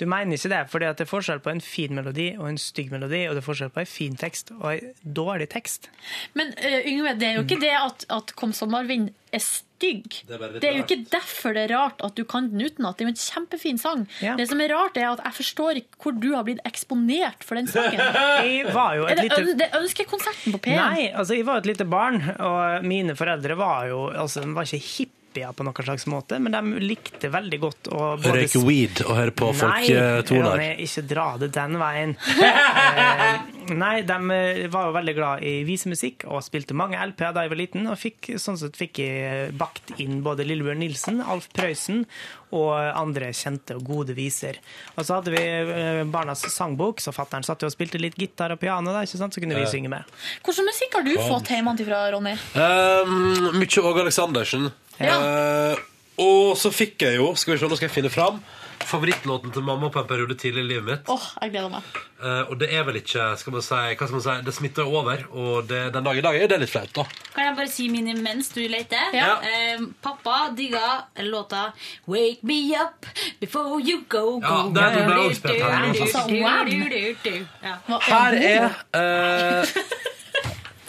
du mener ikke det. For det er forskjell på en fin melodi og en stygg melodi, og det er forskjell på en fin tekst og en dårlig tekst. Men uh, Yngve, det er jo ikke det at, at Kom sommervind er stygg. Det er Det er jo ikke derfor det er rart at du kan den utenat. Det er jo en kjempefin sang. Ja. Det som er rart, er at jeg forstår ikke hvor du har blitt eksponert for den sangen. Jeg var jo et Er det, lite- det er ønskekonserten på P1? Nei, altså jeg var et lite barn, og mine foreldre var jo altså, de var ikke hippier på noen slags måte, men de likte veldig godt å både Røyke weed og høre på folketoner. Nei, ikke dra det den veien. eh, nei, de eh, var jo veldig glad i visemusikk og spilte mange LP-er da jeg var liten, og fikk, sånn sett fikk jeg bakt inn både Lillebjørn Nilsen, Alf Prøysen og andre kjente og gode viser. Og så hadde vi eh, barnas sangbok, så fatteren satt jo og spilte litt gitar og piano, da, ikke sant? så kunne vi synge med. Hvilken musikk har du fått hjemmefra, Ronny? Um, mye Åge Aleksandersen. Eh, og så fikk jeg jo, skal vi se, nå skal jeg finne fram, favorittlåten til mamma på en periode tidlig i livet mitt. Åh, jeg gleder meg. Eh, og det er vel ikke, skal man si, hva skal man si, det smitter over, og det, den dag i dag er det litt flaut, da. Kan jeg bare si min mens du leter? Ja. Eh, pappa digga låta 'Wake Me Up Before You Go Go'. Ja, den ble også spilt her, Du, du, altså. du, du, du, du. Ja. Her er eh,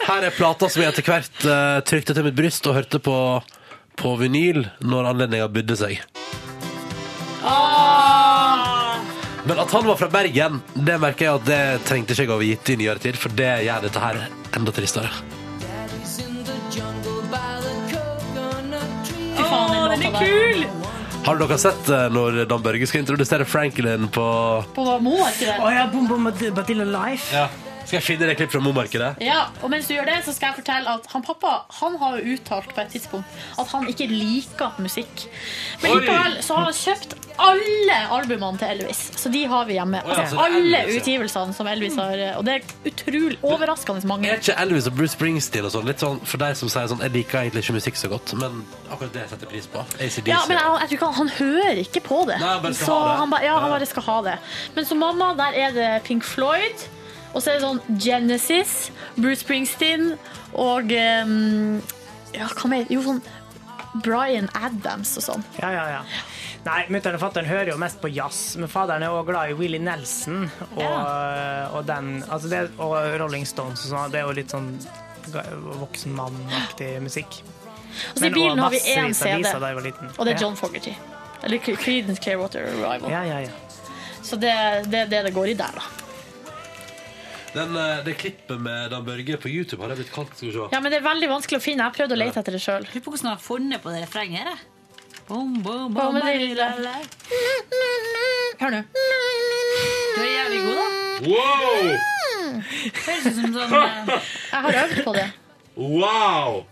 Her er plata som jeg etter hvert uh, trykte til mitt bryst og hørte på på vinyl når anledninga bydde seg. Men at han var fra Bergen, det merker jeg at det trengte ikke jeg å vite i nyere tid, for det gjør dette her enda tristere. Fy faen, den er kul! Har dere sett eh, når Dan Børge skal introdusere Franklin på På Momarkedet. Å ja, Boom Boom Badilla Life. ja. Skal jeg finne det klipp fra Momarkedet? Ja, og mens du gjør det, så skal jeg fortelle at han pappa han har jo uttalt på et tidspunkt at han ikke liker musikk. Men likevel så har han kjøpt alle albumene til Elvis. Så de har vi hjemme. Ja, Altså, så er alle Elvis, ja. utgivelsene som Elvis har. Og det er utrolig overraskende mange. Er ikke Elvis og Bruce Springsteen og sånn litt sånn for deg som sier sånn Jeg liker egentlig ikke musikk så godt, men akkurat det setter pris på. ACDC. Ja, men jeg, jeg tror ikke han, han hører ikke på det. Nei, han bare skal så ha det. Han ba, ja, han bare skal ha det. Men som mamma, der er det Pink Floyd, og så er det sånn Genesis, Bruce Springsteen og um, Ja, hva mer? Jo, sånn Bryan Adams og sånn. Ja, ja, ja. Nei, mutter'n og fatter'n hører jo mest på jazz, men faderen er òg glad i Willie Nelson og, og, den, altså det, og Rolling Stones og sånn. Det er jo litt sånn ga- voksenmannaktig musikk. Altså, I bilen har vi én CD, og det er John Fogerty. Eller Creedence Clearwater Revival. Ja, ja, ja. Så det er det, det det går i der, da. Den, eh, det klippet med Dan Børge på YouTube har det blitt kalt. Skal vi se. Ja, Men det er veldig vanskelig å finne. Jeg har prøvd å lete etter det sjøl. Lurer på hvordan de har funnet på det refrenget her. jeg. Bom, bom, bom, la, la. Hør nå. Du er jævlig god, da. Wow! Høres ut som sånn eh, Jeg har øvd på det. Wow!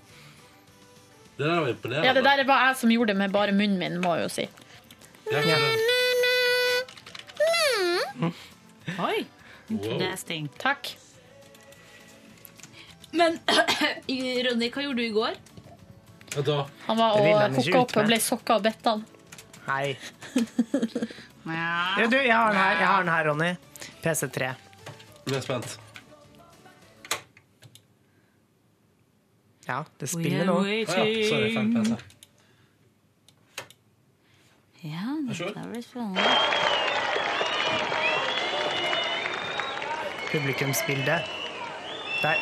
Det der var imponerende. Ja, Det der var jeg som gjorde det med bare munnen min, må jeg jo si. Ja, det? Oi. Interesting. Takk. Men Ronny, hva gjorde du i går? Ja, da. Han var og han hooka opp og ble sokka av Bettan. Nei. Ja, du, jeg har den her, jeg har den her Ronny. PC3. Nå er spent. Ja, det spiller nå. Ah, ja. Sorry, feil PC. Ja, det blir spennende. Publikumsbilde. Der.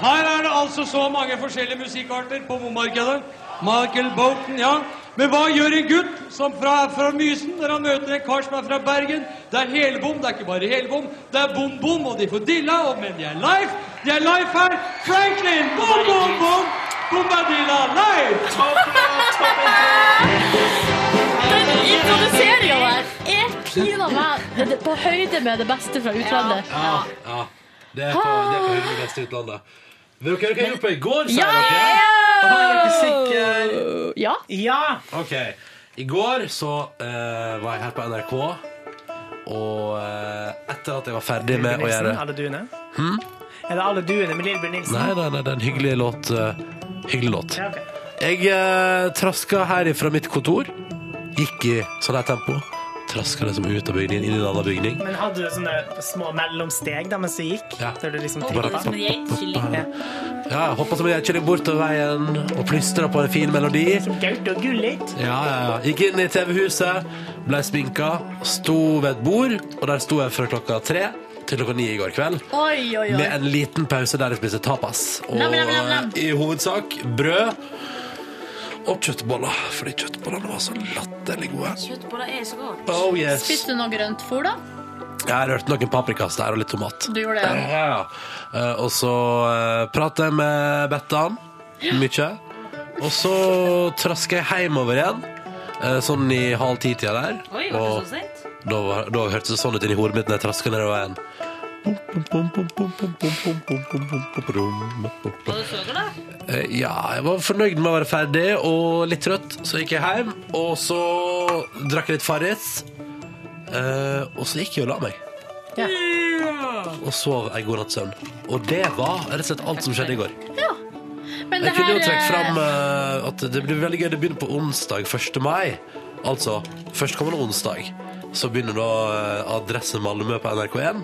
Her er det altså så mange forskjellige musikkarter på bomarkedet. Michael Bolton, ja. Men hva gjør en gutt som fra, fra Mysen når han møter en kar som er fra Bergen? Det er helbom, det er ikke bare helbom, det er bom-bom, og de får dilla, og, men de er live. De er live her. Franklin, bom-bom-bom, bombadilla live! Den introduseringa der er pinadø meg på høyde med det beste fra utlandet. Ja, ja. Det er på, det er på høyde med det beste utlandet. Vil dere høre hva jeg gjorde på i går, sier Ja! dere? Er dere sikre? Ja. Ja! Ok. I går så uh, var jeg her på NRK, og eh, etter at jeg var ferdig med å gjøre Alle duene? Hmm? Er det Alle duene med Lillebjørn Nilsen? Nei, nei, nei, det er en hyggelig låt. Uh, hyggelig låt. Ja, okay. Jeg uh, traska her fra mitt kontor. Gikk i sånn her tempo. Traska liksom ut av bygningen, inn i en annen bygning. Men hadde du sånne små mellomsteg da mens du gikk? Ja. Der du liksom trippa? Som en geitkylling. Ja. Hoppa som en geitkylling bortover veien og plystra på en fin melodi. Gaute og Gullit. Ja, ja, ja. Gikk inn i TV-huset, ble sminka, sto ved et bord, og der sto jeg fra klokka tre til klokka ni i går kveld. Oi, oi, oi. Med en liten pause der jeg spiste tapas. Og Nam, nam, nam, nam. eh, i hovedsak brød og kjøttboller. Fordi kjøttbollene var så latterlig gode. Kjøttboller er så godt. Oh yes. Spiste du noe grønt fôr, da? Jeg har rørt noen paprikas der og litt tomat. Du gjorde det? Ja, ja. Eh, Og så uh, prater jeg med Bettan mye. Og så traska jeg hjemover igjen, eh, sånn i halv ti-tida der. Oi, var det så sent? da, var- da hørtes det sånn ut inni hodet mitt når jeg traska nedover veien. Var du? Eh, Ja, jeg var fornøyd med å være ferdig og litt trøtt, så gikk jeg hjem. Og så drakk jeg litt Farris. eh, og så gikk jeg og la meg. Og sov en god natts søvn. Og det var rett og slett alt som skjedde i går. Men Jeg det kunne jo her, trukket eh, fram eh, at det blir veldig gøy. Det begynner på onsdag 1. mai. Altså førstkommende onsdag. Så begynner da eh, Adresse Malmö på NRK1.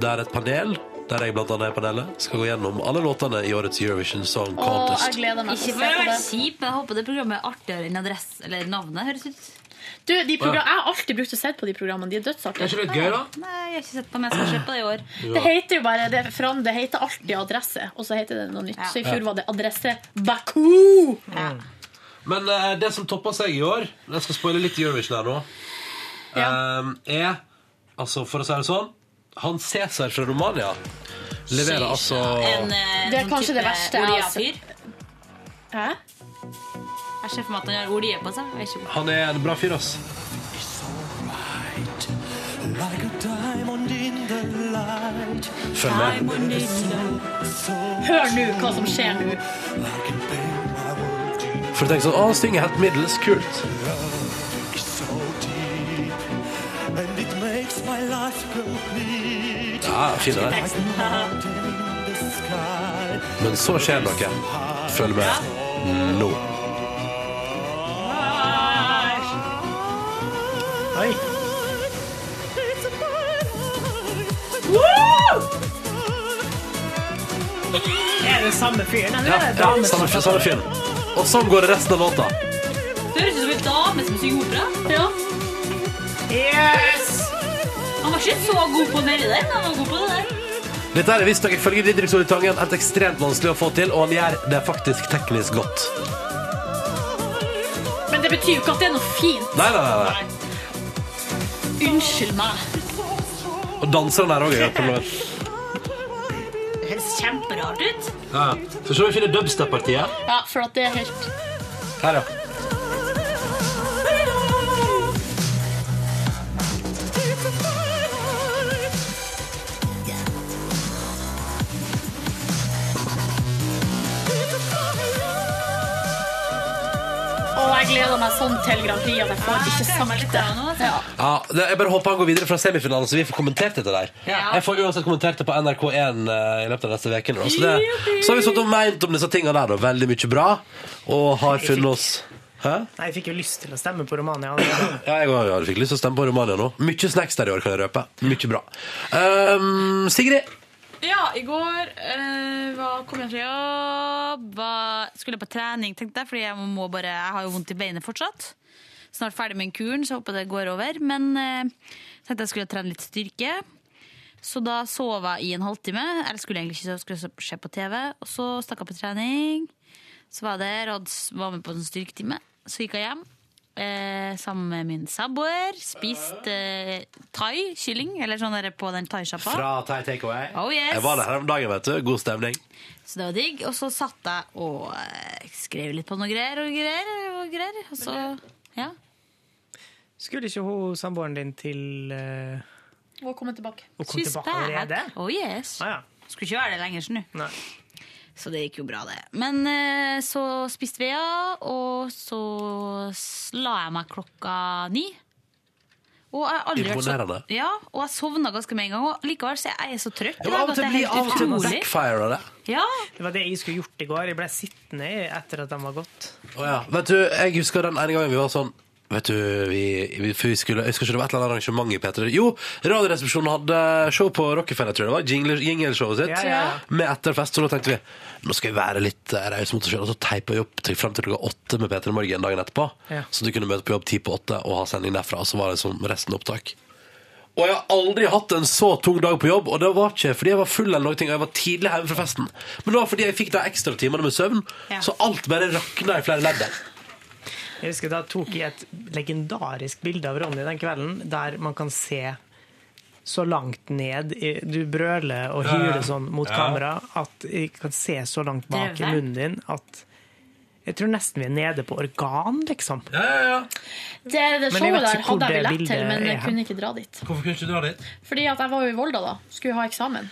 Der et panel, der jeg blant annet er panelet, skal gå gjennom alle låtene i årets Eurovision Song Contest. Contest. jeg gleder meg Ikke for å være kjip, men jeg håper det programmet er artigere enn adresse Eller navnet, høres ut. Du, de program, Jeg har alltid brukt å se på de programmene. De er dødsartige. Er ikke det gøy, da? Nei, jeg har ikke sett på, dem. jeg skal se på det i år. Det heter jo bare det, fram, det heter alltid Adresse, og så heter det noe nytt. Så i fjor Ja. var det Adresse Baku! Men uh, det som toppa seg i år Jeg skal spoile litt Eurovision her nå. eh, er Altså, for å si det sånn Han Cæsar fra Romania leverer altså En, eh, Det er sånn kanskje type det verste jeg har Olje-fyr. Hæ? Jeg ser for meg at han har olje på seg. Jeg vet ikke. Han er en bra fyr, ass. Følg med. Hør nå hva som skjer nå. For du tenker sånn Å, han synger helt middels kult. Ja, fin det der. Men så skjer det noe. Følg med nå. Oi. Er det samme fyren? eller Ja, ja samme, samme fyren. Og sånn går det resten av låta. Det høres ut som en dame som synger opera. Ja. Yes! Han var ikke så god på nedi der, men han var god på det der. Dette er visstnok ifølge Didrik Solli Tangen et ekstremt vanskelig å få til, og han gjør det faktisk teknisk godt. Men det betyr jo ikke at det er noe fint. Nei, nei, nei. nei. Unnskyld meg. Og danseren der òg er på noe. Det høres kjemperart ut. Ja. Så se vi finner dubstep-partiet. Ja, for at det er helt Her, ja. Jeg gleder meg sånn til Grand Prix at jeg får ikke sagt det. Ja. Ja, det, jeg bare håper han går videre fra semifinalen, så vi får kommentert dette der. Ja. Jeg får uansett kommentert det på NRK1 eh, i løpet av neste uke. nå, Så, det- så har vi sånn meint om disse tingene der, da. Veldig mye bra. Og har funnet oss Hæ? Nei, jeg fikk jo lyst til å stemme på Romania. Ja, jeg òg hadde fikk lyst til å stemme på Romania nå. Mye snacks der i år, kan jeg røpe. Mye bra. Um, Sigrid? Ja, i går eh, var, kom jeg fra jobb, skulle på trening, tenkte jeg, fordi jeg jeg har jo vondt i beinet fortsatt. Snart ferdig med kuren, så jeg håper det går over. Men eh, tenkte jeg skulle trene litt styrke. Så da sov jeg i en halvtime. Eller skulle egentlig ikke skulle se på TV. Og så stakk jeg på trening. Så var jeg der og var med på en styrketime. Så gikk jeg hjem eh, sammen med min samboer. Spist eh, thai, kylling, eller sånn der på den thaisjappa. Fra Thai Takeaway. Oh, yes. Jeg var der her om dagen, vet du. God stemning. Så det var digg. Og så satt jeg og eh, skrev litt på noe greier og greier. Og greier. Og så, ja. Skulle ikke hun samboeren din til uh, Og komme tilbake. å komme tilbake allerede? Oh yes. Ah, ja. Skulle ikke være det lenger, skjønner du. Nei. Så det gikk jo bra, det. Men eh, så spiste vi, ja, og så la jeg meg klokka ni. Og jeg har aldri vært så, Imponerende. ja, og jeg sovna ganske med en gang. Og likevel så er jeg så trøtt. i dag av og at til det er blir helt av og til utrolig. backfire av det. Ja. Det var det jeg skulle gjort i går. Jeg ble sittende etter at de var gått. Å ja. Vet du, jeg husker den ene gangen vi var sånn Vet du, vi, vi, for vi skulle, jeg husker ikke det var et eller annet arrangement i P3. Jo, Radioresepsjonen hadde show på Rockefeller, tror jeg det var. Jingle- Jingleshowet sitt. Ja, ja, ja. Med etterfest. Så da tenkte vi nå skal vi være litt eh, rause mot oss selv. Og så teipa vi opp til, frem til klokka åtte med P3 Morgen dagen etterpå. Så du kunne møte på jobb ti på åtte og ha sending derfra. Og så var det som resten opptak. Og jeg har aldri hatt en så tung dag på jobb, og det var ikke fordi jeg var full eller noe, og jeg var tidlig hjemme fra festen. Men det var fordi jeg fikk de ekstra timene med søvn, så alt bare rakna i flere ledd. Jeg husker Da tok jeg et legendarisk bilde av Ronny den kvelden, der man kan se så langt ned Du brøler og Ja, ja. hyler sånn mot Ja. kamera at jeg kan se så langt bak i munnen din at jeg tror nesten vi er nede på organ, liksom. Ja, ja, Det, det jeg showet der hadde jeg lett billett til, men jeg kunne ikke dra dit. Hvorfor kunne du ikke dra dit? Fordi at jeg var jo i Volda da. Skulle ha eksamen.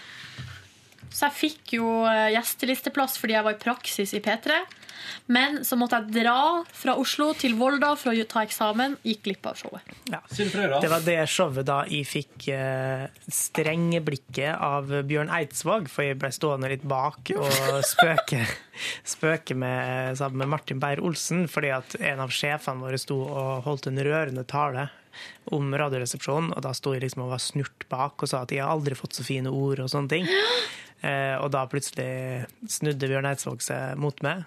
Så jeg fikk jo eh, gjestelisteplass fordi jeg var i praksis i P3. Men så måtte jeg dra fra Oslo til Volda for å ta eksamen. Gikk glipp av showet. Ja. Det var det showet da jeg fikk eh, strengeblikket av Bjørn Eidsvåg, for jeg ble stående litt bak og spøke, spøke med, sammen med Martin Beyer-Olsen, fordi at en av sjefene våre sto og holdt en rørende tale om Radioresepsjonen, og da sto jeg liksom og var snurt bak og sa at jeg har aldri fått så fine ord og sånne ting. Eh, og da plutselig snudde Bjørn Eidsvåg seg mot meg.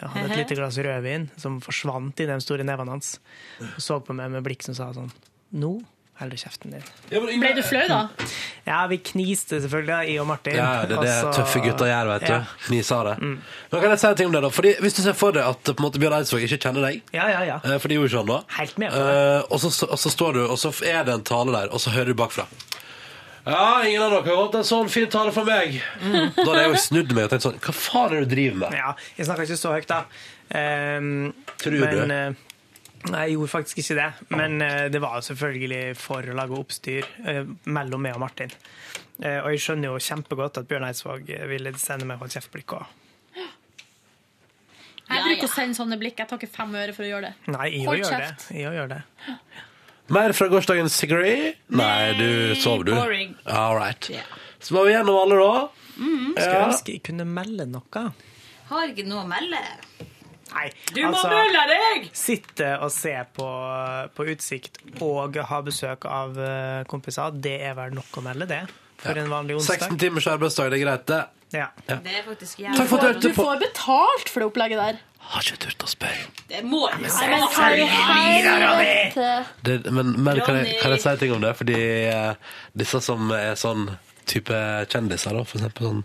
Hadde et lite glass rødvin som forsvant i de store nevene hans. Og så på meg med blikk som sa sånn Nå holder du kjeften din. Ble du flau, da? Ja, vi kniste selvfølgelig, jeg og Martin. Ja, det er det Og tøffe gutter gjør, vet du. Ja. du. sa det. Nå kan jeg si en ting om det, da? Fordi Hvis du ser for deg at på måte Bjørn Eidsvåg ikke kjenner deg, Ja, ja, ja. eh, for de gjorde ikke sånn da Helt med på Eh, og, så, og så står du, og så er det en tale der, og så hører du bakfra. Ja, ingen av dere har holdt en sånn fin tale for meg. Da hadde jeg jo snudd meg og tenkt sånn Hva faen er det du driver med? Ja, jeg snakker ikke så høyt, da. Um, Tror men, du? eh, Nei, jeg gjorde faktisk ikke det. Men uh, det var jo selvfølgelig for å lage oppstyr uh, mellom meg og Martin. Uh, og jeg skjønner jo kjempegodt at Bjørn Eidsvåg ville sende meg hold kjeft-blikk òg. Jeg bruker å sende sånne blikk. Jeg tar ikke fem øre for å gjøre det. Nei, jeg gjør det. Jeg gjør det. Mer fra gårsdagens Sigrid? Nei, du sov, du. boring. All right. Så var vi gjennom alle, da. Skulle Ja. ønske jeg kunne melde noe. Har ikke noe å melde. Nei, Du må altså, melde deg! Sitte og se på, på utsikt og ha besøk av eh, kompiser, det er vel nok å melde, det. For en vanlig onsdag. 16 timers arbeidsdag, det er greit, det. Ja. Ja. Det er faktisk du Du hørte på. får betalt for det opplegget der. Har ikke turt å spørre. Det må i helvete? Men men kan, jeg, kan jeg si ting om det? Fordi eh, disse som er sånn type kjendiser, da, for eksempel sånn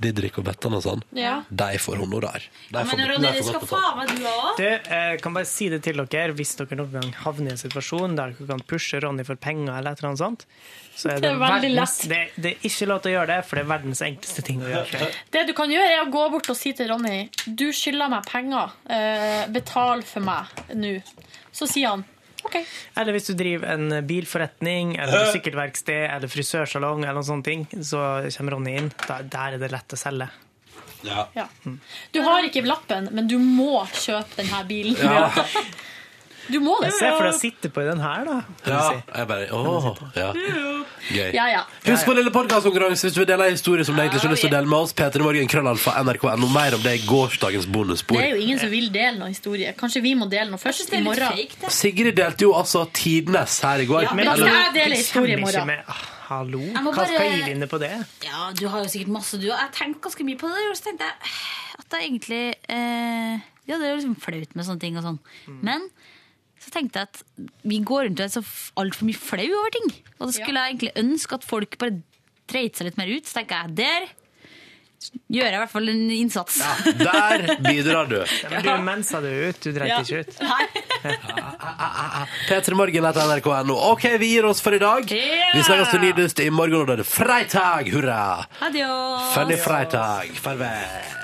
Didrik og Bettan og sånn, Ja. de får honorar. De får- Men de Ronny, får det skal faen meg du òg. Du, jeg kan bare si det til dere, hvis dere noen gang havner i en situasjon der dere kan pushe Ronny for penger, eller et eller annet sånt, så er det, Det er verdens, det, det er ikke lov til å gjøre det, for det er verdens enkleste ting å gjøre. Det du kan gjøre, er å gå bort og si til Ronny Du skylder meg penger. Eh, betal for meg nå. Så sier han OK. Eller hvis du driver en bilforretning, eller sykkelverksted, eller frisørsalong, eller noen sånne ting, så kommer Ronny inn. Der, der er det lett å selge. Ja. Ja. Du har ikke lappen, men du må kjøpe denne bilen. Ja. Du må det. Se for deg å sitte på den her, da. Ja, si. jeg bare Åh, ja. Gøy. Ja, ja. Husk på lille podkastkonkurranse hvis du vil dele en historie som du egentlig ikke har lyst til å dele med oss. Peter morgen, krøllalfa, nrk.no. Mer om det i gårsdagens bonusspor. Det er jo ingen som vil dele noen historie. Kanskje vi må dele noe først i morgen. Sigrid delte jo altså tidenes her i går. Ja, men da skal jeg dele historie i morgen. ah, Hallo, Jeg hva skal jeg vinne på det? Ja, du har jo sikkert masse, du. Jeg tenkte ganske mye på det, og så tenkte jeg at det er egentlig eh, Ja, det er jo liksom flaut med sånne ting og sånn. Men så tenkte jeg at vi går rundt og er så altfor mye flau over ting. Og da skulle jeg egentlig ønske at folk bare dreit seg litt mer ut. Så tenker jeg der gjør jeg i hvert fall en innsats. Der bidrar du. Ja, men du mensa det ut, du dreit Ja. ikke ut. P3 Morgen etter nrk.no. OK, vi gir oss for i dag. Vi snakkes til nydest i morgen, og da er det freitag! Hurra! Adios. Funny freitag. Farvel.